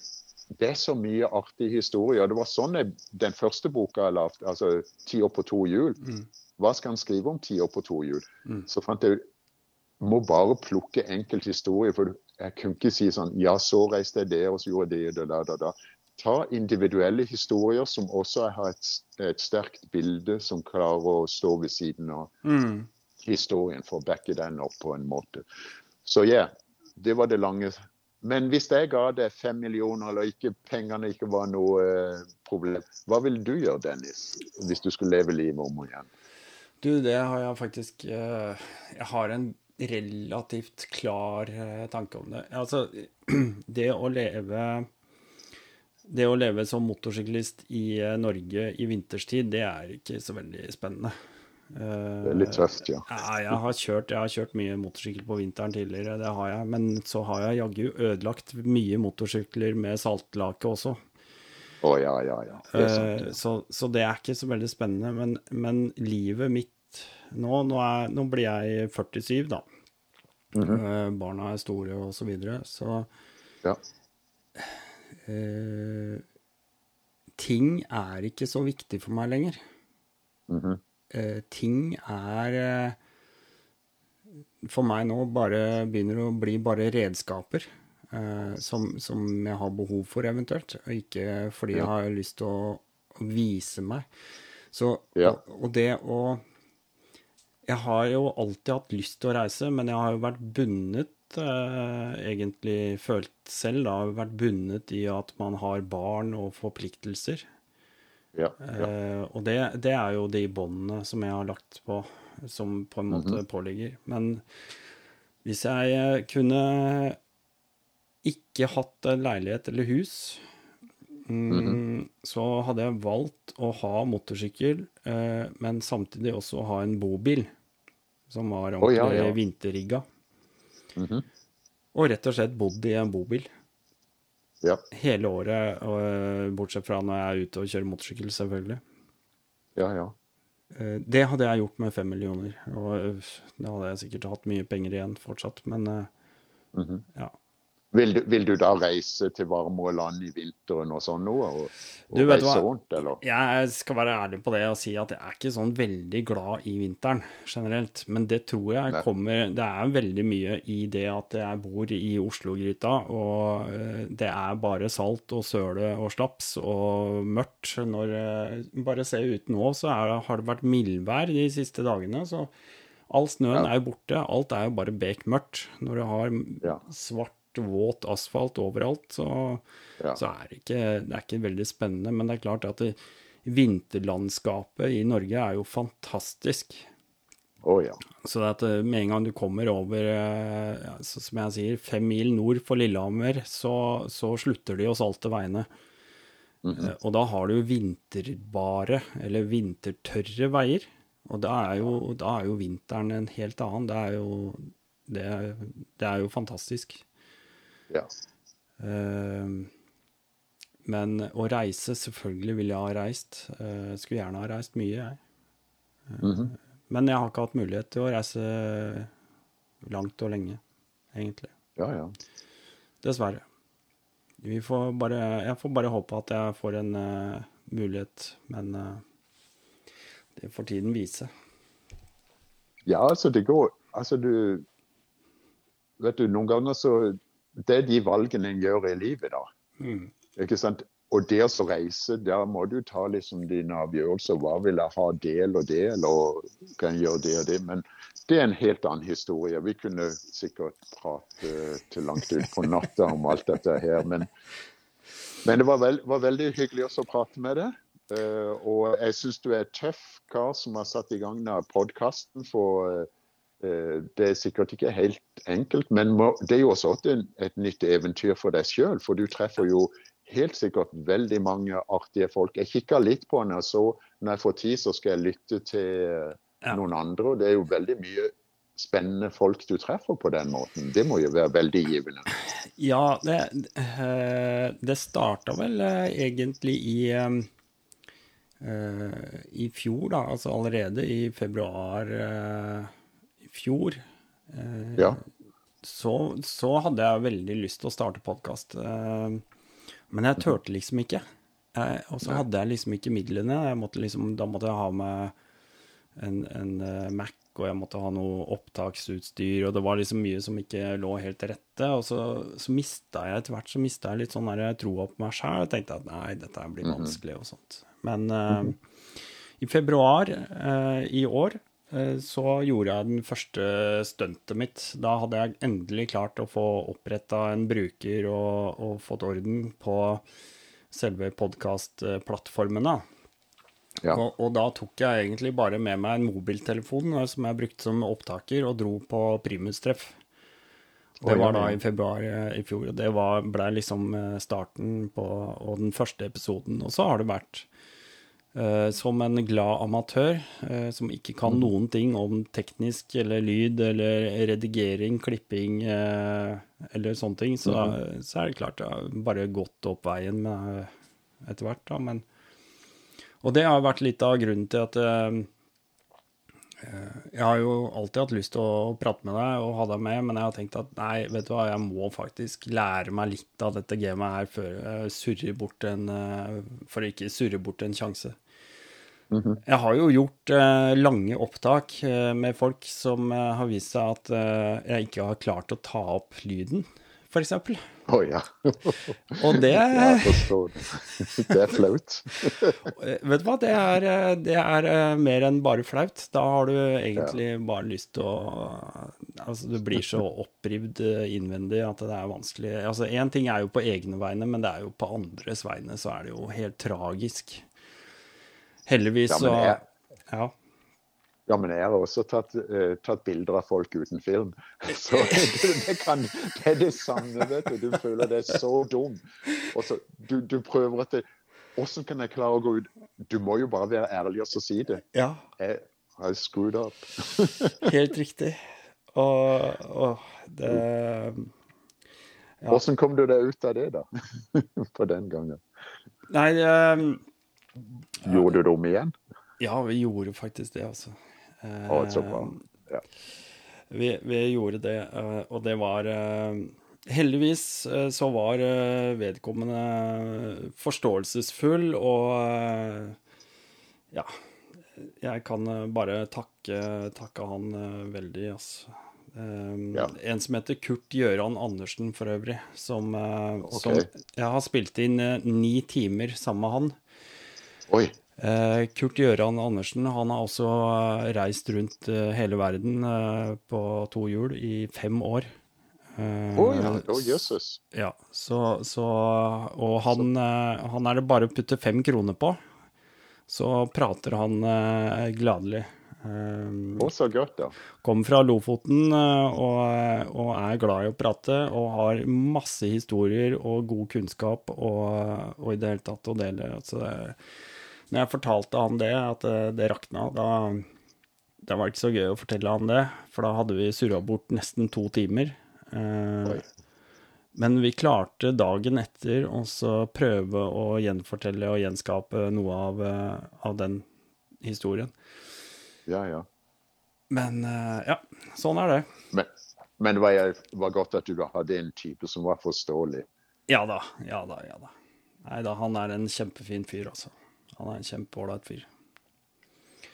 det er så mye artig historie. Det var sånn jeg, den første boka jeg lagde, altså 'Ti år på to hjul'. Mm. Hva skal han skrive om ti år på to hjul? Mm. Så fant jeg må bare plukke enkelt historie. For jeg kunne ikke si sånn Ja, så reiste jeg der, og så gjorde jeg det, og da, da, da. Ta individuelle historier som også har et, et sterkt bilde som klarer å stå ved siden av Mm. historien for å backe den opp på en måte. Så ja, det var det lange. Men hvis jeg ga deg fem millioner, eller ikke, pengene ikke var noe eh, problem, hva ville du gjøre, Dennis, hvis du skulle leve livet om igjen? Du, det har jeg faktisk eh, Jeg har en relativt klar eh, tanke om det. Altså, det å leve Det å leve som motorsyklist i eh, Norge i vinterstid, det er ikke så veldig spennende. Eh, Det er litt tøft, ja. Ja, jeg har, kjørt, jeg har kjørt mye motorsykkel på vinteren tidligere, det har jeg. Men så har jeg jaggu ødelagt mye motorsykler med saltlake også. Å ja, ja, ja. Det sant. ja. så, så det er ikke så veldig spennende. Men, men livet mitt nå nå, er, nå blir jeg 47, da. Eh, barna er store og så videre. Så Ja. Eh, ting er ikke så viktig for meg lenger. Mhm. Eh, ting er eh, for meg nå bare begynner å bli bare redskaper Uh, som, som jeg har behov for eventuelt, og ikke fordi jeg har lyst til å, å vise meg. Så, Ja. og, og det å Jeg har jo alltid hatt lyst til å reise, men jeg har jo vært bundet, egentlig følt selv, da, vært bundet i at man har barn og forpliktelser. Ja, ja. Eh, og det, det er jo de båndene som jeg har lagt på, som på en måte påligger. Men hvis jeg eh, kunne ikke hatt en leilighet eller hus, mm, så hadde jeg valgt å ha motorsykkel, eh, men samtidig også ha en bobil som var ordentlig ja, ja. vinterrigga. Mhm. Og rett og slett bodd i en bobil ja. hele året, og, bortsett fra når jeg er ute og kjører motorsykkel, selvfølgelig. ja, ja. Eh, Det hadde jeg gjort med fem millioner, og øh, da hadde jeg sikkert hatt mye penger igjen fortsatt, men mm -hmm. ja. Vil du, vil du da reise til varmere land i vinteren og sånn noe? Og, og Du, reise rundt, eller? Jeg skal være ærlig på det og si at jeg er ikke sånn veldig glad i vinteren generelt, men det tror jeg Nei. kommer Det er veldig mye i det at jeg bor i Oslo-gryta, og øh, det er bare salt og søle og slaps og mørkt. Når øh, Bare se ut nå, så det- har det vært mildvær de siste dagene, så all snøen Ja. er jo borte. Alt er jo bare bekmørkt. Når du har Ja. svart, våt asfalt overalt, så Ja. så er det ikke, det er ikke veldig spennende. Men det er klart at det, vinterlandskapet i Norge er jo fantastisk. Oh, ja. Så det at eh, med en gang du kommer over, eh, ja, så som jeg sier, fem mil nord for Lillehammer, så, så slutter de å salte veiene. Eh, Og da har du vinterbare, eller vintertørre veier. Og da er jo, da er jo vinteren en helt annen. Det er jo, det, det er jo fantastisk. Ja. Uh, Men å reise, selvfølgelig ville jeg ha reist. Uh, skulle gjerne ha reist mye, jeg. Uh, mm -hmm. Men jeg har ikke hatt mulighet til å reise langt og lenge, egentlig. Ja, ja. Dessverre. Vi får bare, jeg får bare håpe at jeg får en uh, mulighet, men uh, det får tiden vise. Ja, altså det går Altså du Vet du, noen ganger så Det er de valgene en gjør i livet, da. Mm. Ikke sant? Og det å reise, der må du ta liksom dine avgjørelser. Hva vil jeg ha del og del, og kan jeg gjøre det og det? Men det er en helt annen historie. Vi kunne sikkert prate til langt ut på natta om alt dette her. Men, men det var, veld, var veldig hyggelig også å prate med deg. Eh, og jeg syns du er tøff kar som har satt i gang denne podkasten. For eh, det er sikkert ikke helt enkelt, men det er jo også et, nytt eventyr for deg sjøl. For du treffer jo helt sikkert veldig mange artige folk. Jeg kikka litt på henne, og så når jeg får tid, så skal jeg lytte til eh, noen andre. Og det er jo veldig mye spennende folk du treffer på den måten. Det må jo være veldig givende. Ja, det, eh, det starta vel eh, egentlig i, eh, eh, i fjor, da, altså allerede i februar eh, fjor, eh, Ja. så, så hadde jeg veldig lyst til å starte podkast. men jeg turte liksom ikke. Eh, og så hadde jeg liksom ikke midlene. Jeg måtte liksom, da måtte jeg ha med en, en eh, Mac, og jeg måtte ha noe opptaksutstyr, og det var liksom mye som ikke lå helt til rette. Og så, så mista jeg etter hvert så mistet jeg litt sånn der troa på meg sjæl. Jeg tenkte at nei, dette blir vanskelig og sånt. Men eh, i februar eh, i år eh, så gjorde jeg den første stuntet mitt. Da hadde jeg endelig klart å få oppretta en bruker og, og fått orden på selve podkastplattformene. Ja. Og, og da tok jeg egentlig bare med meg en mobiltelefon eh, som jeg brukte som opptaker, og dro på primustreff. Det var da i februar eh, i fjor. og Det var, ble liksom eh, starten på og den første episoden. Og så har det vært eh, som en glad amatør eh, som ikke kan Mm. noen ting om teknisk eller lyd eller redigering, klipping eh, eller sånne ting, så, Mm. så er det klart jeg har bare gått opp veien med, etter hvert, da. Men og det har vært litt av grunnen til at eh, eh, jeg har jo alltid hatt lyst til å prate med deg og ha deg med, men jeg har tenkt at nei, vet du hva, jeg må faktisk lære meg litt av dette gamet her før jeg surrer bort en eh, For å ikke surre bort en sjanse. Jeg har jo gjort eh, lange opptak eh, med folk som eh, har vist seg at eh, jeg ikke har klart å ta opp lyden, f.eks. Å ja. Og det Jeg forstår det. Er flaut. Eh, Vet du hva, det er, eh, det er mer enn bare flaut. Da har du egentlig bare lyst til å Altså, du blir så opprivd innvendig at det er vanskelig. Altså, én ting er jo på egne vegne, men det er jo på andres vegne så er det jo helt tragisk. Heldigvis Ja, så jeg- Ja. Ja, men jeg har også tatt, uh, tatt bilder av folk uten film. Så det, det, kan, det er det samme, vet du. Du føler deg så dum. Og så du, du prøver at det, Hvordan kan jeg klare å gå ut? Du må jo bare være ærlig og så si det. ja. Jeg har screwed up. Helt riktig. Og, og det Ja. Hvordan kom du deg ut av det, da? På den gangen. Nei, eh, Gjorde du det om igjen? ja, vi gjorde faktisk det, altså. Eh. Ja. Vi, vi gjorde det, eh, og det var eh, Heldigvis eh, så var vedkommende forståelsesfull, og ja Jeg kan bare takke, takke han veldig, altså. Um, Ja. En som heter Kurt Gjøran Andersen, for øvrig, som, uh, okay. som Jeg har spilt inn uh, ni timer sammen med han. Oi. Eh, Kurt Gjøran Andersen han har også eh, reist rundt eh, hele verden på to hjul i fem år. Oi, oh, jøsses. ja, så, så Og han, han er det bare å putte fem kroner på, så prater han gladelig. Å, så godt, da. Kommer fra Lofoten og, og er glad i å prate og har masse historier og god kunnskap og, og i det hele tatt å dele. Så det, når jeg fortalte han det, at det, det rakna, da det var ikke så gøy å fortelle han det, for da hadde vi surra bort nesten to timer. Eh, men vi klarte dagen etter å prøve å gjenfortelle og gjenskape noe av, eh, av den historien. Ja, ja. Men eh, ja, sånn er det. Men, men det var, var godt at du hadde en type som var forståelig. Ja da, ja da, ja da. Nei da, han er en kjempefin fyr, altså. Han er en kjempeålreit fyr.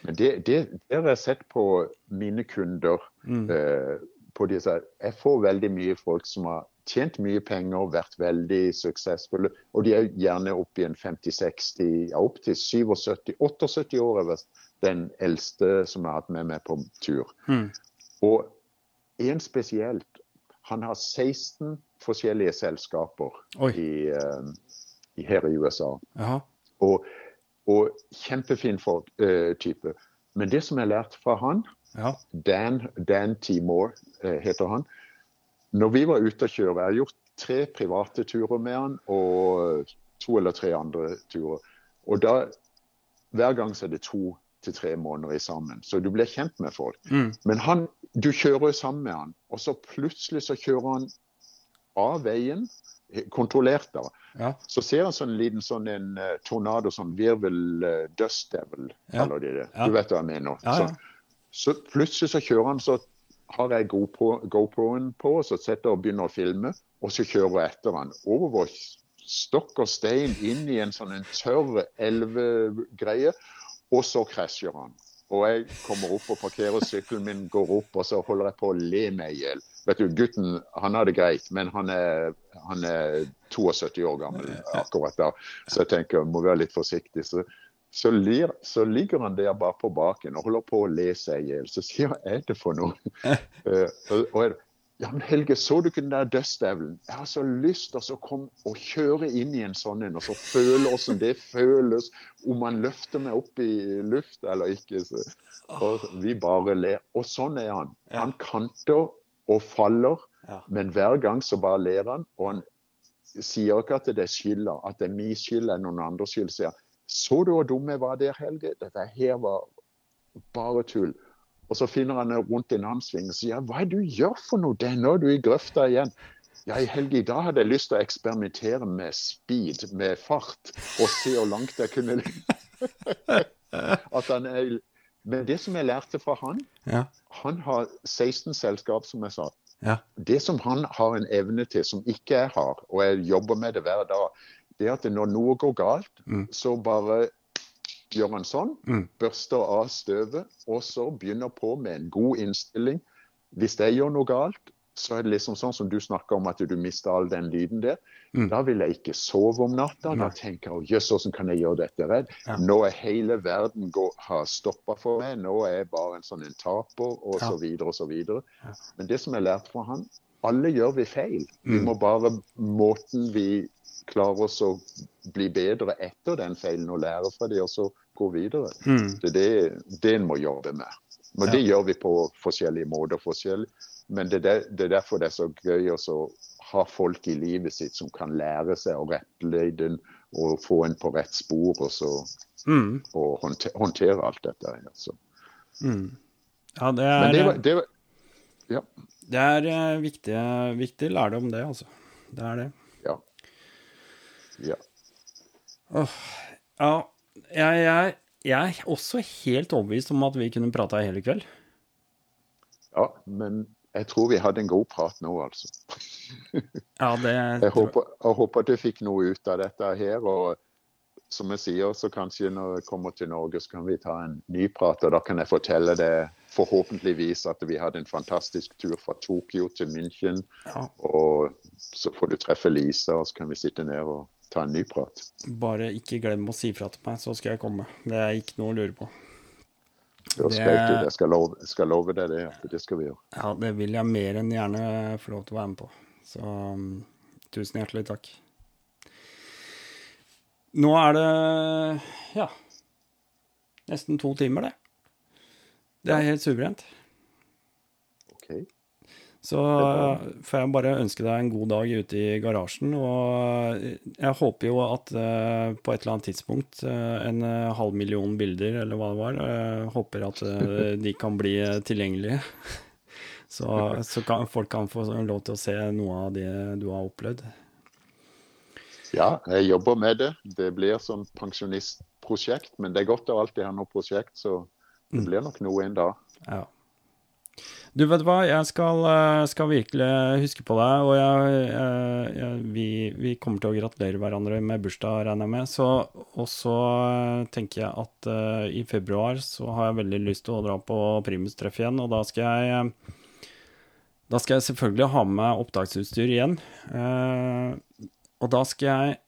Men det, det, det har jeg sett på mine kunder. Eh, på disse. Jeg får veldig mye folk som har tjent mye penger, vært veldig suksessfulle. Og de er gjerne oppe i en 50-60, ja opp til 77-78 år. Jeg vel den eldste som jeg har hatt med meg på tur. Og en spesielt, han har 16 forskjellige selskaper i, uh, i, her i USA. Aha. Og, og kjempefin for, eh, type. Men det som jeg lærte fra han, Ja. Dan, Dan Moore, eh, heter han. Når vi var ute og kjøre, jeg har gjort tre private turer med han og to eller tre andre turer. Og da, hver gang så er det to til tre måneder i sammen. Så du blir kjent med folk. Men han, du kjører jo sammen med han, og så plutselig så kjører han av veien kontrollert, da. Ja. Så ser han sånn liten sånn en uh, tornado, sånn virvel dust devil, Ja. kaller de det. Du vet hva jeg mener. Ja. Så, så plutselig så kjører han, så har jeg GoPro, GoProen på, så setter jeg og begynner å filme, og så kjører jeg etter han over stokk og stein inn i en sånn en tørr elvegreie, og så krasjer han. Og jeg kommer opp og parkerer sykkelen min, går opp, og så holder jeg på å le meg i hjel. Vet du, Gutten han har det greit, men han er, han er 72 år gammel akkurat da. Så jeg tenker jeg må være litt forsiktig. Så, så, lir, så ligger han der bare på baken og holder på å le seg i hjel. Så sier jeg hva er det for noe? uh, og, og jeg, ja, men Helge, så du ikke den der dødsdevelen? Jeg har så lyst til å komme og kjøre inn i en sånn en, og så føle hvordan det føles, om man løfter meg opp i lufta eller ikke. Så, vi bare ler. Og sånn er han. Han kanter og faller, Ja. men hver gang så bare ler han. Og han sier ikke at det er skylda, at det er min skyld eller noen andres skyld. Sier så du hvor dum jeg var der, Helge? Dette her var bare tull. Og så finner han rundt i en annen sving og sier hva er det du gjør for noe? Det er nå du er i grøfta igjen. Ja, i Helge, i dag hadde jeg lyst til å eksperimentere med speed, med fart, og se hvor langt jeg kunne At han er Men det som jeg lærte fra han Ja. Han har 16 selskap, som jeg sa. Ja. Det som han har en evne til, som ikke jeg har, og jeg jobber med det hver dag, det er at når noe går galt, Mm. så bare gjør han sånn, Mm. børster av støvet, og så begynner på med en god innstilling. Hvis jeg gjør noe galt, så er det liksom sånn som du snakker om at du mister all den lyden der. Mm. Da vil jeg ikke sove om natta. Da tenker jeg jøss, hvordan kan jeg gjøre dette redd? Ja. Nå er hele verden gå, har stoppa for meg. Nå er jeg bare en sånn en taper, og Ja. så videre og så videre. Ja. Men det som jeg lærte fra han, alle gjør vi feil. Vi Mm. må bare måten vi klarer oss å bli bedre etter den feilen og lære fra det, og så gå videre. Mm. Det er det, det en må jobbe med. Men det gjør vi på forskjellige måter. forskjellig. Men det er, det er derfor det er så gøy å ha folk i livet sitt som kan lære seg å rettlede og få en på rett spor, og så Mm. og håndtere, håndtere alt dette. Altså. Mm. Ja, det er, det var, det var Ja. det er eh, viktig, viktig lærdom, det, altså. Det er det. Ja. ja. Ja, jeg, jeg, jeg er også helt overbevist om at vi kunne prata hele kveld. Ja, men jeg tror vi hadde en god prat nå, altså. Ja, det Jeg håper, jeg håper du fikk noe ut av dette her. og som jeg sier, så kanskje når jeg kommer til Norge, så kan vi ta en ny prat. Og da kan jeg fortelle det forhåpentligvis at vi hadde en fantastisk tur fra Tokyo til München. Ja. Og så får du treffe Lisa, og så kan vi sitte ned og ta en ny prat. Bare ikke glem å si fra til meg, så skal jeg komme. Det er ikke noe å lure på. Det skal Det-. Jeg skal love, skal love deg det. at Det skal vi gjøre. Ja, det vil jeg mer enn gjerne få lov til å være med på. Så um, tusen hjertelig takk. Nå er det ja nesten to timer, det. Det er helt suverent. Så får jeg bare ønske deg en god dag ute i garasjen. Og jeg håper jo at eh, på et eller annet tidspunkt eh, en eh, halv million bilder, eller hva det var, håper at de kan bli tilgjengelige. Så, så kan, folk kan få lov til å se noe av det du har opplevd. Ja, jeg jobber med det. Det blir sånn pensjonistprosjekt. Men det er godt å alltid ha noe prosjekt, så det blir nok noe en dag. Ja. Du, vet hva, jeg skal, eh, skal virkelig huske på deg, og jeg, jeg, jeg, vi, vi kommer til å gratulere hverandre med bursdag, regner jeg med. Så, og så eh, tenker jeg at uh, i februar så har jeg veldig lyst til å dra på Primus-treff igjen, og da skal jeg eh, Da skal jeg selvfølgelig ha med meg opptaksutstyr igjen. Uh, og da skal jeg,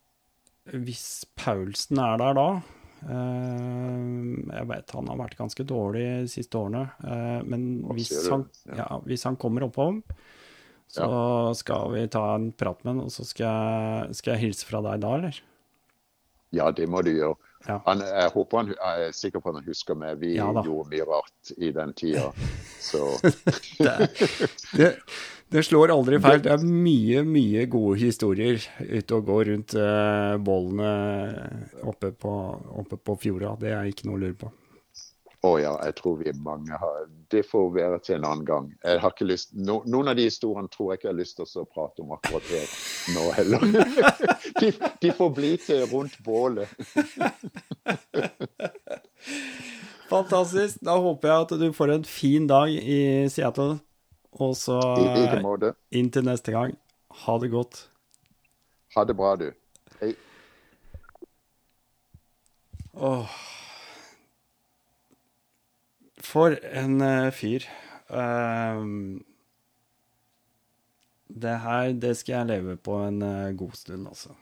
hvis Paulsen er der da eh, Jeg vet han har vært ganske dårlig de siste årene, eh, men hvis han, ja, hvis han kommer oppom, så skal vi ta en prat med han, og så skal jeg, skal jeg hilse fra deg da, eller? Ja, det må du gjøre. Ja. Han, jeg håper han, jeg er sikker på at han husker meg. Vi Ja gjorde mye rart i den tida. Så Det, det slår aldri feil. Det er mye, mye gode historier ute og går rundt uh, bålene oppe på, oppe på fjorda. Det er ikke noe å lure på. Å ja, jeg tror vi mange har Det får være til en annen gang. Jeg har ikke lyst, no, noen av de historiene tror jeg ikke jeg har lyst til å prate om akkurat her nå heller. De, de får bli til rundt bålet. Fantastisk. Da håper jeg at du får en fin dag i Seattle. Og så I like måte. inn til neste gang. Ha det godt. Ha det bra, du. Hei. Åh. For en uh, fyr. Ehm, det her, det skal jeg leve på en uh, god stund, altså.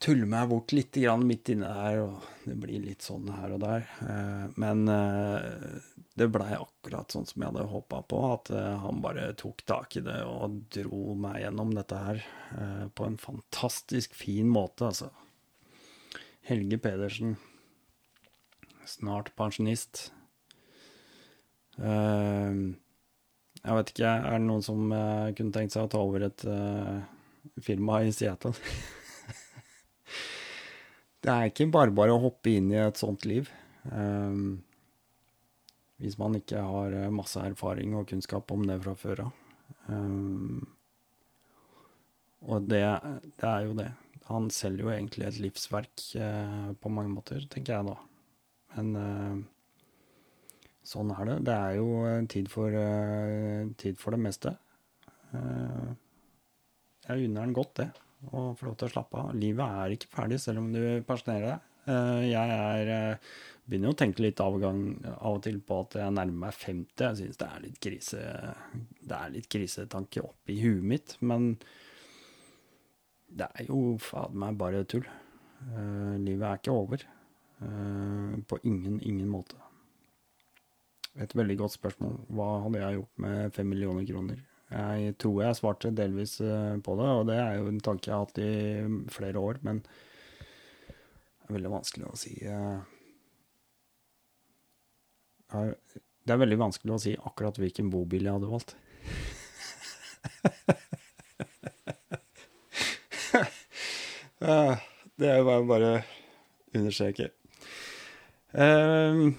Tulle meg bort litt grann midt inne der, og det blir litt sånn her og der. Eh, men eh, det blei akkurat sånn som jeg hadde håpa på, at eh, han bare tok tak i det og dro meg gjennom dette her på en fantastisk fin måte, altså. Helge Pedersen snart pensjonist. Jeg vet ikke, er det noen som kunne tenkt seg å ta over et firma i Seattle? det er ikke bare bare å hoppe inn i et sånt liv. hvis man ikke har masse erfaring og kunnskap om det fra før av. og det, det, er jo det. Han selger jo egentlig et livsverk på mange måter, tenker jeg da. Men uh, sånn er det. Det er jo tid for, uh, tid for det meste. Uh, jeg unner han godt, det. Å få lov til å slappe av. Livet er ikke ferdig selv om du pensjonerer deg. jeg er begynner jo å tenke litt avgang av og til på at jeg nærmer meg 50. Jeg syns det er litt krise Det er litt krisetanke oppi huet mitt, men det er jo fader meg bare tull. livet er ikke over. Eh, på ingen, ingen måte. Et veldig godt spørsmål. Hva hadde jeg gjort med fem millioner kroner? Jeg tror jeg svarte delvis eh, på det, og det er jo en tanke jeg har hatt i flere år, men det er veldig vanskelig å si eh, Det er veldig vanskelig å si akkurat hvilken bobil jeg hadde valgt. det er jo bare å understreke. Uh,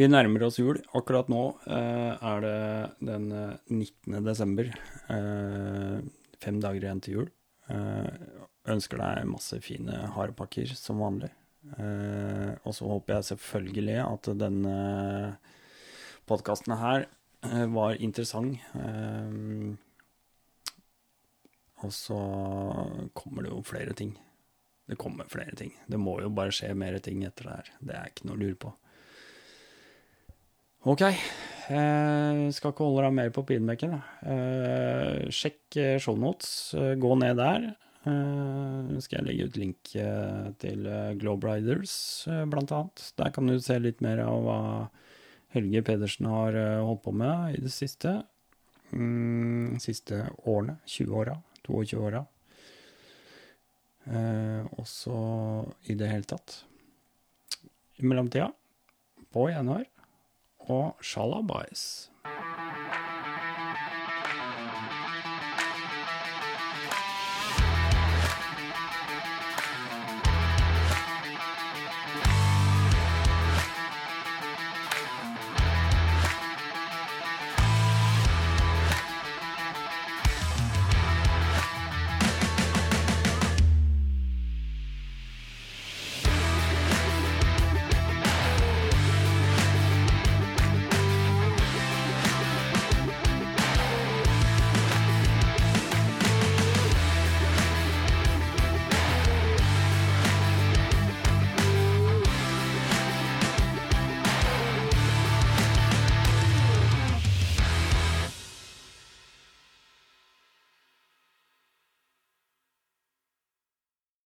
vi nærmer oss jul. Akkurat nå eh, er det den 19. Eh, desember. Eh, fem dager igjen til jul. ønsker deg masse fine harepakker som vanlig. og så håper jeg selvfølgelig at denne podkasten her var interessant. og så kommer det jo flere ting. Det kommer flere ting. Det må jo bare skje mer ting etter det her. Det er ikke noe å lure på. Ok. Eh, skal ikke holde deg mer på pinebenken. Eh, sjekk eh, shownotes. Eh, gå ned der. Eh, skal jeg legge ut link eh, til Globriders, blant annet. Der kan du se litt mer av hva Helge Pedersen har holdt på med i det siste. Mm, siste årene. 20 åra. 22 åra. Eh, også i det hele tatt. I mellomtida, på gjenhør og shalabais.